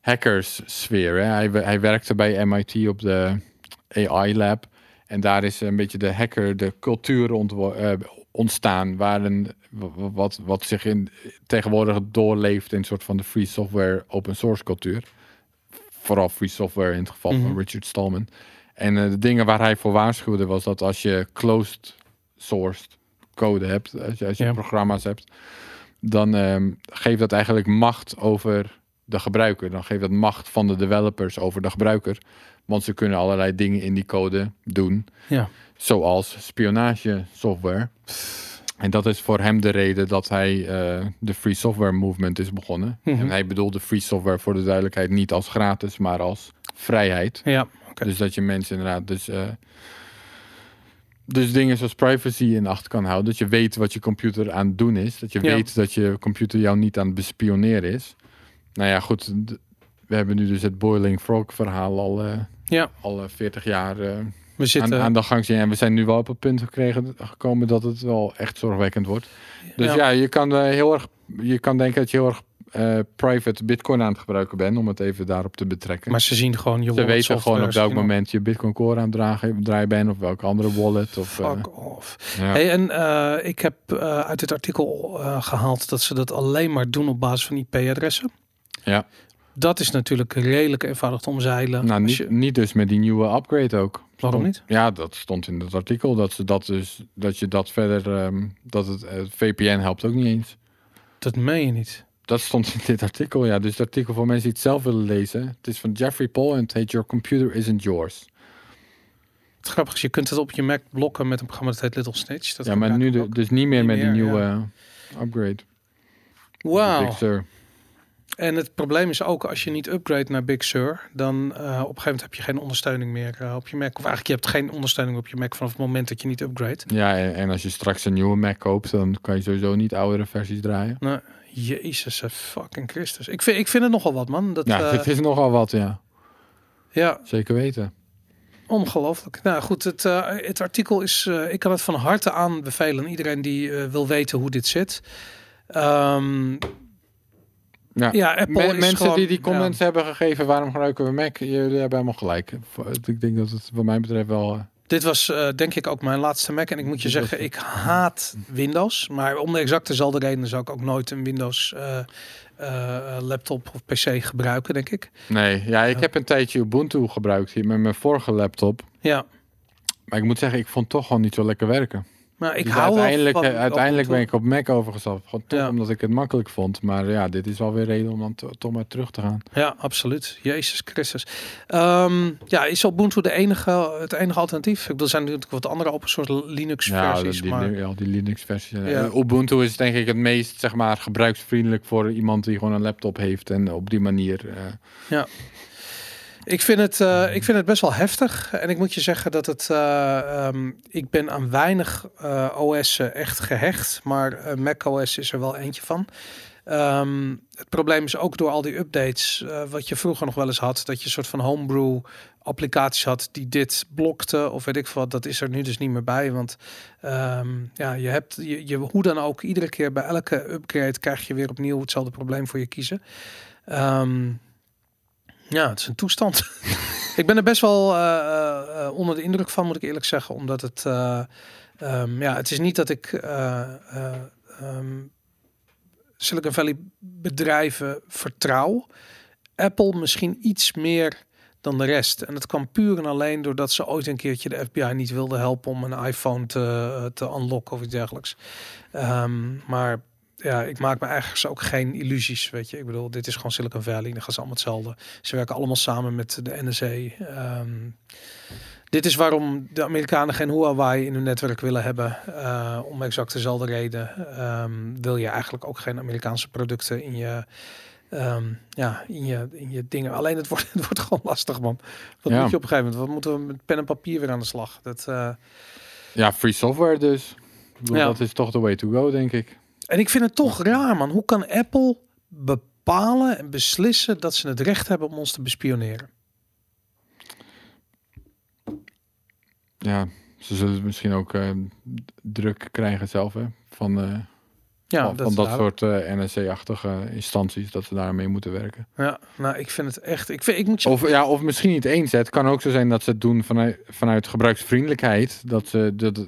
hackers sfeer. Hè? Hij, hij werkte bij MIT op de AI lab. En daar is een beetje de hacker, de cultuur eh, ontstaan. Waar een, wa- wat, wat zich in, tegenwoordig doorleeft in een soort van de free software open source cultuur. Vooral free software in het geval Mhm. van Richard Stallman. En eh, de dingen waar hij voor waarschuwde was dat als je closed sourced code hebt, als je, als je Ja. programma's hebt, dan ehm, geeft dat eigenlijk macht over de gebruiker. Dan geeft dat macht van de developers over de gebruiker. Want ze kunnen allerlei dingen in die code doen. Ja. Zoals spionage software. En dat is voor hem de reden dat hij eh, de free software movement is begonnen. Mhm. En hij bedoelde free software voor de duidelijkheid niet als gratis, maar als vrijheid. Ja. Dus dat je mensen inderdaad dus, eh, dus dingen zoals privacy in acht kan houden. Dat je weet wat je computer aan het doen is. Dat je Ja. weet dat je computer jou niet aan het bespioneren is. Nou ja, goed. We hebben nu dus het Boiling Frog verhaal al, eh, Ja, al eh, 40 jaar we zitten... aan, aan de gang zien. En we zijn nu wel op het punt gekregen, gekomen dat het wel echt zorgwekkend wordt. Dus Ja. ja, je kan eh, heel erg, je kan denken dat je heel erg eh, private bitcoin aan het gebruiken bent, om het even daarop te betrekken. maar ze zien gewoon je Ze weten gewoon op welk moment je Bitcoin Core aan het draaien bent of welke andere wallet. Of, eh, Fuck off. ja. Hey, en ik heb uit dit artikel eh, gehaald dat ze dat alleen maar doen op basis van IP-adressen. Ja. Dat is natuurlijk redelijk eenvoudig te omzeilen. nou, niet, je- niet dus met die nieuwe upgrade ook. Waarom niet? Ja, dat stond in het artikel dat ze dat dus dat je dat verder ehm, dat het eh, VPN helpt ook niet eens. Dat meen je niet. Dat stond in dit artikel, ja. Dus het artikel voor mensen die het zelf willen lezen. Het is van Jeffrey Paul en het heet Your Computer Isn't Yours. Het grappige is, je kunt het op je Mac blokken met een programma dat heet Little Snitch. Dat ja, maar nu de, dus niet meer Niet met die meer, nieuwe ja. eh, upgrade. Wauw. En het probleem is ook, als je niet upgrade naar Big Sur, dan eh, op een gegeven moment heb je geen ondersteuning meer eh, op je Mac. Of eigenlijk, je hebt geen ondersteuning op je Mac vanaf het moment dat je niet upgrade. Ja, en, en als je straks een nieuwe Mac koopt, dan kan je sowieso niet oudere versies draaien. Nou, Jezus eh, fucking Christus. Ik vind, ik vind het nogal wat, man. Dat, Ja, het is nogal wat, ja. ja, Zeker weten. ongelooflijk. Nou goed, het, het artikel is, ik kan het van harte aanbevelen aan iedereen die wil weten hoe dit zit. Ehm, Ja. ja, Apple mensen gewoon- die die ja. comments hebben gegeven, waarom gebruiken we Mac? Jullie hebben helemaal gelijk. Ik denk dat het wat mij betreft wel... eh, Dit was eh, denk ik ook mijn laatste Mac. En ik moet je zeggen, ik haat Windows. Maar om de exact dezelfde reden zou ik ook nooit een Windows eh, laptop of PC gebruiken, denk ik. Nee, ja, ik heb een tijdje Ubuntu gebruikt hier met mijn vorige laptop. Ja, Maar ik moet zeggen, ik vond het toch gewoon niet zo lekker werken. Maar ik Dus hou uiteindelijk, van eh, uiteindelijk ben ik op Mac overgestapt. Gewoon toch Ja. omdat ik het makkelijk vond. Maar ja, dit is wel weer reden om dan to- toch maar terug te gaan. Ja, absoluut. Jezus Christus. Ehm, ja, is Ubuntu de enige, het enige alternatief? Ik bedoel, Er zijn natuurlijk wat andere open source Linux Ja, versies. die, maar... ja, die Linux versies. Ja. Eh, Ubuntu is denk ik het meest zeg maar, gebruiksvriendelijk voor iemand die gewoon een laptop heeft. En op die manier... eh, Ik vind, het, eh, ik vind het best wel heftig. En ik moet je zeggen dat het. eh, ehm, ik ben aan weinig eh OS'en echt gehecht. Maar eh, Mac OS is er wel eentje van. Ehm, het probleem is ook door al die updates. wat je vroeger nog wel eens had. Dat je een soort van homebrew applicaties had die dit blokte. Of weet ik wat. Dat is er nu dus niet meer bij. Want ehm, ja, je hebt je, hoe dan ook. Iedere keer bij elke upgrade krijg je weer opnieuw hetzelfde probleem voor je kiezen. Ehm, ja, het is een toestand. ik ben er best wel eh, eh, eh, onder de indruk van, moet ik eerlijk zeggen. Omdat het, eh, ehm, ja, het is niet dat ik ehm, Silicon Valley bedrijven vertrouw. Apple misschien iets meer dan de rest. En dat kwam puur en alleen doordat ze ooit een keertje de FBI niet wilde helpen om een iPhone te, te unlocken of iets dergelijks. Ehm, maar ja, ik maak me eigenlijk ook geen illusies, weet je. Ik bedoel, dit is gewoon Silicon Valley, dan gaan ze allemaal hetzelfde. Ze werken allemaal samen met de NSA. Ehm, dit is waarom de Amerikanen geen Huawei in hun netwerk willen hebben. eh, om exact dezelfde reden ehm, wil je eigenlijk ook geen Amerikaanse producten in je, ehm, ja, in je, in je dingen. Alleen het wordt, het wordt gewoon lastig, man. Wat Ja. moet je op een gegeven moment? Wat moeten we met pen en papier weer aan de slag? Dat, eh, ja, free software dus. Bedoel, Ja. Dat is toch de way to go, denk ik. En ik vind het toch raar, man. Hoe kan Apple bepalen en beslissen dat ze het recht hebben om ons te bespioneren? Ja, ze zullen misschien ook eh, druk krijgen zelf, hè. Van, eh, Ja, van, van dat soort eh, NSC-achtige instanties, dat ze daarmee moeten werken. Ja, nou, ik vind het echt. Ik, vind, ik moet je. Of, ja, of misschien niet eens. hè. Het kan ook zo zijn dat ze het doen vanuit, vanuit gebruiksvriendelijkheid. Dat ze dat,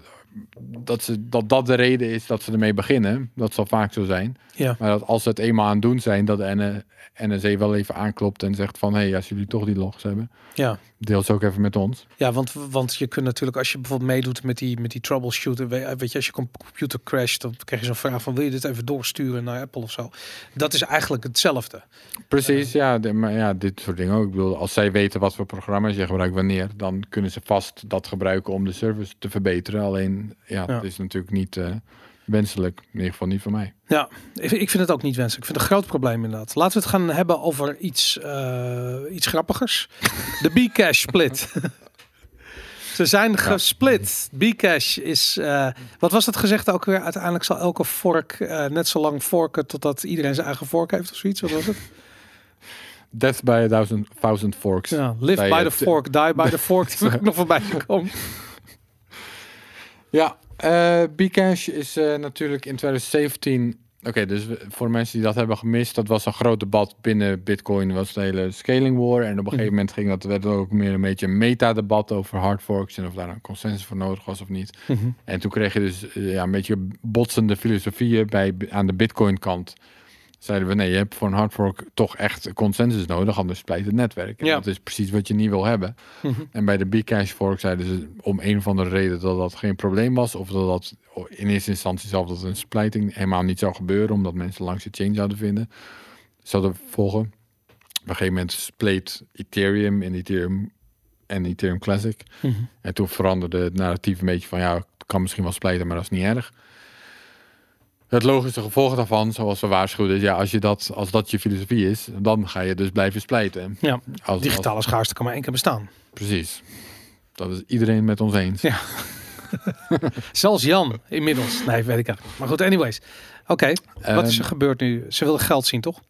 dat, ze, dat dat de reden is dat ze ermee beginnen. Dat zal vaak zo zijn. Ja. Maar dat als ze het eenmaal aan het doen zijn, dat de NSE wel even aanklopt en zegt van... hé, hey, als jullie toch die logs hebben, Ja. deel ze ook even met ons. Ja, want, want je kunt natuurlijk, als je bijvoorbeeld meedoet met die, met die troubleshooter, we- weet je, als je com- computer crasht, dan krijg je zo'n vraag van wil je dit even doorsturen naar Apple of zo. Dat is eigenlijk hetzelfde. Precies, ja, de- maar ja, dit soort dingen ook. Ik bedoel, als zij weten wat voor programma's je gebruikt wanneer, dan kunnen ze vast dat gebruiken om de service te verbeteren. Alleen, ja, Ja. het is natuurlijk niet eh, wenselijk. In ieder geval niet voor mij. Ja, ik, ik vind het ook niet wenselijk. Ik vind het een groot probleem inderdaad. Laten we het gaan hebben over iets, eh, iets grappigers. De Bcash split. Ze zijn gesplit. Bcash is, eh, wat was het gezegd ook weer? Uiteindelijk zal elke vork net zo lang vorken totdat iedereen zijn eigen vork heeft of zoiets. Wat was het? Death by a thousand, thousand forks. Ja, live by the fork, die by the fork. Nog voorbij gekomen. Ja, eh Bcash is eh, natuurlijk in 2017. Oké, dus voor mensen die dat hebben gemist, dat was een groot debat binnen Bitcoin. Was de hele scaling war. En op een gegeven moment ging dat werd er ook meer een beetje een meta-debat over hard forks en of daar een consensus voor nodig was of niet. En toen kreeg je dus eh, ja, een beetje botsende filosofieën bij, aan de Bitcoin-kant. Zeiden we nee, je hebt voor een hard fork toch echt consensus nodig, anders splijt het netwerk. En Ja. dat is precies wat je niet wil hebben. Mhm. En bij de Bcash fork zeiden ze om een of andere reden dat dat geen probleem was. Of dat dat in eerste instantie zelf dat een splijting helemaal niet zou gebeuren. Omdat mensen langs de chain zouden vinden. Zouden volgen. Op een gegeven moment spleet Ethereum in Ethereum en Ethereum Classic. Mhm. En toen veranderde het narratief een beetje van ja, het kan misschien wel splijten, maar dat is niet erg. Het logische gevolg daarvan, zoals we waarschuwden, is ja, als, je dat, als dat je filosofie is, dan ga je dus blijven splijten. Ja, Als, als- digitale schaarste kan maar één keer bestaan. Precies. Dat is iedereen met ons eens. Ja. Zelfs Jan inmiddels. Nee, weet ik eigenlijk niet. Maar goed, anyways. Oké, wat is er Ehm, gebeurd nu? Ze willen geld zien, toch?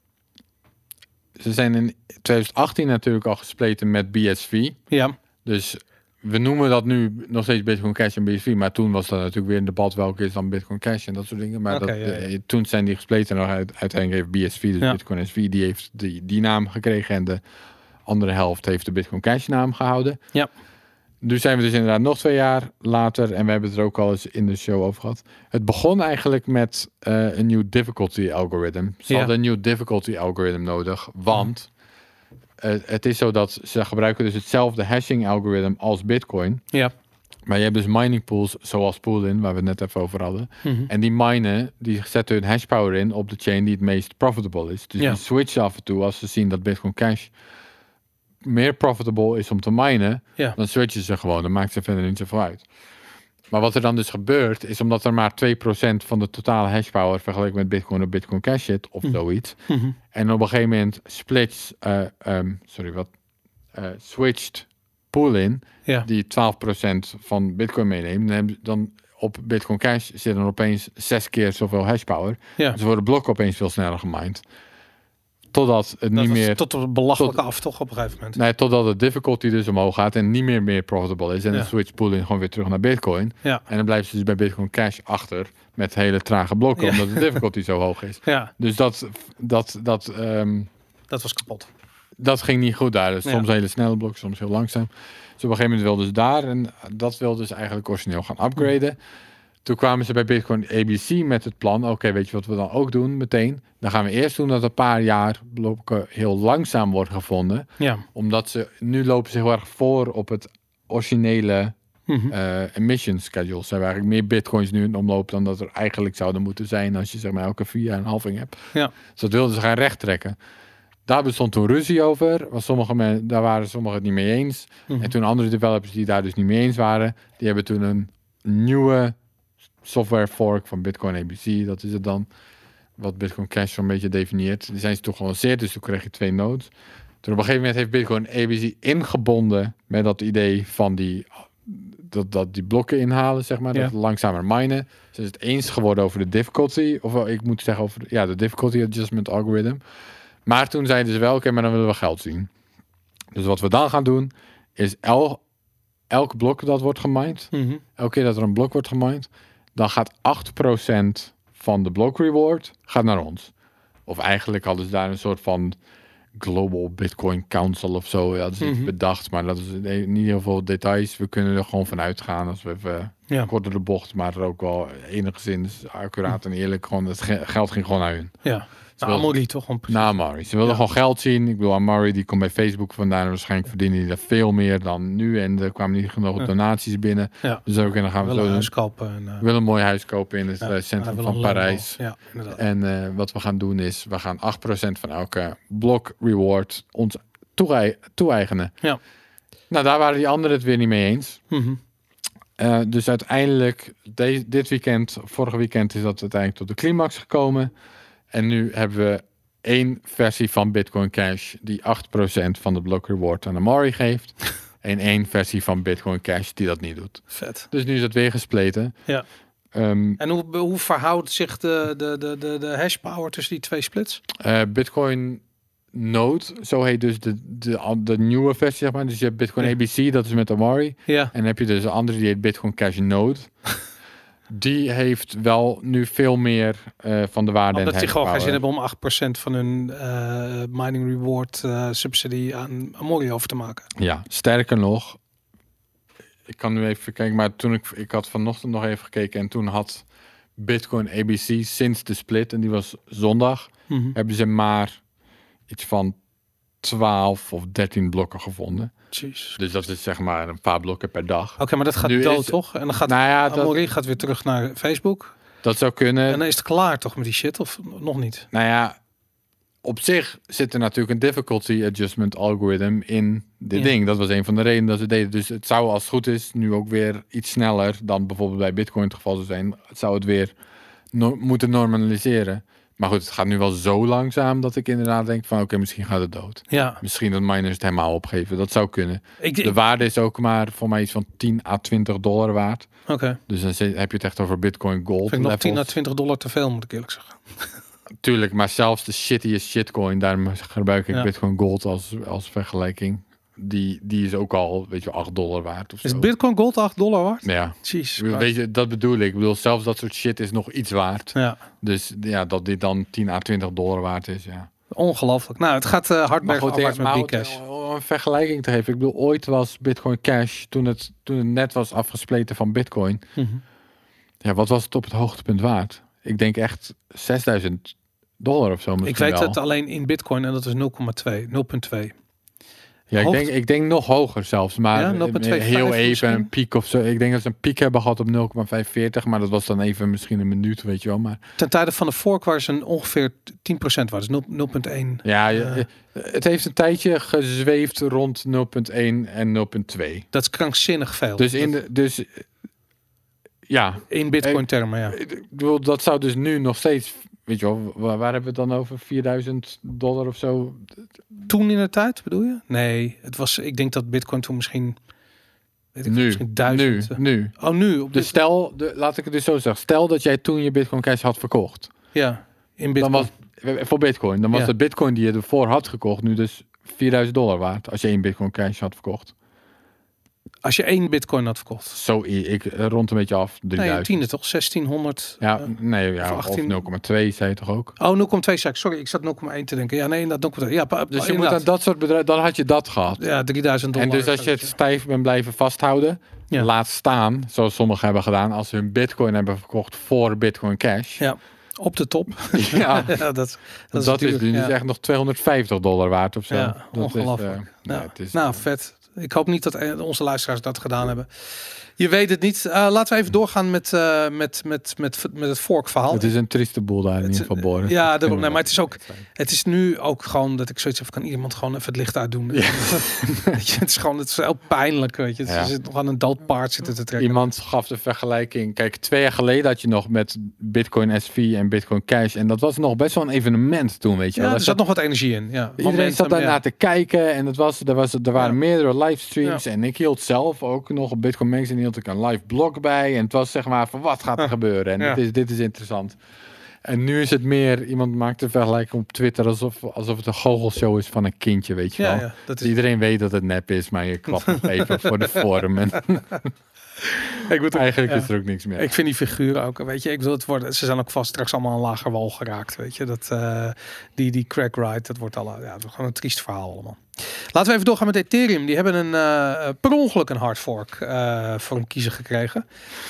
Ze zijn in 2018 natuurlijk al gespleten met BSV. Ja, Dus we noemen dat nu nog steeds Bitcoin Cash en BSV. Maar toen was dat natuurlijk weer een debat welke is dan Bitcoin Cash en dat soort dingen. Maar dat, ja, ja. eh, toen zijn die gespleten en uit- uiteindelijk heeft BSV, dus Ja. Bitcoin SV, die heeft die, die naam gekregen. En de andere helft heeft de Bitcoin Cash naam gehouden. Ja. Nu zijn we dus inderdaad nog twee jaar later. En we hebben het er ook al eens in de show over gehad. Het begon eigenlijk met eh, een nieuw difficulty algorithm. Ze Ja. hadden een nieuw difficulty algorithm nodig. Want het is zo dat ze gebruiken dus hetzelfde hashing algorithm als Bitcoin. ja. Maar je hebt dus mining pools zoals Poolin, waar we het net even over hadden. Mhm. En die minen, die zetten hun hash power in op de chain die het meest profitable is. Dus Ja. die switchen af en toe als ze zien dat Bitcoin Cash meer profitable is om te minen, Ja. dan switchen ze gewoon. Dan maakt ze verder niet zoveel uit. Maar wat er dan dus gebeurt, is omdat er maar 2% van de totale hash power vergeleken met Bitcoin op Bitcoin Cash zit, of zoiets. Mhm. En op een gegeven moment splits, eh, ehm, sorry, wat, eh, switcht Poolin, Ja. die 12% van Bitcoin meeneemt, dan, op Bitcoin Cash zit dan opeens zes keer zoveel hash power. Ja. Dus worden blokken opeens veel sneller gemined. Totdat het Dat niet meer, tot het belachelijke tot- af, toch op een gegeven moment. nee, totdat de difficulty dus omhoog gaat en niet meer meer profitable is. En Ja. dan switcht Poolin gewoon weer terug naar Bitcoin. Ja. En dan blijven ze dus bij Bitcoin Cash achter met hele trage blokken, Ja. omdat de difficulty zo hoog is. Ja, Dus dat, dat, dat, ehm, dat was kapot. dat ging niet goed daar. Dus soms hele snelle blokken, soms heel langzaam. Dus op een gegeven moment wilden ze daar en dat wilden ze eigenlijk origineel gaan upgraden. Toen kwamen ze bij Bitcoin ABC met het plan. Oké, weet je wat we dan ook doen meteen? Dan gaan we eerst doen dat een paar jaar blokken heel langzaam worden gevonden. Ja. Omdat ze nu lopen ze heel erg voor op het originele Mhm. eh, emission schedule. Ze hebben eigenlijk meer bitcoins nu in omloop dan dat er eigenlijk zouden moeten zijn als je zeg maar elke vier jaar een halving hebt. Ja. Dus dat wilden ze gaan rechttrekken. Daar bestond toen ruzie over. Want sommige daar waren sommigen het niet mee eens. Mhm. En toen andere developers die daar dus niet mee eens waren, die hebben toen een nieuwe software fork van Bitcoin ABC. Dat is het dan. Wat Bitcoin Cash zo'n beetje definieert. Die zijn ze toen gelanceerd, dus toen kreeg je twee nodes. Toen op een gegeven moment heeft Bitcoin ABC ingebonden met dat idee van die, dat, dat die blokken inhalen, zeg maar. Ja. Dat langzamer minen. Ze zijn het eens geworden over de difficulty. Of ik moet zeggen over ja, de difficulty adjustment algorithm. Maar toen zeiden ze wel, oké, maar dan willen we geld zien. Dus wat we dan gaan doen, is el, elk blok dat wordt gemined, Mhm. elke keer dat er een blok wordt gemined, dan gaat 8% van de block reward gaat naar ons. Of eigenlijk hadden ze daar een soort van Global Bitcoin Council of zo. Ja, dat is iets Mhm. bedacht, maar dat is niet heel veel details. We kunnen er gewoon van uitgaan als we even Ja. kort door de bocht, maar er ook wel enigszins accuraat en eerlijk. Gewoon, het ge- geld ging gewoon naar hun. Ja. Nou, toch precies. Na Amari. Ze wilden Ja. gewoon geld zien. Ik bedoel, Amari die komt bij Facebook vandaan. En waarschijnlijk verdienen die daar veel meer dan nu. En er kwamen niet genoeg donaties binnen. Ja. Dus ook, en dan gaan we zo een huis kopen. En, eh, We willen een mooi huis kopen in het ja, eh, hij centrum van. Parijs. Ja, inderdaad. En eh, wat we gaan doen is, we gaan 8% van elke blok reward ons toe- toe-eigenen. Ja. Nou, daar waren die anderen het weer niet mee eens. Mhm. Dus uiteindelijk, de- dit weekend, vorige weekend is dat uiteindelijk tot de climax gekomen. En nu hebben we één versie van Bitcoin Cash die 8% van de block reward aan Amari geeft. en één versie van Bitcoin Cash die dat niet doet. Vet. Dus nu is het weer gespleten. Ja. Ehm, En hoe, hoe verhoudt zich de, de, de, de, de hash power tussen die twee splits? Eh, Bitcoin Node, zo heet dus de, de, de nieuwe versie, zeg maar. Dus je hebt Bitcoin Ja. ABC, dat is met Amari. Ja. En dan heb je dus een andere, die heet Bitcoin Cash Node. die heeft wel nu veel meer eh, van de waarde Omdat die gewoon geen zin hebben om 8% van hun eh, mining reward eh, subsidie aan Amory over te maken. Ja, sterker nog, ik kan nu even kijken, maar toen ik, ik had vanochtend nog even gekeken en toen had Bitcoin ABC sinds de split, en die was zondag, Mhm. hebben ze maar iets van 12 of 13 blokken gevonden. Jeez. Dus dat is zeg maar een paar blokken per dag. Oké, maar dat gaat Nu dood, is- toch? En dan gaat Nou ja, dat, gaat weer terug naar Facebook. dat zou kunnen. En dan is het klaar toch met die shit? Of nog niet? Nou ja, op zich zit er natuurlijk een difficulty adjustment algorithm in dit Ja. ding. Dat was een van de redenen dat ze deden. Dus het zou als het goed is nu ook weer iets sneller dan bijvoorbeeld bij Bitcoin het geval zou zijn. Het zou het weer no- moeten normaliseren. Maar goed, het gaat nu wel zo langzaam dat ik inderdaad denk van oké, misschien gaat het dood. Ja. Misschien dat miners het helemaal opgeven. Dat zou kunnen. Ik, De ik- waarde is ook maar voor mij iets van 10 à 20 dollar waard. Oké. Dus dan heb je het echt over Bitcoin Gold. Vind ik nog 10 à levels. 20 dollar te veel, moet ik eerlijk zeggen. Tuurlijk, maar zelfs de shittiest shitcoin, daarom gebruik ik Ja. Bitcoin Gold als, als vergelijking. Die, die is ook al, weet je, 8 dollar waard of Is zo. Bitcoin Gold 8 dollar waard? ja, Jeez. Bedoel, weet je, dat bedoel ik. Ik bedoel, zelfs dat soort shit is nog iets waard. Ja. Dus ja, dat dit dan 10 à 20 dollar waard is, ja. Ongelooflijk. Nou, het gaat eh hard Maar goed, maar met Bcash. om een vergelijking te geven. Ik bedoel, ooit was Bitcoin Cash, toen het, toen het net was afgespleten van Bitcoin. Mhm. Ja, wat was het op het hoogtepunt waard? Ik denk echt 6000 dollar of zo Ik weet wel. het alleen in Bitcoin en dat is 0,2. 0,2. Ja, ik denk, ik denk nog hoger zelfs. Maar Ja, eh, 0,25 heel even misschien? een piek of zo. Ik denk dat ze een piek hebben gehad op 0,45. Maar dat was dan even misschien een minuut, weet je wel. Maar Ten tijde van de fork ze een ongeveer 10% waard. Dus 0 0,1. ja, Eh. eh, het heeft een tijdje gezweefd rond 0,1 en 0,2. Dat is krankzinnig veel. Dus in de, dus eh, ja, in Bitcoin termen, ja. ik bedoel, dat zou dus nu nog steeds, weet je wel, waar, waar hebben we het dan over? 4000 dollar of zo? Toen in de tijd, bedoel je? Nee, het was, ik denk dat Bitcoin toen misschien, weet ik Nu, misschien nu, duizend. nu. Oh, nu? Op Dus stel, de, laat ik het dus zo zeggen. Stel dat jij toen je Bitcoin Cash had verkocht. ja, in Bitcoin. Dan was, voor Bitcoin. Dan was Ja. de Bitcoin die je ervoor had gekocht nu dus 4000 dollar waard. Als je één Bitcoin Cash had verkocht. Als je één Bitcoin had verkocht. Zo, ik eh, rond een beetje af. Nee, 3000. een tiende toch? 1600. Ja, eh, nee, ja, of of 18. 0,2 zei je toch ook? oh, 0,2 zei. Sorry, ik zat 0,1 te denken. Ja, nee, dat 0,2. Ja, pa- Dus je moet aan dat soort bedrijven, dan had je dat gehad. Ja, 3000 dollar. en dus als je het stijf bent blijven vasthouden, Ja. laat staan, zoals sommigen hebben gedaan, als ze hun Bitcoin hebben verkocht voor Bitcoin Cash. Ja, op de top. Ja, ja, dat, dat, dat, is, duur. nu dus Ja. echt nog 250 dollar waard of zo. Ja, dat ongelooflijk. Is, eh, nee, het is, Nou, vet. Ik hoop niet dat eh, onze luisteraars dat gedaan hebben. Je weet het niet. Eh, laten we even doorgaan met, eh, met, met, met, met het fork-verhaal. het is een trieste boel daar in Het- ieder geval, ja, Dat nee, maar het is ook-. Het is nu ook gewoon dat ik zoiets heb, kan iemand gewoon even het licht uitdoen? Weet je, het is gewoon, het is heel pijnlijk, weet je. Ja. Ze zit nog aan een dood paard zitten te trekken. Iemand gaf de vergelijking. Kijk, twee jaar geleden had je nog met Bitcoin SV en Bitcoin Cash. En dat was nog best wel een evenement toen, weet je ja, wel. er zat nog wat energie in. Ja. Iedereen Momentum, zat daarnaar ja. te kijken en het was, er, was, er waren Ja. meerdere livestreams. En ik hield zelf ook nog op Bitcoin Magazine hield ik een live blog bij. En het was zeg maar van wat gaat er gebeuren? En Ja. dit, is, dit is interessant. En nu is het meer, iemand maakt een vergelijking op Twitter alsof, alsof het een goochelshow is van een kindje, weet je wel. ja, dat is, iedereen weet dat het nep is, maar je klapt nog even voor de vorm. En ik, moet ook- eigenlijk ja. is er ook niks meer. ik vind die figuren ook, weet je, ik bedoel, het worden, ze zijn ook vast straks allemaal een lager wal geraakt, weet je. Dat, eh, die, die crack ride, dat wordt al, ja, dat gewoon een triest verhaal allemaal. Laten we even doorgaan met Ethereum. Die hebben een eh, per ongeluk een hard fork eh, voor een kiezer gekregen.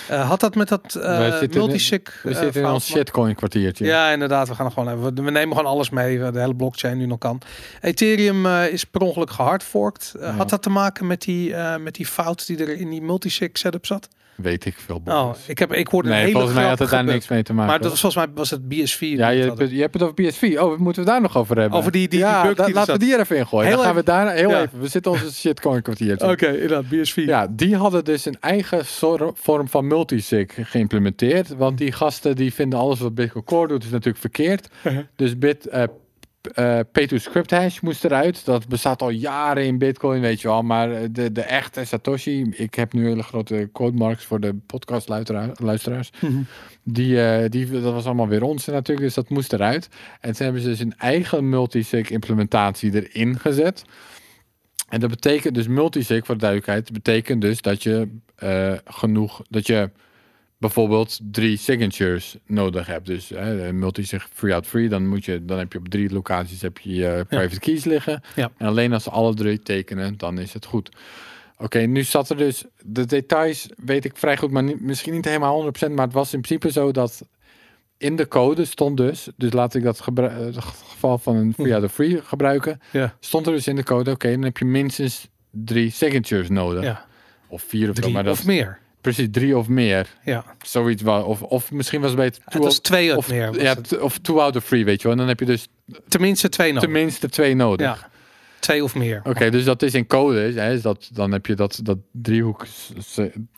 Eh, had dat met dat uh, multisig... We zitten in ons shitcoin kwartiertje. Ja, inderdaad. We gaan er gewoon even. We nemen gewoon alles mee. De hele blockchain nu nog kan. Ethereum is per ongeluk gehardforked. Eh, Ja. Had dat te maken met die, met die fout die er in die multisig setup zat? Weet ik veel. Oh, ik heb ik hoorde een nee, hele volgens mij had het daar niks mee te maken. Maar dat was, volgens mij was het BSV. Ja, je, het hebt het- je hebt het over BSV. Oh, moeten we daar nog over hebben? Over die- die- ja, die bug da- die laten we die er even in gooien. Heel Dan gaan we daar heel Ja. even. We zitten onze shitcoin kwartiertje. Oké, inderdaad, BSV. Ja, die hadden dus een eigen sor- vorm van multisig geïmplementeerd. Want die gasten die vinden alles wat Bitcoin Core doet is natuurlijk verkeerd. Uh-huh. Dus bit, eh eh P2Script hash moest eruit. Dat bestaat al jaren in Bitcoin, weet je wel. Maar eh, de, de echte Satoshi, ik heb nu hele grote quote marks voor de podcast luisteraars. Mhm. Die, eh, die, dat was allemaal weer onzin natuurlijk, dus dat moest eruit. En toen hebben ze dus een eigen multisig implementatie erin gezet. En dat betekent dus multisig, voor de duidelijkheid, betekent dus dat je genoeg, dat je bijvoorbeeld drie signatures nodig hebt. Dus hè, multisig free out free, dan moet je, dan heb je op drie locaties heb je je private keys liggen. Ja. En alleen als ze alle drie tekenen, dan is het goed. Oké, nu zat er dus, de details weet ik vrij goed, maar niet, misschien niet helemaal 100%, maar het was in principe zo dat in de code stond dus, dus laat ik dat eh, het geval van een free out of free gebruiken, Ja. stond er dus in de code, oké, dan heb je minstens drie signatures nodig. ja. Of vier of zo, maar dat of meer. Precies drie of meer. Ja. Zoiets wel. Of, of misschien was het beter. Het was twee of meer. ja, het. of two out of three, weet je wel. En dan heb je dus Tenminste twee nodig. tenminste twee nodig. Ja. Twee of meer. Oké, dus dat is in code. Is, hè, is dat, dan heb je dat, dat driehoek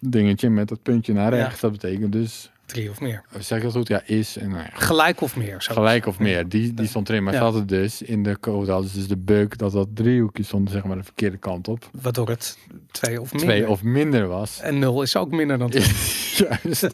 dingetje met dat puntje naar Ja. rechts. Dat betekent dus, Drie of meer. zeg ik dat goed? Ja, is en nou ja, Gelijk of meer. Zo. gelijk of meer. Die, die stond erin. Maar Ja. ze hadden dus in de code hadden ze dus de bug dat dat driehoekje stond zeg maar de verkeerde kant op. Waardoor het twee of minder. Twee of minder was. En nul is ook minder dan twee. Juist.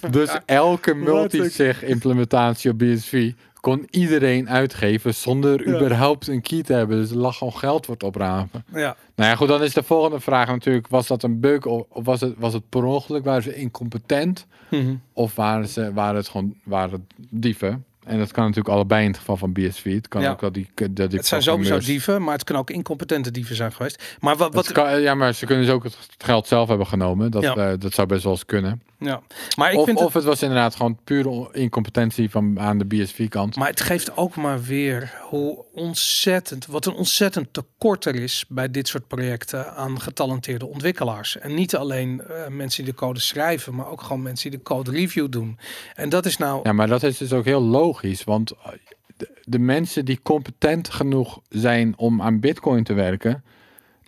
Het Dus elke Wat multisig implementatie op BSV kon iedereen uitgeven zonder Ja. überhaupt een key te hebben. Dus er lag gewoon geld het oprapen. Ja. Nou ja, goed, dan is de volgende vraag natuurlijk, was dat een bug of, of was, het, was het per ongeluk? Waren ze incompetent? Mhm. Of waren, ze, waren het gewoon waren het dieven? En dat kan natuurlijk allebei in het geval van BSV. Het kan Ja. ook dat die, dat die Het zijn sowieso dieven, maar het kunnen ook incompetente dieven zijn geweest. Maar wat, wat kan- ja, maar ze kunnen dus ook het geld zelf hebben genomen. Dat, Ja. eh, dat zou best wel eens kunnen. Ja. Maar ik of vind of het, het was inderdaad gewoon pure incompetentie van aan de BSV-kant. maar het geeft ook maar weer hoe ontzettend, wat een ontzettend tekort er is bij dit soort projecten aan getalenteerde ontwikkelaars. En niet alleen eh, mensen die de code schrijven, maar ook gewoon mensen die de code review doen. En dat is nou, Ja, maar dat is dus ook heel logisch. Want eh, de, de mensen die competent genoeg zijn om aan Bitcoin te werken,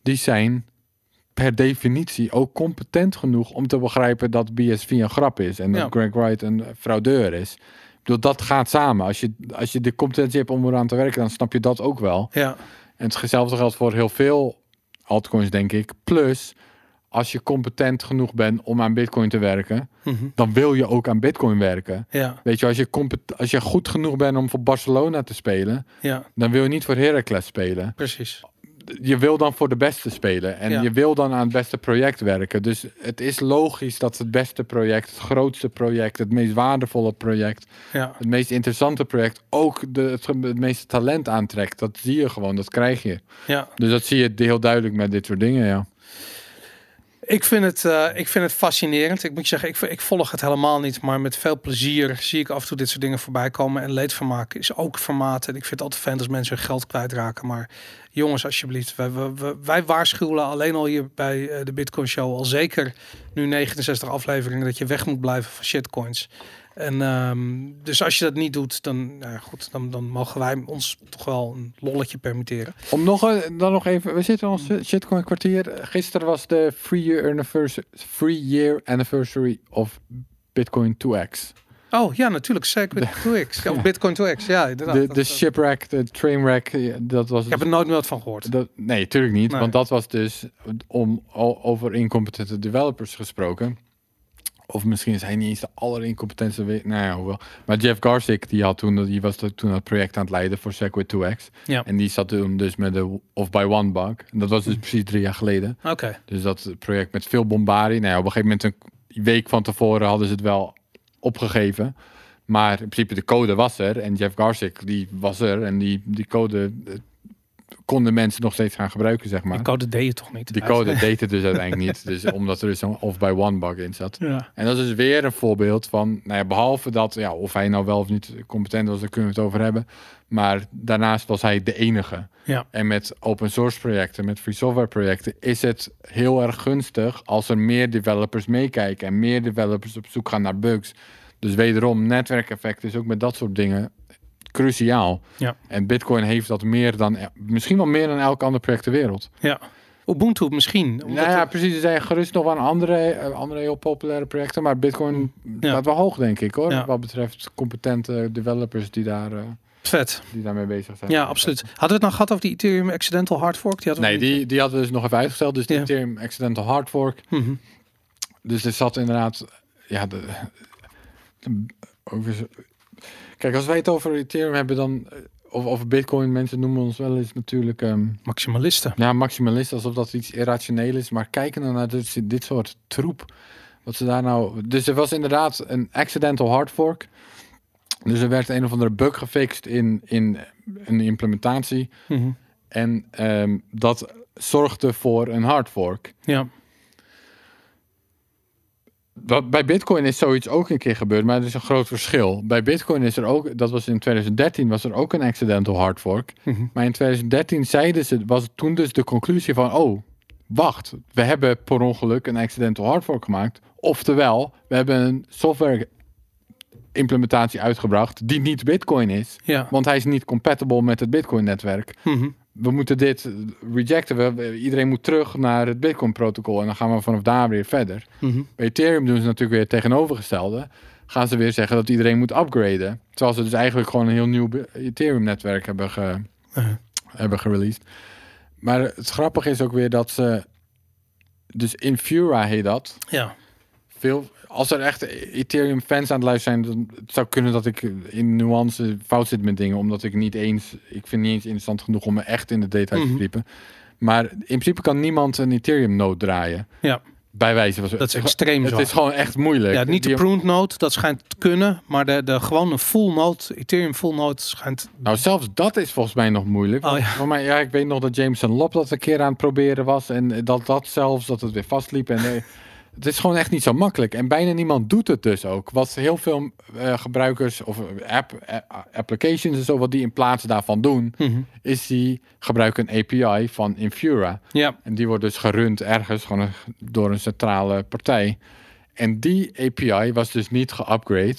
die zijn per definitie ook competent genoeg om te begrijpen dat BSV een grap is en Ja. dat Greg Wright een fraudeur is. Ik bedoel, dat gaat samen. Als je, als je de competentie hebt om eraan te werken, dan snap je dat ook wel. ja, En hetzelfde geldt voor heel veel altcoins, denk ik. Plus, als je competent genoeg bent om aan Bitcoin te werken, mhm, dan wil je ook aan Bitcoin werken. ja, Weet je, als je, als je goed genoeg bent om voor Barcelona te spelen, ja, dan wil je niet voor Heracles spelen. precies. Je wil dan voor de beste spelen en Ja. je wil dan aan het beste project werken. Dus het is logisch dat het beste project, het grootste project, het meest waardevolle project, Ja, het meest interessante project ook de, het, het meeste talent aantrekt. Dat zie je gewoon, dat krijg je. ja. Dus dat zie je heel duidelijk met dit soort dingen, ja. Ik vind, het, eh, ik vind het fascinerend. Ik moet je zeggen, ik, ik volg het helemaal niet. Maar met veel plezier zie ik af en toe dit soort dingen voorbij komen. En leedvermaak is ook formaat. En ik vind het altijd fijn als mensen hun geld kwijtraken. Maar jongens, alsjeblieft. Wij, wij, wij- waarschuwen alleen al hier bij eh, de Bitcoin Show. Al zeker nu 69 afleveringen. Dat je weg moet blijven van shitcoins. En ehm, dus als je dat niet doet, dan, nou goed, dan, dan mogen wij ons toch wel een lolletje permitteren. Om nog, dan nog even, we zitten in ons shitcoin kwartier. Gisteren was de free year anniversary, free year anniversary of Bitcoin 2x. Oh ja, natuurlijk. Segwit 2x. Of Bitcoin 2x. Ja, inderdaad. De, de dat- shipwreck, de trainwreck, dat was... Ik heb er nooit meer wat van gehoord. dat, nee, natuurlijk niet. Nee. Want dat was dus om over incompetente developers gesproken. Of misschien is hij niet eens de allerincompetentste. Nou ja, hoewel. Maar Jeff Garzik, die, had toen, die was toen het project aan het leiden voor Segwit 2x. Ja. En die zat toen dus met de Off by One bug. En dat was dus precies drie jaar geleden. Oké. Dus dat project met veel bombardie. Nou ja, op een gegeven moment een week van tevoren hadden ze het wel opgegeven. Maar in principe de code was er. En Jeff Garzik, die was er. En die, die code eh, konden mensen nog steeds gaan gebruiken, zeg maar. Die code deed je toch niet? Die code deed het dus uiteindelijk niet. Dus omdat er dus een off-by-one bug in zat. Ja. En dat is dus weer een voorbeeld van, nou ja, behalve dat, ja, of hij nou wel of niet competent was, daar kunnen we het over hebben. Maar daarnaast was hij de enige. Ja. En met open source projecten, met free software projecten, is het heel erg gunstig als er meer developers meekijken en meer developers op zoek gaan naar bugs. Dus wederom, netwerkeffect is ook met dat soort dingen cruciaal. Ja. En Bitcoin heeft dat meer dan, misschien wel meer dan elk ander project ter wereld. ja. Ubuntu misschien. Nou ja, precies. Er zijn gerust nog wel andere, eh, andere heel populaire projecten. Maar Bitcoin Ja. staat wel hoog, denk ik, hoor. Ja. Wat betreft competente developers die, daar, eh, vet. die daarmee bezig zijn. Ja, absoluut. Hadden we het nou gehad over die Ethereum Accidental Hard Fork? Die Nee, die, die hadden we dus nog even uitgesteld. Dus Ja. Ethereum Accidental Hard Fork. Mhm. Dus er zat inderdaad... Ja, de, de- over, kijk, als wij het over Ethereum hebben, dan... eh, Of over Bitcoin, mensen noemen ons wel eens natuurlijk... ehm, Maximalisten. Ja, maximalist, alsof dat iets irrationeel is. Maar kijken dan naar dit, dit soort troep. Wat ze daar nou... Dus er was inderdaad een accidental hard fork. Dus er werd een of andere bug gefixt in, in een implementatie. Mhm. En ehm, dat zorgde voor een hard fork. Ja. Wat- Bij Bitcoin is zoiets ook een keer gebeurd, maar er is een groot verschil. Bij Bitcoin is er ook, dat was in 2013, was er ook een accidental hard fork. Mhm. Maar in 2013 zeiden ze, was het toen dus de conclusie van, oh, wacht, we hebben per ongeluk een accidental hard fork gemaakt. Oftewel, we hebben een software implementatie uitgebracht die niet Bitcoin is, Ja. want hij is niet compatible met het Bitcoin netwerk. Mhm. We moeten dit rejecten. We- iedereen moet terug naar het Bitcoin protocol en dan gaan we vanaf daar weer verder. Mhm. Bij Ethereum doen ze natuurlijk weer het tegenovergestelde. Gaan ze weer zeggen dat iedereen moet upgraden. Terwijl ze dus eigenlijk gewoon een heel nieuw Ethereum-netwerk hebben, ge, Uh, hebben gereleased. Maar het grappige is ook weer dat ze... Dus Infura heet dat. ja. Veel, als er echt Ethereum-fans aan het luisteren zijn... dan het zou kunnen dat ik in nuance fout zit met dingen. Omdat ik niet eens... Ik vind niet eens interessant genoeg om me echt in de details Mhm. te verdiepen. Maar in principe kan niemand een Ethereum-node draaien. Ja. Bij wijze van... Dat is extreem Het is gewoon echt moeilijk. Ja, niet de pruned node, dat schijnt te kunnen. Maar de, de gewone full node, Ethereum full node, schijnt... Nou, zelfs dat is volgens mij nog moeilijk. Oh, ja. Mij, ja, ik weet nog dat Jameson Lop dat een keer aan het proberen was. En dat dat zelfs, dat het weer vastliep. En eh, het is gewoon echt niet zo makkelijk. En bijna niemand doet het dus ook. Wat heel veel eh, gebruikers of app, a- applications en zo, wat die in plaats daarvan doen, Mhm. is die gebruiken een API van Infura. Ja, En die wordt dus gerund ergens gewoon door een centrale partij. En die API was dus niet geupgrade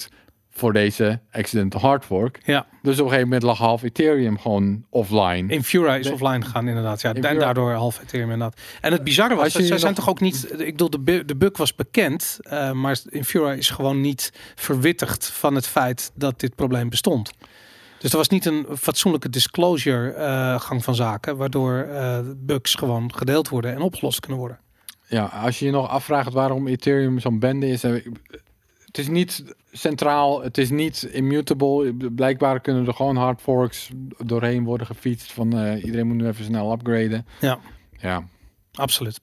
voor deze accidental hard fork. ja. Dus op een gegeven moment lag half Ethereum gewoon offline. Infura is De- offline gegaan inderdaad. Ja, en daardoor half Ethereum inderdaad. En het bizarre was, je zij nog- zijn toch ook niet... Ik bedoel, de, bu- de bug was bekend. eh, maar Infura is gewoon niet verwittigd van het feit dat dit probleem bestond. Dus er was niet een fatsoenlijke disclosure eh, gang van zaken, waardoor eh, bugs gewoon gedeeld worden en opgelost kunnen worden. Ja, als je je nog afvraagt waarom Ethereum zo'n bende is. Het is niet centraal, het is niet immutable. Blijkbaar kunnen er gewoon hard forks doorheen worden gefietst. Van eh, iedereen moet nu even snel upgraden. Ja. Ja, Absoluut.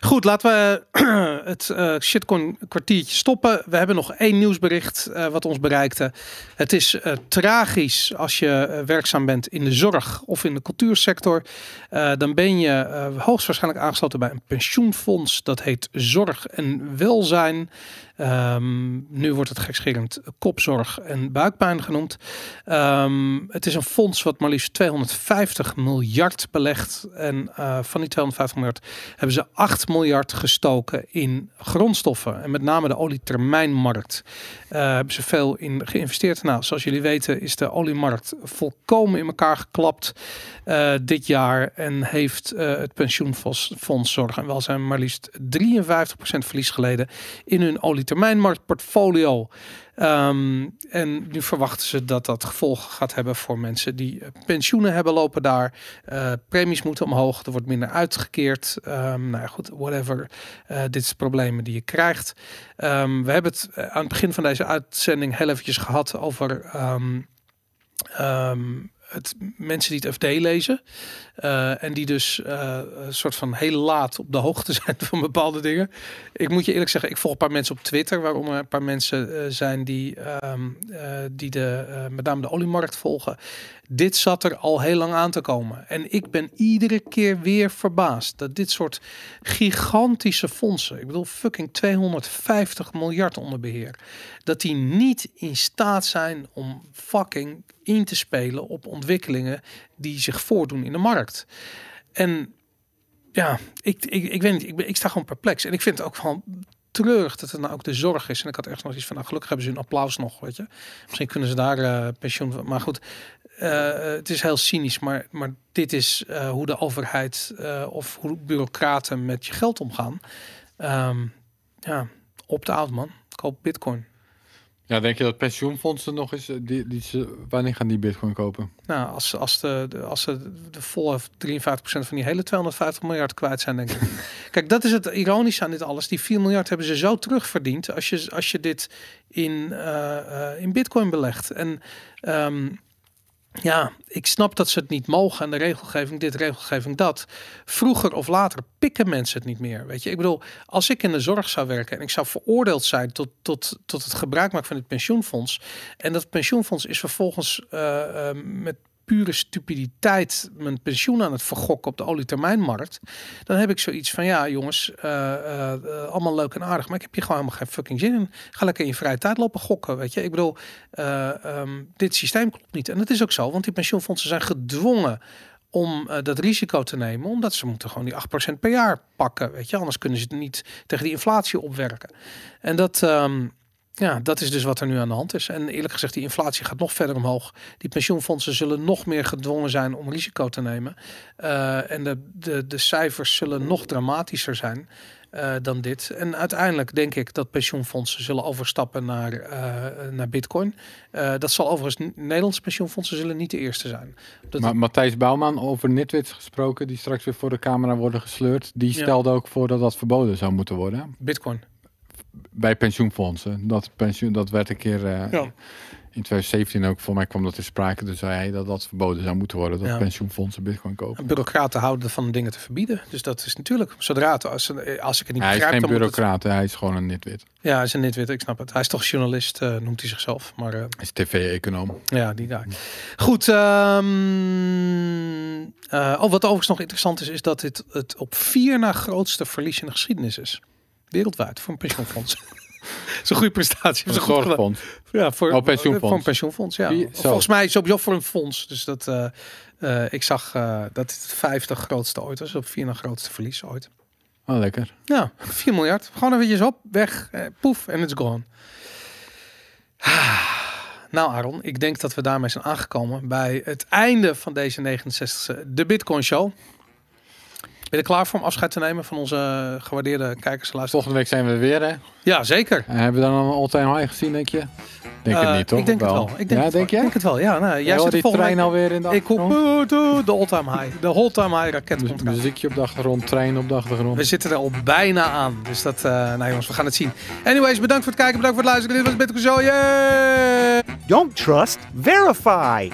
Goed, laten we het eh shitcoin kwartiertje stoppen. We hebben nog één nieuwsbericht eh, wat ons bereikte. Het is tragisch als je werkzaam bent in de zorg of in de cultuursector. Dan ben je hoogstwaarschijnlijk aangesloten bij een pensioenfonds. Dat heet Zorg en Welzijn. Ehm, nu wordt het gekscherend kopzorg en buikpijn genoemd. Ehm, het is een fonds wat maar liefst 250 miljard belegt. En eh, van die 250 miljard hebben ze 8 miljard gestoken in grondstoffen. En met name de olietermijnmarkt. Eh hebben ze veel in geïnvesteerd. Nou, zoals jullie weten is de oliemarkt volkomen in elkaar geklapt eh, dit jaar. En heeft eh, het pensioenfonds Fonds Zorg en Welzijn maar liefst 53% verlies geleden in hun olietermijnmarktportfolio. Ehm, en nu verwachten ze dat dat gevolgen gaat hebben voor mensen die eh, pensioenen hebben lopen daar. Eh, premies moeten omhoog, er wordt minder uitgekeerd. Ehm, nou ja, goed, whatever. Eh, dit is problemen die je krijgt. Ehm, we hebben het aan het begin van deze uitzending heel eventjes gehad over het, mensen die het FD lezen. eh, en die dus eh, een soort van heel laat op de hoogte zijn van bepaalde dingen. Ik moet je eerlijk zeggen, ik volg een paar mensen op Twitter. Waaronder een paar mensen eh, zijn die, ehm, eh, die de, met name de oliemarkt volgen. Dit zat er al heel lang aan te komen. En ik ben iedere keer weer verbaasd dat dit soort gigantische fondsen, ik bedoel fucking 250 miljard onder beheer, dat die niet in staat zijn om fucking in te spelen op ontwikkelingen die zich voordoen in de markt. En ja, ik, ik, ik weet niet, ik, ik sta gewoon perplex. En ik vind het ook van treurig dat het nou ook de zorg is. En ik had echt nog iets van, nou gelukkig hebben ze een applaus nog, weet je. Misschien kunnen ze daar eh, pensioen van. Maar goed, het is heel cynisch, maar, maar dit is eh, hoe de overheid eh, of hoe bureaucraten met je geld omgaan. Ehm, ja, op de oud man. Koop bitcoin. Ja, denk je dat pensioenfondsen nog eens, eh, die, die ze, wanneer gaan die bitcoin kopen? Nou, als, ze- als, de, de, als ze de volle 53% van die hele 250 miljard kwijt zijn, denk ik. Kijk, dat is het ironische aan dit alles. Die 4 miljard hebben ze zo terugverdiend als je, als je dit in, eh, eh, in bitcoin belegt. En ehm, ja, ik snap dat ze het niet mogen en de regelgeving dit, regelgeving dat. Vroeger of later pikken mensen het niet meer. Weet je, ik bedoel, als ik in de zorg zou werken en ik zou veroordeeld zijn tot, tot, tot het gebruik maken van het pensioenfonds. En dat pensioenfonds is vervolgens eh, eh, met pure stupiditeit mijn pensioen aan het vergokken op de olietermijnmarkt. Dan heb ik zoiets van ja, jongens, eh, eh, eh, allemaal leuk en aardig, maar ik heb hier gewoon helemaal geen fucking zin in. Ga lekker in je vrije tijd lopen gokken, weet je. Ik bedoel, eh, ehm, dit systeem klopt niet. En dat is ook zo, want die pensioenfondsen zijn gedwongen om dat risico te nemen, omdat ze moeten gewoon die 8% per jaar pakken, weet je. Anders kunnen ze het niet tegen die inflatie opwerken. En dat, ehm, ja, dat is dus wat er nu aan de hand is. En eerlijk gezegd, die inflatie gaat nog verder omhoog. Die pensioenfondsen zullen nog meer gedwongen zijn om risico te nemen. Eh, en de, de, de cijfers zullen nog dramatischer zijn eh, dan dit. En uiteindelijk denk ik dat pensioenfondsen zullen overstappen naar, eh, naar bitcoin. Dat zal overigens, Nederlandse pensioenfondsen zullen niet de eerste zijn. Dat, Maar Matthijs Bouwman over nitwits gesproken, die straks weer voor de camera worden gesleurd, die Ja. stelde ook voor dat dat verboden zou moeten worden bitcoin. Bij pensioenfondsen. Dat, pensioen, dat werd een keer eh, Ja. in 2017 ook, voor mij kwam dat in sprake, dus zei hij dat dat verboden zou moeten worden, dat Ja. pensioenfondsen bitcoin kopen. Bureaucraten houden van dingen te verbieden. Dus dat is natuurlijk, zodra het, als, als ik het niet Hij is begrijp, geen bureaucraat, hij is gewoon een nitwit. Ja, hij is een nitwit, ik snap het. Hij is toch journalist, eh, noemt hij zichzelf. Maar eh, Hij is tv-econoom. ja, die daar. Goed. eh, oh, wat overigens nog interessant is, is dat dit het op vier na grootste verlies in de geschiedenis is. Wereldwijd, voor een pensioenfonds. Dat is een goede prestatie. Een goed zorgfonds. Ja, voor, Oh, pensioenfonds. Voor een pensioenfonds, ja. Volgens mij sowieso voor een fonds. Dus dat, eh, eh, ik zag eh, dat het het vijfde grootste ooit was. Op vier na grootste verlies ooit. Oh, lekker. Ja, 4 miljard. Gewoon eventjes op, weg, eh, poef en it's gone. Nou Aaron, ik denk dat we daarmee zijn aangekomen bij het einde van deze 69e de Bitcoin Show. Ben je er klaar voor om afscheid te nemen van onze gewaardeerde kijkers en luisteraars? Volgende week zijn we weer, hè? Ja, zeker. En hebben we dan een all-time high gezien, denk je? Denk Eh, het niet, toch? Ik denk het wel. Ik denk ja, het denk wel. je? Ik denk het wel. Ja, nou, jij zit die volgende trein week- alweer in de Ik hoop eh, de all-time high. De all-time high raket komt eraan. Muziekje op de achtergrond, trein op de achtergrond. We zitten er al bijna aan. Dus dat, eh nou jongens, we gaan het zien. Anyways, bedankt voor het kijken, bedankt voor het luisteren. Dit was Bitcoin Show. Yay! Don't trust, verify.